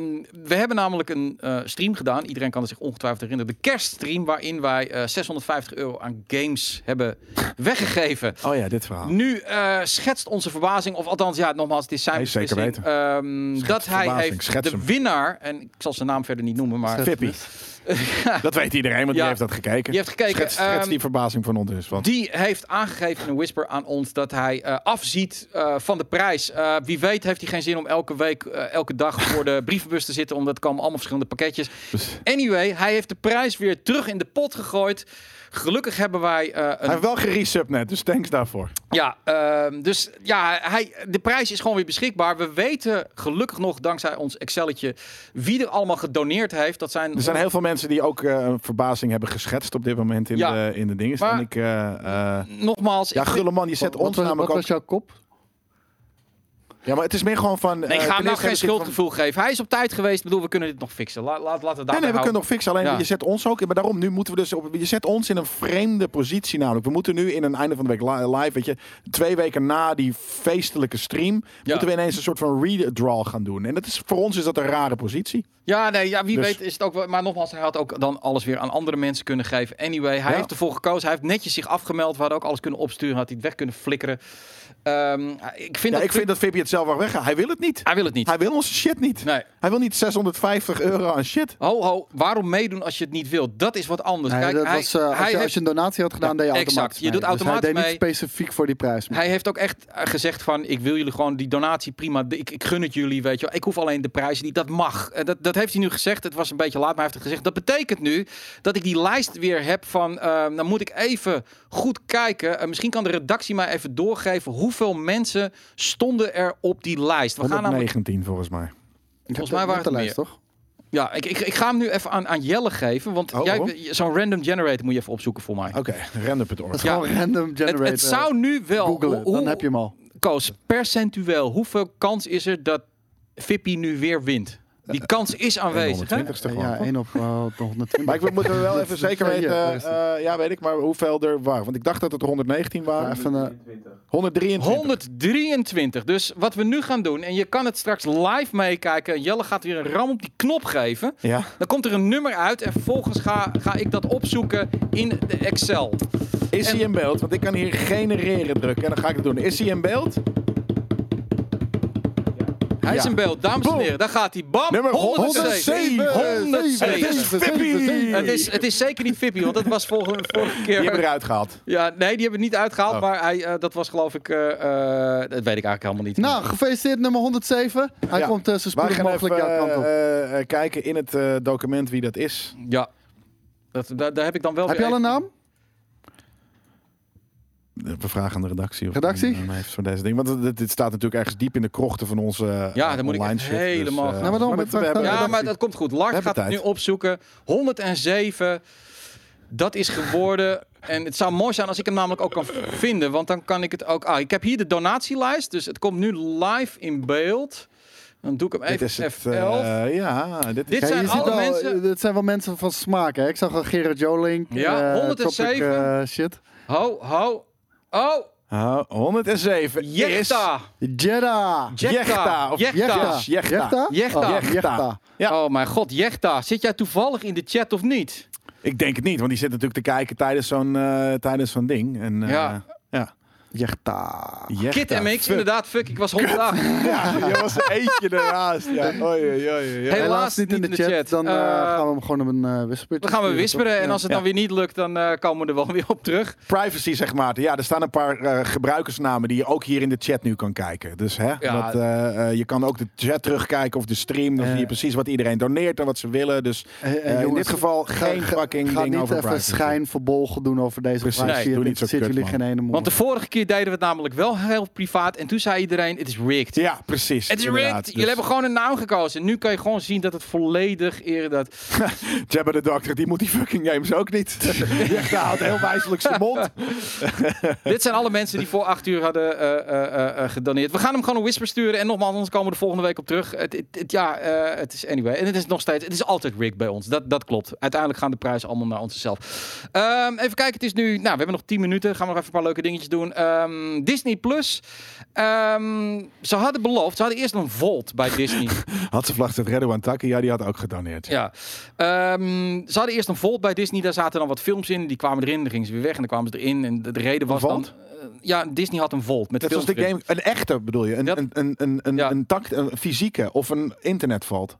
we hebben namelijk een eh, stream gedaan. Iedereen kan er zich ongetwijfeld herinneren. De kerststream, waarin wij eh, 650 euro aan games hebben weggegeven. Oh ja, dit verhaal. Nu eh, schetst onze verbazing, of althans, ja, nogmaals, het is zijn Nee, zeker beslissing, ehm, dat hij verbazing, heeft schets de hem. winnaar, en ik zal zijn naam verder niet noemen, maar Fippy. Dat weet iedereen, want Ja. die heeft dat gekeken. die heeft gekeken. Schets, schets Ehm, die verbazing van ons is. Want Die heeft aangegeven in een whisper aan ons dat hij eh, afziet eh, van de prijs. Eh, wie weet heeft hij geen zin om elke week, elke dag voor de brievenbus te zitten, omdat er komen allemaal verschillende pakketjes. dus, Anyway, hij heeft de prijs weer terug in de pot gegooid. Gelukkig hebben wij eh, hij een heeft wel geresub net, dus thanks daarvoor. Ja, ehm, dus ja, hij, de prijs is gewoon weer beschikbaar. We weten gelukkig nog, dankzij ons Excelletje, wie er allemaal gedoneerd heeft. Dat zijn, Er zijn heel veel mensen die ook eh, een verbazing hebben geschetst op dit moment in, Ja. de, in de dingen. Maar- en ik, eh, eh, nogmaals. ja, Gulleman, je zet Wat, ons was, namelijk wat ook... was jouw kop? Ja, maar het is meer gewoon van... Nee, eh, ik ga ten hem nou geen van- schuldgevoel geven. Hij is op tijd geweest. Ik bedoel, we kunnen dit nog fixen. Laat, laat, laten we het Nee, nee, we kunnen nog fixen. Alleen Ja. je zet ons ook... Maar daarom, nu moeten we dus... Op, je zet ons in een vreemde positie namelijk. We moeten nu in een einde van de week li- live, weet je... Twee weken na die feestelijke stream... moeten we ineens een soort van redraw gaan doen. En dat is, voor ons is dat een rare positie. Ja, nee, ja, wie Dus- weet is het ook wel. Maar nogmaals, hij had ook dan alles weer aan andere mensen kunnen geven. Anyway, hij Ja. heeft ervoor gekozen. Hij heeft netjes zich afgemeld. We hadden ook alles kunnen opsturen. Had hij het weg kunnen flikkeren. Ehm, ik vind Ja, dat ik vind dat Vippy het zelf wel weggaat. Hij wil het niet. Hij wil het niet. Hij wil onze shit niet. Nee. Hij wil niet 650 euro aan shit. Ho, ho, waarom meedoen als je het niet wilt? Dat is wat anders. Nee, Kijk, dat hij, was, eh, als, hij je, heeft als je een donatie had gedaan, Ja, deed je exact. automatisch Je doet. Dus automatisch hij deed mee. niet specifiek voor die prijs. mee. Hij heeft ook echt eh, gezegd van, ik wil jullie gewoon die donatie prima, ik, ik gun het jullie, weet je wel. Ik hoef alleen de prijzen niet, dat mag. Eh, Dat, dat heeft hij nu gezegd, het was een beetje laat, maar hij heeft het gezegd. Dat betekent nu dat ik die lijst weer heb van, eh, dan moet ik even goed kijken. Eh, misschien kan de redactie mij even doorgeven hoeveel mensen stonden er op die lijst. We gaan namelijk, 119 volgens mij. Volgens de- mij waren de het lijst, toch? ja, ik, ik, ik ga hem nu even aan, aan Jelle geven, want Oh, jij, zo'n random generator moet je even opzoeken voor mij. Oké, random.org. Dat is Ja. gewoon random Het, generator. het zou nu wel... googlen, hoe- dan heb je hem al. Koos, percentueel, hoeveel kans is er dat Fippy nu weer wint? Die kans is aanwezig, hè? 120ste gewoon. Ja, 1 op eh, de 120. Maar ik moet er wel even zeker weten, eh, ja weet ik, maar hoeveel er waren. Want ik dacht dat het er 119 waren. Even, eh, 123. 123. Dus wat we nu gaan doen, en je kan het straks live meekijken. Jelle gaat weer een ram op die knop geven. Ja. Dan komt er een nummer uit en vervolgens ga, ga ik dat opzoeken in de Excel. Is hij in beeld? Want ik kan hier genereren drukken en dan ga ik het doen. Is hij in beeld? Hij is in beeld, dames en heren. Daar gaat hij. Bam! Nummer 107. 107. Het is Fippie. Het is, het is zeker niet Fippie, want dat was vorige, vorige Die hebben we keer. eruit gehaald. Ja, nee, die hebben we niet uitgehaald, Oh. maar hij, eh, dat was geloof ik. eh, eh, dat weet ik eigenlijk helemaal niet. Nou, gefeliciteerd nummer 107. Hij Ja. komt zo spoedig mogelijk jouw kant op. kijken in het eh, document wie dat is. Ja. Dat, daar, daar heb ik dan wel Heb je al een naam? We vragen aan de redactie. Of Redactie? een heeft voor deze ding. Want dit, dit staat natuurlijk ergens diep in de krochten van onze eh, Ja, dan moet ik shit. helemaal- eh, Nou, maar dan we hebben- Ja, maar dat komt goed. Lars gaat het nu opzoeken. 107. Dat is geworden. En het zou mooi zijn als ik hem namelijk ook kan vinden. Want dan kan ik het ook. Ah, ik heb hier de donatielijst. Dus het komt nu live in beeld. Dan doe ik hem dit even is het, F11. eh, ja, dit is Dit zijn alle wel, mensen- eh, Dit zijn wel mensen van smaak, hè? Ik zag al Gerard Joling. Ja, eh, 107. Tropic, eh, shit. Ho, ho. Oh, Ah, 107 is Jechta. Jeddah. Jechta. Of Jechta. Jechta. Jechta. Jechta. Oh. Oh mijn god, Jechta. Zit jij toevallig in de chat of niet? Ik denk het niet, want die zit natuurlijk te kijken tijdens zo'n eh, tijdens zo'n ding. En, eh, Ja. ja. Jechta. Jechta. Kid MX, Fuck. inderdaad. Fuck, ik was 108. Ja, je was er eentje ernaast. Ja. Oei, oei, oei, oei. Helaas Helaas niet in de chat. Dan eh, Eh, gaan we hem gewoon op een uh, wisselpuntje Dan gaan we wisperen. En als het Ja. dan weer niet lukt, dan eh, komen we er wel weer op terug. Privacy, zeg maar. Ja, er staan een paar eh, gebruikersnamen die je ook hier in de chat nu kan kijken. Dus hè, Ja. dat, eh, eh, je kan ook de chat terugkijken of de stream. Dan Eh. zie je precies wat iedereen doneert en wat ze willen. Dus Eh, eh, eh, in dit geval ga- geen ga- fucking Ga ding niet over even privacy. schijn verbolgen doen over deze privacy. doe Het niet zo kut, jullie geen ene moer. Want de vorige keer deden we het namelijk wel heel privaat. En toen zei iedereen, het is rigged. Ja, precies. Het is rigged. Dus Jullie hebben gewoon een naam gekozen. Nu kan je gewoon zien dat het volledig eerder dat... Jabba de Doctor, die moet die fucking games ook niet. Jechta houdt heel wijselijk zijn mond. Dit zijn alle mensen die voor acht uur hadden eh, gedoneerd. We gaan hem gewoon een whisper sturen. En nogmaals, anders komen we de volgende week op terug. Het, het, het- ja, het is anyway. En het is nog steeds, het is altijd rigged bij ons. Dat, dat klopt. Uiteindelijk gaan de prijzen allemaal naar onszelf. Ehm, even kijken, het is nu, nou, we hebben nog 10 minuten. Gaan we nog even een paar leuke dingetjes doen. Ehm, Disney Plus. Ehm, ze hadden beloofd, ze hadden eerst een Volt bij Disney. Had ze vlag het Redouan Taki, ja, die had ook gedoneerd. Ja. Ehm, ze hadden eerst een Volt bij Disney. Daar zaten dan wat films in. Die kwamen erin, dan gingen ze weer weg en dan kwamen ze erin. En de, de reden was dan... Eh, ja, Disney had een Volt met films de game, een echte bedoel je, een, Ja. een, een, een, een, Ja. een, fysieke of een internetvalt.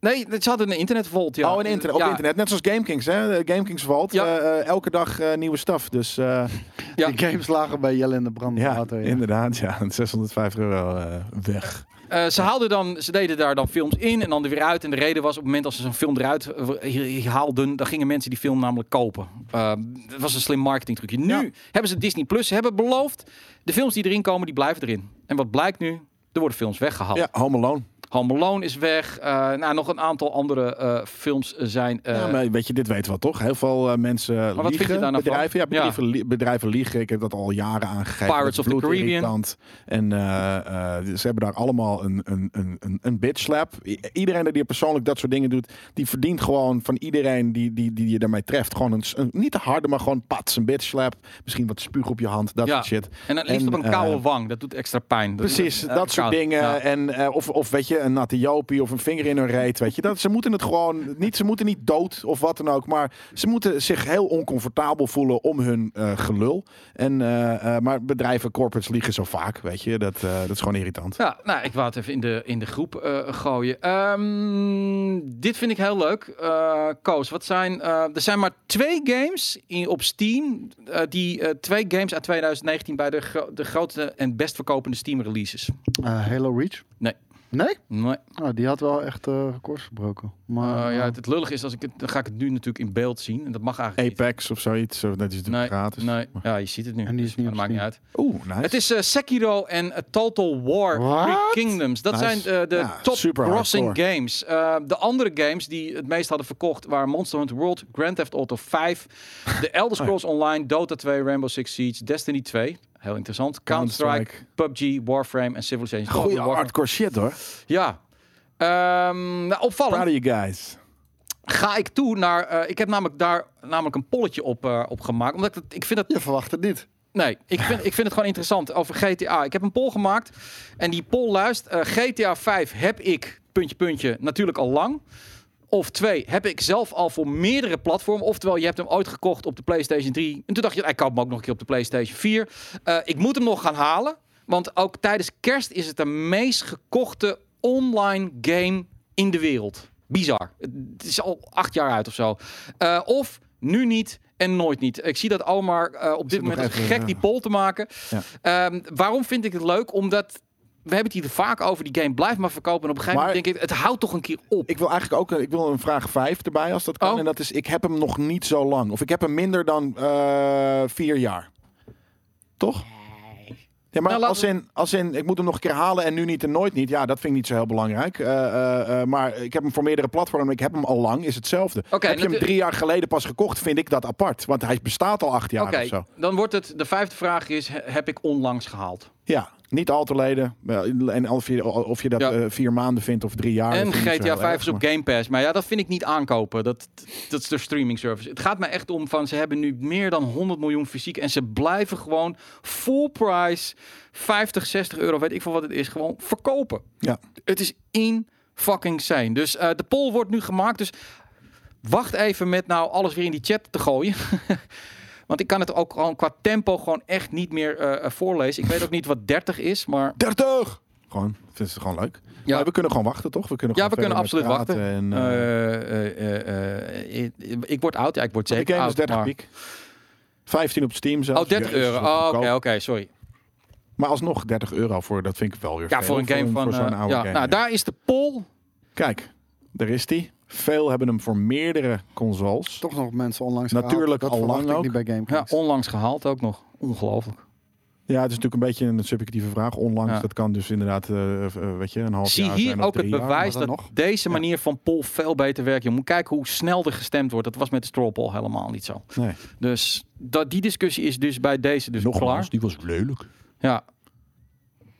Nee, ze hadden een internetvolt, ja. Oh, een internet, op ja, internet, net zoals GameKings, hè? GameKings valt Ja. eh, eh, elke dag eh, nieuwe staf. Dus eh, Ja. De games lagen bij Jelle in de brand. ja, ja. inderdaad, ja, 605 euro eh, weg. Eh, ze haalden dan, ze deden daar dan films in en dan er weer uit. En de reden was op het moment als ze zo'n film eruit haalden, dan gingen mensen die film namelijk kopen. Dat was een slim marketing trucje. Nu Ja. hebben ze Disney Plus, hebben beloofd, de films die erin komen, die blijven erin. En wat blijkt nu? Er worden films weggehaald. Ja, Home Alone. Home Alone is weg. Eh, nou, nog een aantal andere eh, films zijn. eh, ja, maar weet je, dit weten we toch? Heel veel mensen wat vind je liegen, daar nou bedrijven, ja, Ja. bedrijven, li- bedrijven liegen. Ik heb dat al jaren aangegeven. Pirates of the Caribbean. En ze hebben daar allemaal een, een, een, een, een bitch slap. Iedereen die persoonlijk dat soort dingen doet, die verdient gewoon van iedereen die, die, die je daarmee treft. Gewoon een, niet te harde, maar gewoon pats, een bitch slap. Misschien wat spuug op je hand, dat Ja. soort shit. en dan liefst en, op een koude wang. Dat doet extra pijn. Precies, dat soort dingen. Ja. En, of, of weet je, een natte jopie of een vinger in hun reet. Weet je, dat, ze moeten het gewoon niet, ze moeten niet dood of wat dan ook. Maar ze moeten zich heel oncomfortabel voelen om hun eh, gelul. En, eh, eh, maar bedrijven, corporates liegen zo vaak. Weet je, dat, eh, dat is gewoon irritant. Ja, nou, ik wou het even in de, in de groep eh, gooien. Ehm, dit vind ik heel leuk. Eh Koos, wat zijn... eh, er zijn maar twee games in, op Steam. eh, die eh, twee games uit 2019 bij de, gro- de grootste en best verkopende Steam releases. Eh, Halo Reach? Nee. Nee? Nee. Nou, die had wel echt eh records verbroken. Maar, Eh, ja, het, het lullig is, als ik het, dan ga ik het nu natuurlijk in beeld zien. En dat mag eigenlijk niet. Apex of zoiets, of dat is natuurlijk Nee, gratis. nee. Ja, je ziet het nu. En die is niet dat maakt niet uit. Oeh, nice. Het is eh, Sekiro en eh, Total War What? Three Kingdoms. Dat Nice. zijn eh, de Ja, top hardcore. games. Eh, de andere games die het meest hadden verkocht waren Monster Hunter World, Grand Theft Auto 5, The Elder Scrolls Online, Dota 2, Rainbow Six Siege, Destiny 2. Heel interessant. Counter-Strike, PUBG, Warframe en Civilization. Goeie Warframe. hardcore shit hoor. Ja. Ehm, nou, opvallend Proud you guys. ga ik toe naar... eh, ik heb namelijk daar namelijk een polletje op, eh, op gemaakt. Omdat ik, vind het Je verwacht het niet. Nee, ik vind, ik vind het gewoon interessant over GTA. Ik heb een poll gemaakt en die poll luistert. eh, GTA 5 heb ik, puntje, puntje, natuurlijk al lang. Of twee, heb ik zelf al voor meerdere platformen. Oftewel, je hebt hem ooit gekocht op de PlayStation 3. En toen dacht je, ik koop hem ook nog een keer op de PlayStation 4. Eh, ik moet hem nog gaan halen. Want ook tijdens kerst is het de meest gekochte online game in de wereld. Bizar. Het is al acht jaar uit of zo. Eh, of nu niet en nooit niet. Ik zie dat Omar eh, op dit moment even, gek die poll te maken. Ja. Ehm, waarom vind ik het leuk? Omdat we hebben het hier vaak over. Die game blijft maar verkopen. En op een gegeven Maar- moment denk ik, het houdt toch een keer op. Ik wil eigenlijk ook ik wil een vraag 5 erbij als dat kan. Oh. En dat is, ik heb hem nog niet zo lang. Of ik heb hem minder dan eh, vier jaar. Toch? Ja, maar Nou, als, in, als in, ik moet hem nog een keer halen en nu niet en nooit niet. Ja, dat vind ik niet zo heel belangrijk. Eh, eh, maar ik heb hem voor meerdere platformen. Ik heb hem al lang, is hetzelfde. Oké, heb je hem drie jaar geleden pas gekocht, vind ik dat apart. Want hij bestaat al acht jaar Oké, of zo. dan wordt het, de vijfde vraag is, he- heb ik onlangs gehaald? Ja, niet al te leden. En of je, of je dat Ja. eh, vier maanden vindt of drie jaar. en GTA heel 5 erg, is op Game Pass. Maar ja, dat vind ik niet aankopen. Dat, dat is de streaming service. Het gaat me echt om van, ze hebben nu meer dan 100 miljoen fysiek. En ze blijven gewoon full price, 50, 60 euro, weet ik veel wat het is, gewoon verkopen. Ja. Het is in fucking zijn. Dus eh, de poll wordt nu gemaakt. Dus wacht even met nou alles weer in die chat te gooien. Want ik kan het ook gewoon qua tempo gewoon echt niet meer eh, eh, voorlezen. Ik weet ook niet wat 30 is, maar 30! Gewoon, vind het gewoon leuk. Ja. Maar we kunnen gewoon wachten, toch? We kunnen Ja, we kunnen absoluut wachten. En, uh, Eh, ik word oud, ja, ik word zeker game oud. is 30 maar... piek. 15 op Steam zelfs. Oh, 30 Jezus, euro. Oh, Oké, sorry. Maar alsnog 30 euro voor, dat vind ik wel weer Ja, veel voor een game van... voor zo'n oude ja, game. nou, ja. daar is de poll. Kijk, daar is die. Veel hebben hem voor meerdere consoles. Toch nog mensen onlangs Natuurlijk gehaald. al Dat lang ook. niet bij Ja, GameKings. onlangs gehaald ook nog. Ongelooflijk. Ja, het is natuurlijk een beetje een subjectieve vraag. Onlangs, Ja. dat kan dus inderdaad, eh, eh, weet je, een half Zie jaar hier zijn of ook het jaar. bewijs dat nog. deze Ja. manier van poll veel beter werkt. Je moet kijken hoe snel er gestemd wordt. Dat was met de straw poll helemaal niet zo. Nee, Dus dat, die discussie is dus bij deze dus klaar. nogmaals, die was lelijk. Ja.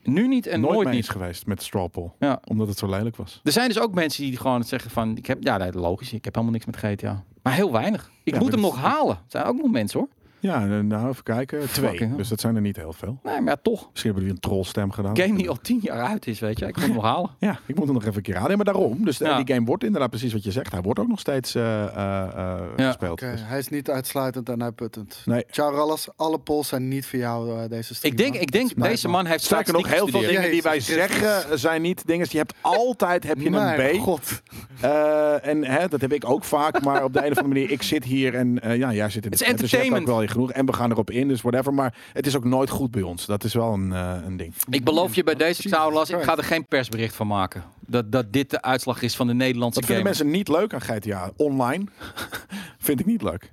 Nu niet en Nooit nooit, mee niet. geweest met de straw poll. Ja. Omdat het zo lelijk was. Er zijn dus ook mensen die gewoon zeggen van, ik heb, ja, nee, logisch, ik heb helemaal niks met GTA. Maar heel weinig. Ik Ja, moet hem nog halen. Er zijn ook nog mensen hoor. Ja, eh, nou even kijken. Twee. Fucking. Dus dat zijn er niet heel veel. Nee, maar ja, toch. Misschien hebben we een trollstem gedaan. Game die al tien jaar uit is, weet je. Ik moet hem nog halen. Ja, ik moet hem nog even een keer halen. Maar daarom. Dus eh, Ja. die game wordt inderdaad precies wat je zegt. Hij wordt ook nog steeds eh, Ja. gespeeld. Oké, Dus- hij is niet uitsluitend en uitputtend. nee. Ciao Rallas, alle polls zijn niet voor jou deze stream. Ik denk, ik denk Nee, deze man heeft Sterker nog, heel veel dingen die wij zeggen zijn niet dingen. Je hebt altijd heb je een B. god. Eh, en hè, dat heb ik ook vaak. Maar op de een of andere manier, ik zit hier en ja, jij zit in de Het is chat, dus genoeg. En we gaan erop in, dus whatever. Maar het is ook nooit goed bij ons. Dat is wel een, eh, een ding. Ik beloof je bij deze Saulas, ik ga er geen persbericht van maken. Dat, dat dit de uitslag is van de Nederlandse Wat vinden gamer. mensen niet leuk aan GTA? Online? Vind ik niet leuk.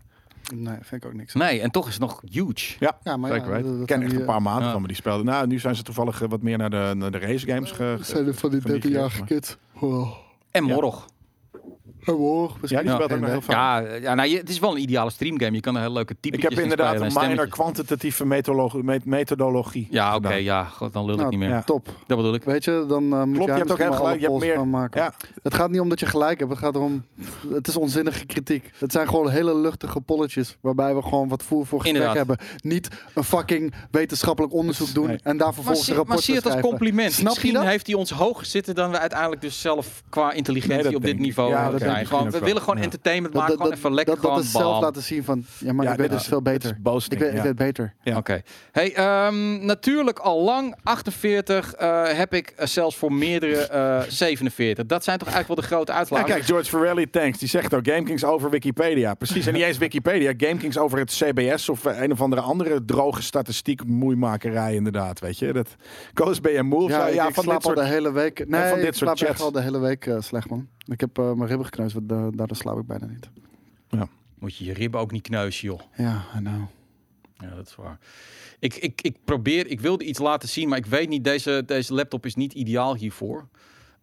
Nee, vind ik ook niks. Nee, en toch is het nog huge. Ja, Ja, maar zeker ja, weten. dat- Ik dat ken echt die, een paar maanden ja. van me die speelden. Nou, nu zijn ze toevallig eh, wat meer naar de, naar de race games ge- Dat zijn er van die Van die 13-jarige maar- kids. En Ja. Hoor, Ja, die speelt ook nog heel vaak. Ja, ja nou, je- het is wel een ideale streamgame. Je kan een heel leuke type Ik heb inderdaad een minor kwantitatieve methodologie. met- methodologie Ja, oké, ja, god, dan lul ik Nou, niet meer. ja. Top. Dat bedoel ik. Weet je, dan eh, moet Klopt, je jij hebt ook misschien alle gelijk. Je hebt meer- maken. Ja, Het gaat niet om dat je gelijk hebt. Het gaat erom, het is onzinnige kritiek. Het zijn gewoon hele luchtige polletjes. Waarbij we gewoon wat voer voor gesprek hebben. Niet een fucking wetenschappelijk onderzoek doen. Nee. En daar vervolgens een maar zie het als compliment. Snap je Misschien dat? heeft hij ons hoger zitten dan we uiteindelijk dus zelf qua intelligentie op dit niveau Ja, eh, dat Gewoon, we willen gewoon entertainment Dat, maken. dat, gewoon even lekker dat, dat gewoon is zelf laten zien van, ja, maar Ja, ik weet dit dus is- veel beter. Ik weet, weet beter. Ja. Oké. Hey, ehm, natuurlijk al lang 48 eh, heb ik eh, zelfs voor meerdere eh 47. Dat zijn toch eigenlijk wel de grote Ja, uitslagen. kijk, George Farrelly, thanks. Die zegt ook GameKings over Wikipedia. Precies, en niet eens Wikipedia. GameKings over het CBS of eh, een of andere andere droge statistiek moeimakerij inderdaad, weet je. Dat bij een move. Ja, Ja, van slaap dit soort... al de hele week. Nee, van dit ik soort chats. al de hele week eh, slecht, man. Ik heb eh, mijn ribben gekneusd, want da- daardoor slaap ik bijna niet. Moet je je ribben ook niet kneuzen, joh. Ja, I know. Ja, dat is waar. Ik, ik, ik probeer, ik wilde iets laten zien, maar ik weet niet, deze, deze laptop is niet ideaal hiervoor.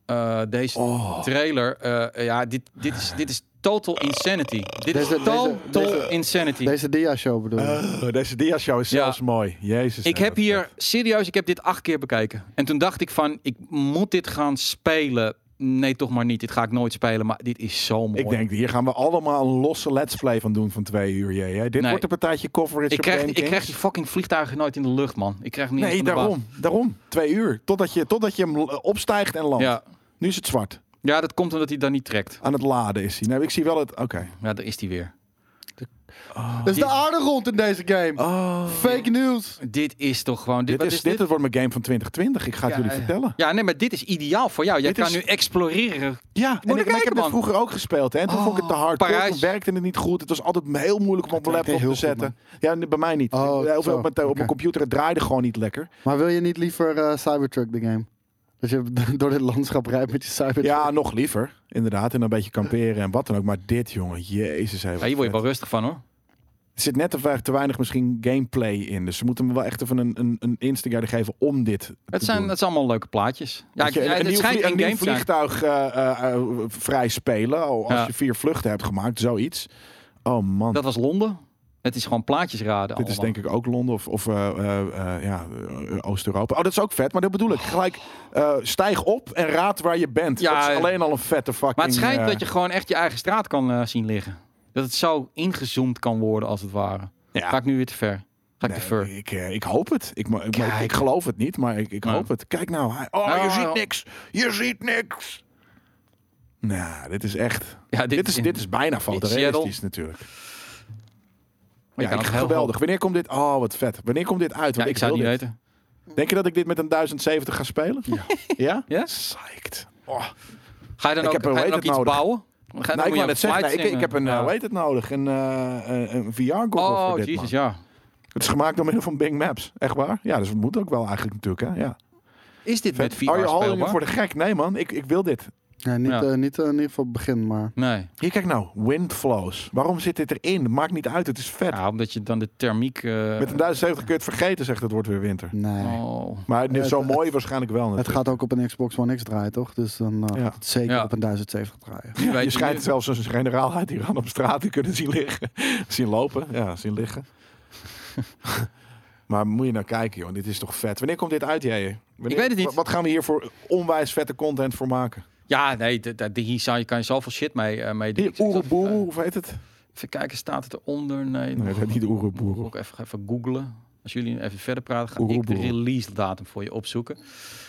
Eh, deze Oh. trailer, eh, ja, dit, dit, is, dit is total insanity. Dit Deze- is total deze- insanity. Deze dia-show bedoel je? Oh, deze dia-show is Ja. zelfs mooi. Jezus. ik heb hier, serieus, ik heb dit acht keer bekeken. En toen dacht ik van, ik moet dit gaan spelen. Nee, toch maar niet. Dit ga ik nooit spelen, maar dit is zo mooi. Ik denk, hier gaan we allemaal een losse let's play van doen van twee uur. Jee, hè. Dit Nee. wordt een partijtje coverage ik krijg, ik krijg die fucking vliegtuigen nooit in de lucht, man. Ik krijg niet Nee, daarom. Daarom. Twee uur. Totdat je, totdat je hem eh, opstijgt en landt. Ja. Nu is het zwart. Ja, dat komt omdat hij dan niet trekt. Aan het laden is hij. Nee, ik zie wel het... Oké. Ja, daar is hij weer. Dat is de aarde rond in deze game. Oh. Fake news. Dit is toch gewoon... Dit, Dit, is, is dit, wordt mijn game van 2020. Ik ga het Ja, jullie eh, vertellen. Ja, nee, maar dit is ideaal voor jou. Jij Dit kan is- nu exploreren. Ja, en ik ik, heb dit man. vroeger ook gespeeld. Hè? En toen Oh, vond ik het te hard. Parijs. Toen werkte het niet goed. Het was altijd heel moeilijk om op mijn laptop te zetten. ja, bij mij niet. Oh, zo. op, mijn, mijn computer, het draaide gewoon niet lekker. Maar wil je niet liever eh, Cybertruck de game? Dat je door dit landschap rijdt met je Cybertruck. Ja, nog liever. Inderdaad. En een beetje kamperen en wat dan ook. Maar dit, jongen. Jezus. Wat Ja, hier word je wel rustig van hoor. Er zit net te, weinig- te weinig misschien gameplay in. Dus ze moeten me wel echt even een, een, een instigator geven om dit Het te zijn, doen. het zijn allemaal leuke plaatjes. Ja, je, ja, een het schijnt een nieuw vliegtuig eh, eh, eh, vrij spelen. Al als Ja. je vier vluchten hebt gemaakt, zoiets. Oh man. Dat was Londen. Het is gewoon plaatjes raden. Dit is denk ik ook Londen of, of eh, eh, eh, ja, Oost-Europa. Oh, dat is ook vet, maar dat bedoel ik. Gelijk eh, stijg op en raad waar je bent. Ja, dat is alleen al een vette fucking... Maar het schijnt dat je gewoon echt je eigen straat kan zien liggen. Dat het zo ingezoomd kan worden als het ware. Ja. Ga ik nu weer te ver? Ga ik Nee, te ver? ik, ik hoop het. Ik, ik, geloof het niet, maar ik, ik hoop het. Kijk nou. oh, Nou, je ziet niks. Je ziet niks. Nou, dit is echt... Ja, Dit, is, in- dit is bijna fotorealistisch natuurlijk. Maar Ja, kan ik, geweldig. hoog- Wanneer komt dit? Oh, wat vet. Wanneer komt dit uit? Ja, Want ik zou het niet dit. weten. Denk je dat ik dit met een 1070 ga spelen? Ja. Ja? Ja? Psyched. Oh. Ga je dan Ik ook, heb een ook iets het nodig? bouwen? Ga, Nou, ik je zeggen, flight nee, ik, ik heb een, simmen. eh, Ja. hoe heet het nodig? Een, eh, een, VR-goggle Oh, voor dit, jezus, ja. Het is gemaakt door middel van Bing Maps. Echt waar? Ja, dus het moet ook wel eigenlijk natuurlijk, hè? Ja. Is dit Vet. met VR Oh, je speelbaar? voor de gek? Nee, man. Ik, ik wil dit. Ja, niet, Ja. eh, niet eh, in ieder geval begin, maar... Nee. Hier, kijk nou. Windflows. Waarom zit dit erin? Maakt niet uit. Het is vet. Ja, omdat je dan de thermiek... eh, Met een 1070 kun je het vergeten, zegt het wordt weer winter. Nee. Oh. Maar het is zo het- mooi waarschijnlijk wel. Het gaat ook op een Xbox One X draaien, toch? Dus dan eh, Ja. gaat het zeker Ja. op een 1070 draaien. Je je schijnt nu- zelfs een generaal uit Iran op straat te kunnen zien liggen. zien lopen. Ja, zien liggen. maar moet je nou kijken, joh. Dit is toch vet. Wanneer komt dit uit, jij? Ik weet het niet. Wat gaan we hier voor onwijs vette content voor maken? Ja, nee, de, de, de- hier zou je, kan je zoveel shit mee, eh mee doen. Ik Oeroboeroe, eh, hoe heet het? Even kijken, staat het eronder? Nee, Nee, dat heet niet Moet Oeroboeroe. ik even, even googlen. Als jullie even verder praten, ga ik de release datum voor je opzoeken.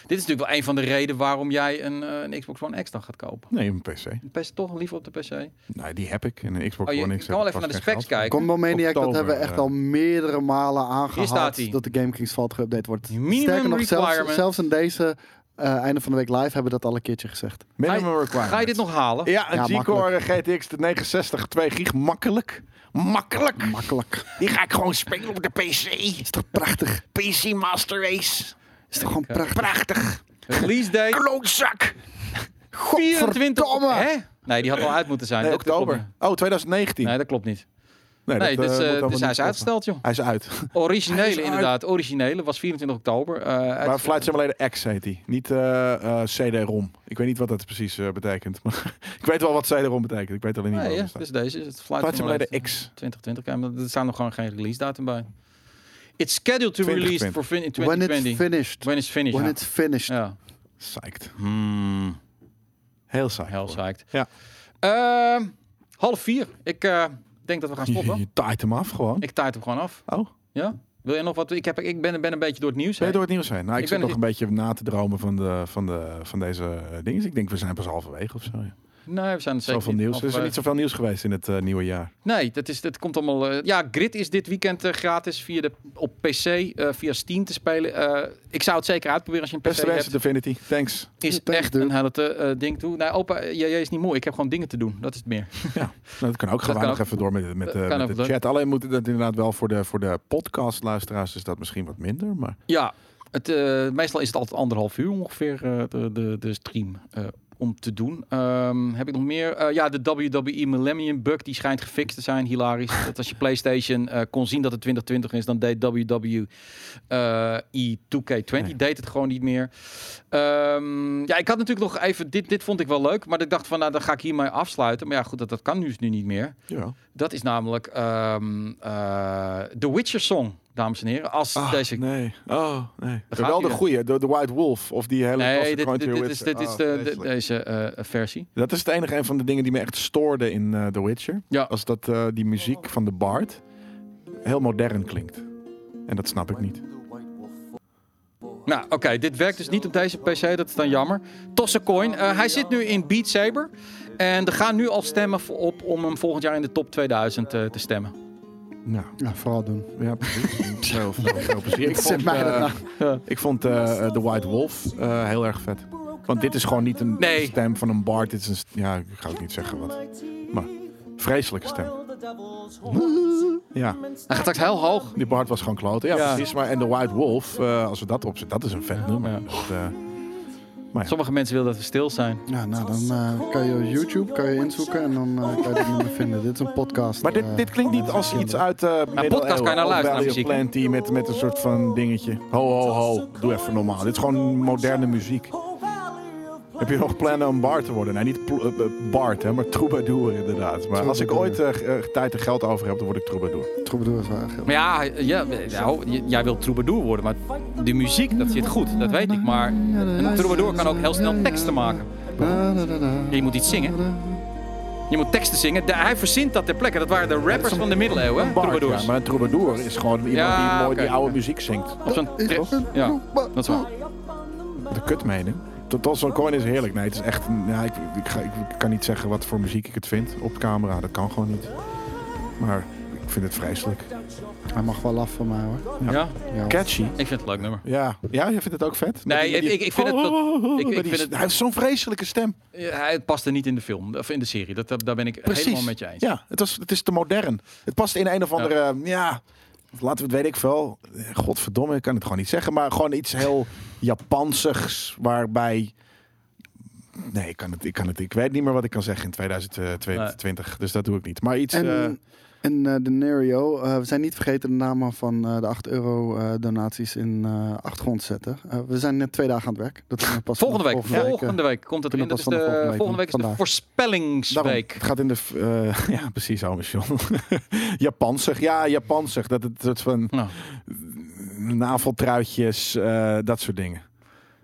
Dit is natuurlijk wel een van de redenen waarom jij een, eh, een Xbox One X dan gaat kopen. Nee, een PC. Een PC toch liever op de PC? Nee, die heb ik. En een Xbox Oh, je One X. kan wel even ik naar de specs kijken. Combo Maniac, dat hebben we echt al meerdere malen Hier aangehaald. staat hij. Dat de Game Kings valt geüpdate wordt. Minimum Sterker nog, zelfs, in deze einde van de week live hebben we dat al een keertje gezegd. Minimum Ga je- requirement. Ga je dit nog halen? Ja, een Ja, G-Core GTX 960 2 gig. Makkelijk. Makkelijk. Makkelijk. Die ga ik gewoon spelen op de PC. Is toch prachtig? PC Master Race. Is toch gewoon prachtig? Prachtig. Release date Klootzak. 24... Godverdomme! Hè? Nee, die had al uit moeten zijn. Nee, oktober. Oh, 2019. niet. Nee, dat klopt niet. Nee, Nee, dat, dus, eh, eh, dus hij is uitgesteld, joh. Hij is uit. Originele, is uit. inderdaad. Originele was 24 oktober. eh, Maar uit- Flight Simulator X heet hij. Niet eh, eh, CD-ROM. Ik weet niet wat dat precies eh, betekent. Maar ik weet wel wat CD-ROM betekent. Ik weet alleen niet Nee, wat ja, staat. dus deze is het Flight, Flight Simulator Simulator X. 2020. Ja, maar er staat nog gewoon geen release datum bij. It's scheduled to 2020. release for fin in When it's 2020. finished. When it's finished. When ja. it's finished. Ja. Psyched. Hmm, Heel saai. heel psyched. Ja. Ehm, half vier. Ik eh, denk dat we gaan stoppen. je taait hem af gewoon. Ik tijd hem gewoon af. Oh, Ja? Wil je nog wat? Ik, heb, ik ben, ben een beetje door het nieuws. ben je heen. door het nieuws heen? Nou, ik, Ik zit ben nog een beetje na te dromen van, de, van, de, van deze dingen. Ik denk, we zijn pas halverwege of zo. Ja. Nee, we zijn het zeker Zoveel niet nieuws. Er is er halverwege. niet zoveel nieuws geweest in het eh, nieuwe jaar. Nee, dat, is, dat komt allemaal. eh, ja, Grid is dit weekend eh, gratis via de, op PC, eh, via Steam te spelen. Eh, ik zou het zeker uitproberen als je een PC Beste wensen, hebt. Divinity. Thanks. Is Thanks, echt dude. een hele te, eh, ding toe. Nee, opa, jij, is niet mooi. Ik heb gewoon dingen te doen. Dat is het meer. Nou, dat kan ook. Gaan we nog even door met, met, eh, de door. chat. Alleen moet dat inderdaad wel voor de, voor de podcastluisteraars is dat misschien wat minder. Maar Ja, het, eh, meestal is het altijd anderhalf uur ongeveer eh, de, de, de stream eh, om te doen. Ehm, heb ik nog meer? Eh, ja, de WWE Millennium Bug die schijnt gefixt te zijn. Hilarisch. dat als je PlayStation eh, kon zien dat het 2020 is, dan deed WWE E2K20 Nee. deed het gewoon niet meer. Ehm, ja, ik had natuurlijk nog even dit. Dit vond ik wel leuk, maar ik dacht van, nou, dan ga ik hiermee afsluiten. Maar ja, goed, dat, dat kan nu, nu niet meer. ja. Dat is namelijk eh, The Witcher Song, dames en heren. Als Ah, deze nee. Oh, nee. wel de goede, de, de White Wolf. Of die hele Nee, dit, dit, dit is, dit is Oh, de, deze eh, versie. Dat is het enige een van de dingen die me echt stoorde in eh, The Witcher. Ja. Als dat eh, die muziek van de Bard heel modern klinkt. En dat snap ik niet. Nou, oké, dit werkt dus niet op deze PC, dat is dan jammer. Tossencoin, eh hij zit nu in Beat Saber. En er gaan nu al stemmen voor- op om hem volgend jaar in de top 2000 eh, te stemmen. Nou, Ja, vooral doen. ja, precies. Veel, veel, veel plezier. Ik Zet vond, eh, nou. ik vond eh, The White Wolf eh, heel erg vet. Want dit is gewoon niet een Nee. stem van een Bart. Dit is een, ja, ik ga ook niet zeggen wat. Maar vreselijke stem. Ja, Hij gaat straks heel hoog. die Bart was gewoon kloten. Ja, Ja. precies. Maar en The White Wolf, eh, als we dat opzetten, dat is een vet nummer. Ja. Dat, Sommige mensen willen dat we stil zijn. Ja, nou dan eh, kan je op YouTube kan je inzoeken en dan eh, kan je dit nummer vinden. Dit is een podcast. maar dit, eh, dit klinkt niet als iets uit uh, podcast kan je naar luisteren, naar muziek. Plenty met, met een soort van dingetje. Ho, ho, ho. Doe even normaal. Dit is gewoon moderne muziek. Heb je nog plannen om bar te worden? Nee, niet Bart, hè, maar troubadour inderdaad. Maar als ik ooit eh, tijd en geld over heb, dan word ik troubadour. Troubadour is heel- Maar ja, ja, nou, jij wilt troubadour worden, maar de muziek, dat zit goed. Dat weet ik. Maar een troubadour kan ook heel snel teksten maken. Je moet iets zingen. Je moet teksten zingen. De- hij verzint dat ter plekke. Dat waren de rappers van de middeleeuwen, troubadours. ja, maar een troubadour is gewoon iemand Ja, die, mooi, die oude muziek zingt. Op zo'n Ja, dat is waar. De kutmening. Tot zo'n coin is heerlijk. Nee, het is echt... Ja, ik, ik, ga, ik kan niet zeggen wat voor muziek ik het vind op camera. Dat kan gewoon niet. Maar ik vind het vreselijk. Hij mag wel af van mij hoor. Ja. Ja, Ja. Catchy. ik vind het een leuk nummer. Ja, ja, je vindt het ook vet? Nee, die- ik- ik vind het tot- ik- ik met die- vind het- Hij heeft zo'n vreselijke stem. Ja, Hij paste niet in de film, of in de serie. Dat, dat- daar ben ik helemaal met je eens. Ja, het, was, het is te modern. Het past in een of andere, ja, laten we het weet ik veel. Godverdomme, ik kan het gewoon niet zeggen. Maar gewoon iets heel Japansigs, waarbij... Nee, ik, kan het, ik, kan het, ik weet niet meer wat ik kan zeggen in 2020. Dus dat doe ik niet. Maar iets... En, eh, en eh, de Nerio, eh, we zijn niet vergeten de namen van eh, de 8 euro eh, donaties in eh achtergrond zetten. Eh, we zijn net twee dagen aan het werk. Dat pas Volgende week, volgende volgende week, week komt het in. Dat is de, vanaf volgende week is de vandaag. Daarom, voorspellingsweek. het gaat in de... eh, ja, precies, John. Japansig. Ja, Japansig. Dat het soort van Nou. Naveltruitjes, eh, dat soort dingen.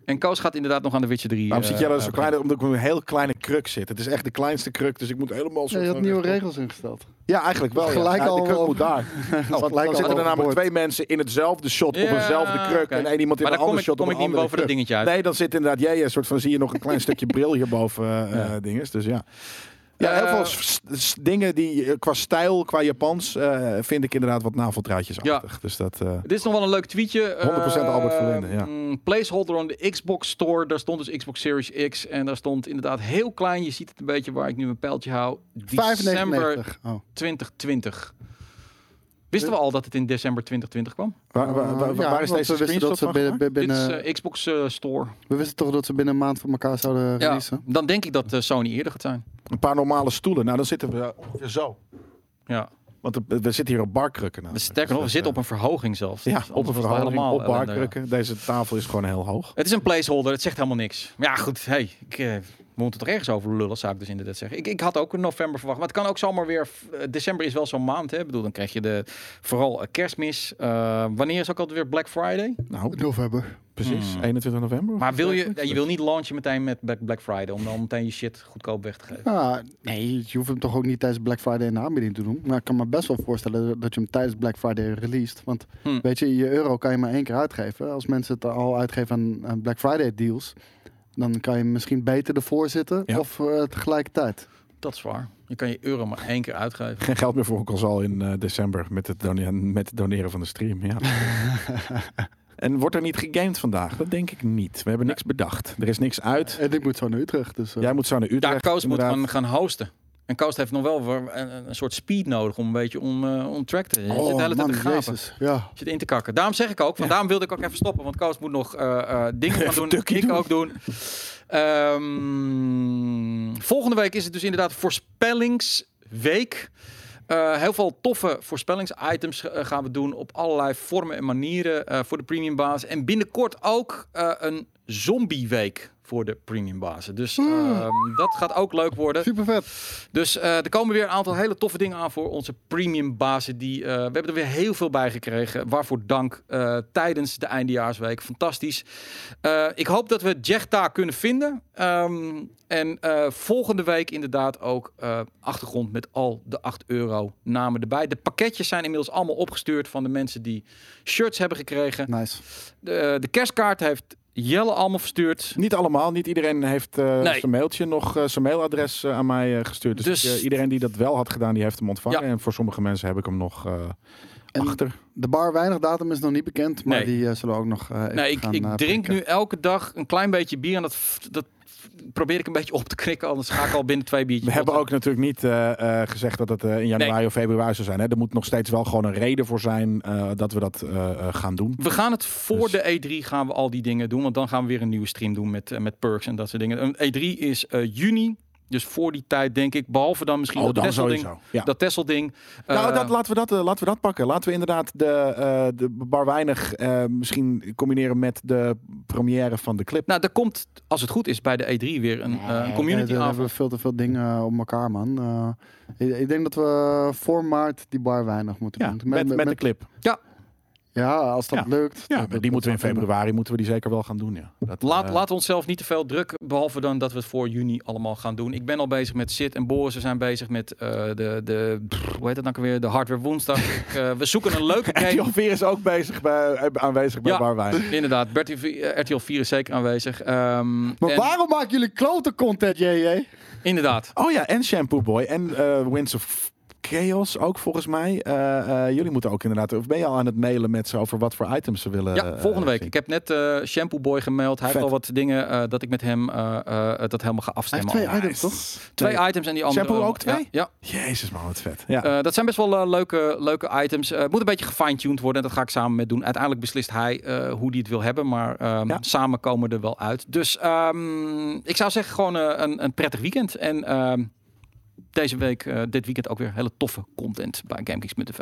En Koos gaat inderdaad nog aan de Witcher 3. Waarom eh, zit jij dan eh, zo beginnen. klein? Omdat ik met een heel kleine kruk zit. Het is echt de kleinste kruk, dus ik moet helemaal zo. Ja, je had nieuwe regels ingesteld. Ja, eigenlijk wel. Gelijk ja. Ja, al de kruk op- moet daar. Want dan zitten er namelijk twee mensen in hetzelfde shot op eenzelfde kruk. En één iemand in Maar een dan kom ander ik, shot kom op ik een niet andere boven dat dingetje uit. Nee, dan zit inderdaad jij een soort van zie je nog een klein stukje bril hierboven eh Ja. dinges. Dus ja. Ja, heel Eh, veel s- dingen die eh, qua stijl, qua Japans, eh, vind ik inderdaad wat naveltruitjesachtig. Dus dat. eh, Dit is nog wel een leuk tweetje. 100% Albert Verlinde, ja. mm, Placeholder on de Xbox Store. Daar stond dus Xbox Series X. En daar stond inderdaad heel klein. Je ziet het een beetje waar ik nu mijn pijltje hou. December 5,99. Oh. 2020. Wisten we al dat het in december 2020 kwam? waar, waar, waar- ja, waar is deze we wisten dat ze binnen, binnen, Dit is eh, Xbox eh, Store. We wisten toch dat ze binnen een maand van elkaar zouden Ja, releasen? dan denk ik dat eh, Sony eerder gaat zijn. Een paar normale stoelen. Nou, dan zitten we ongeveer zo. Ja. Want we- zitten hier op barkrukken. Nou. Dus sterker nog, we zitten op een verhoging zelfs. Ja, Dus op een verhouding, helemaal op ellende, ja. barkrukken. Deze tafel is gewoon heel hoog. Het is een placeholder, het zegt helemaal niks. Maar ja, goed, hey, ik, eh, we moeten toch ergens over lullen, zou ik dus inderdaad zeggen. Ik, ik had ook een november verwacht, maar het kan ook zomaar weer... eh, december is wel zo'n maand, hè. Ik bedoel, dan krijg je de, vooral eh, kerstmis. Eh, wanneer is ook altijd weer Black Friday? Nou, November. precies. Hmm. 21 november. Maar wil je, je wil niet launchen meteen met Black, Black Friday, om dan meteen je shit goedkoop weg te geven. Ah, nee, je hoeft hem toch ook niet tijdens Black Friday in de aanbieding te doen. Maar ik kan me best wel voorstellen dat je hem tijdens Black Friday released. Want Hm. weet je, je euro kan je maar één keer uitgeven. Als mensen het al uitgeven aan, aan Black Friday deals, dan kan je misschien beter ervoor zitten Ja. of eh, tegelijkertijd. Dat is waar. Je kan je euro maar één keer uitgeven. Geen geld meer voor een console in eh, december met het, doneren, met het doneren van de stream. Ja. en wordt er niet gegamed vandaag? Dat denk ik niet. We hebben niks bedacht. Er is niks uit. En ik moet zo naar Utrecht. Dus, eh, Jij moet zo naar Utrecht. Ja, Koos moet inderdaad. gaan, gaan hosten. En Koos heeft nog wel een, een soort speed nodig om een beetje on, eh on track te... Je zit de hele tijd Oh, man, te gapen. jezus. Ja. zit in te kakken. Daarom zeg ik ook, van, daarom wilde ik ook even stoppen. Want Koos moet nog eh, eh, dingen gaan doen. Ik doen. ook doen. Ehm, volgende week is het dus inderdaad voorspellingsweek. Heel veel toffe voorspellingsitems gaan we doen op allerlei vormen en manieren voor de premium baas. En binnenkort ook een zombieweek voor de premium bazen. Dus Hmm. ehm, dat gaat ook leuk worden. Super vet. Dus eh, er komen weer een aantal hele toffe dingen aan voor onze premium bazen. Die, eh, we hebben er weer heel veel bij gekregen. Waarvoor dank eh, tijdens de eindejaarsweek. Fantastisch. Ik hoop dat we Jechta kunnen vinden. Ehm, en volgende week inderdaad ook achtergrond met al de 8 euro namen erbij. De pakketjes zijn inmiddels allemaal opgestuurd van de mensen die shirts hebben gekregen. Nice. De, de kerstkaart heeft Jelle allemaal verstuurd. Niet allemaal, niet iedereen heeft eh, Nee. zijn mailtje nog, eh, zijn mailadres eh, aan mij gestuurd. Dus, Dus- iedereen die dat wel had gedaan, die heeft hem ontvangen. Ja. En voor sommige mensen heb ik hem nog eh, En- achter. De bar weinig datum is nog niet bekend, maar Nee. die zullen we ook nog eh, even Nee, ik, gaan, ik drink prikken. nu elke dag een klein beetje bier. En dat, dat probeer ik een beetje op te krikken. Anders ga ik al binnen twee biertjes. We hebben ook natuurlijk niet eh, eh, gezegd dat het eh, in januari of februari zou zijn. Hè. Er moet nog steeds wel gewoon een reden voor zijn dat we dat gaan doen. We gaan het voor Dus- de E3 gaan we al die dingen doen. Want dan gaan we weer een nieuwe stream doen met, met perks en dat soort dingen. Een E3 is eh, juni. Dus voor die tijd denk ik. Behalve dan misschien Oh, dat sowieso. Ja. Dat Tesla-ding. nou, Eh, dat, laten, we dat, eh, laten we dat pakken. Laten we inderdaad de, eh, de bar weinig eh, misschien combineren met de première van de clip. nou, er komt, als het goed is, bij de E3 weer een, een Nee, community daar hebben we veel te veel dingen op elkaar, man. Eh, ik, ik denk dat we voor maart die bar weinig moeten Ja, doen. met, met, de clip. ja, als dat Ja. lukt. Ja, dat- dat- die moeten we in dat februari moeten we die zeker wel gaan doen. Ja. Dat, Laat, eh, laten we onszelf niet te veel druk, behalve dan dat we het voor juni allemaal gaan doen. Ik ben al bezig met Sid en Boris. We zijn bezig met eh, de, de, pff, hoe heet het dan weer, de Hardware Woensdag. Eh, we zoeken een leuke RTL game. 4 is ook bezig bij, eh, aanwezig bij Ja. Bar Weinig. Inderdaad, Bertie, eh, RTL 4 is zeker aanwezig. Ehm, Maar en- waarom maken jullie klote content, JJ? Inderdaad. Oh ja, en Shampoo Boy en eh Winds of Chaos ook volgens mij. Eh, eh, jullie moeten ook inderdaad. Of ben je al aan het mailen met ze over wat voor items ze willen? Ja, eh, volgende week. zien? Ik heb net Shampoo Boy gemaild. Hij Vet. heeft al wat dingen dat ik met hem dat helemaal ga Hij afstemmen. heeft twee items, toch? Twee items en die andere... Shampoo ook twee? Ja. ja. Jezus man, wat vet. Ja. Dat zijn best wel leuke, leuke items. Het moet een beetje gefine-tuned worden. En dat ga ik samen met doen. Uiteindelijk beslist hij hoe hij het wil hebben. Maar ehm, Ja. samen komen we er wel uit. Dus ehm, ik zou zeggen gewoon een, een prettig weekend. En ehm, deze week, eh, dit weekend ook weer hele toffe content bij GameKings.tv.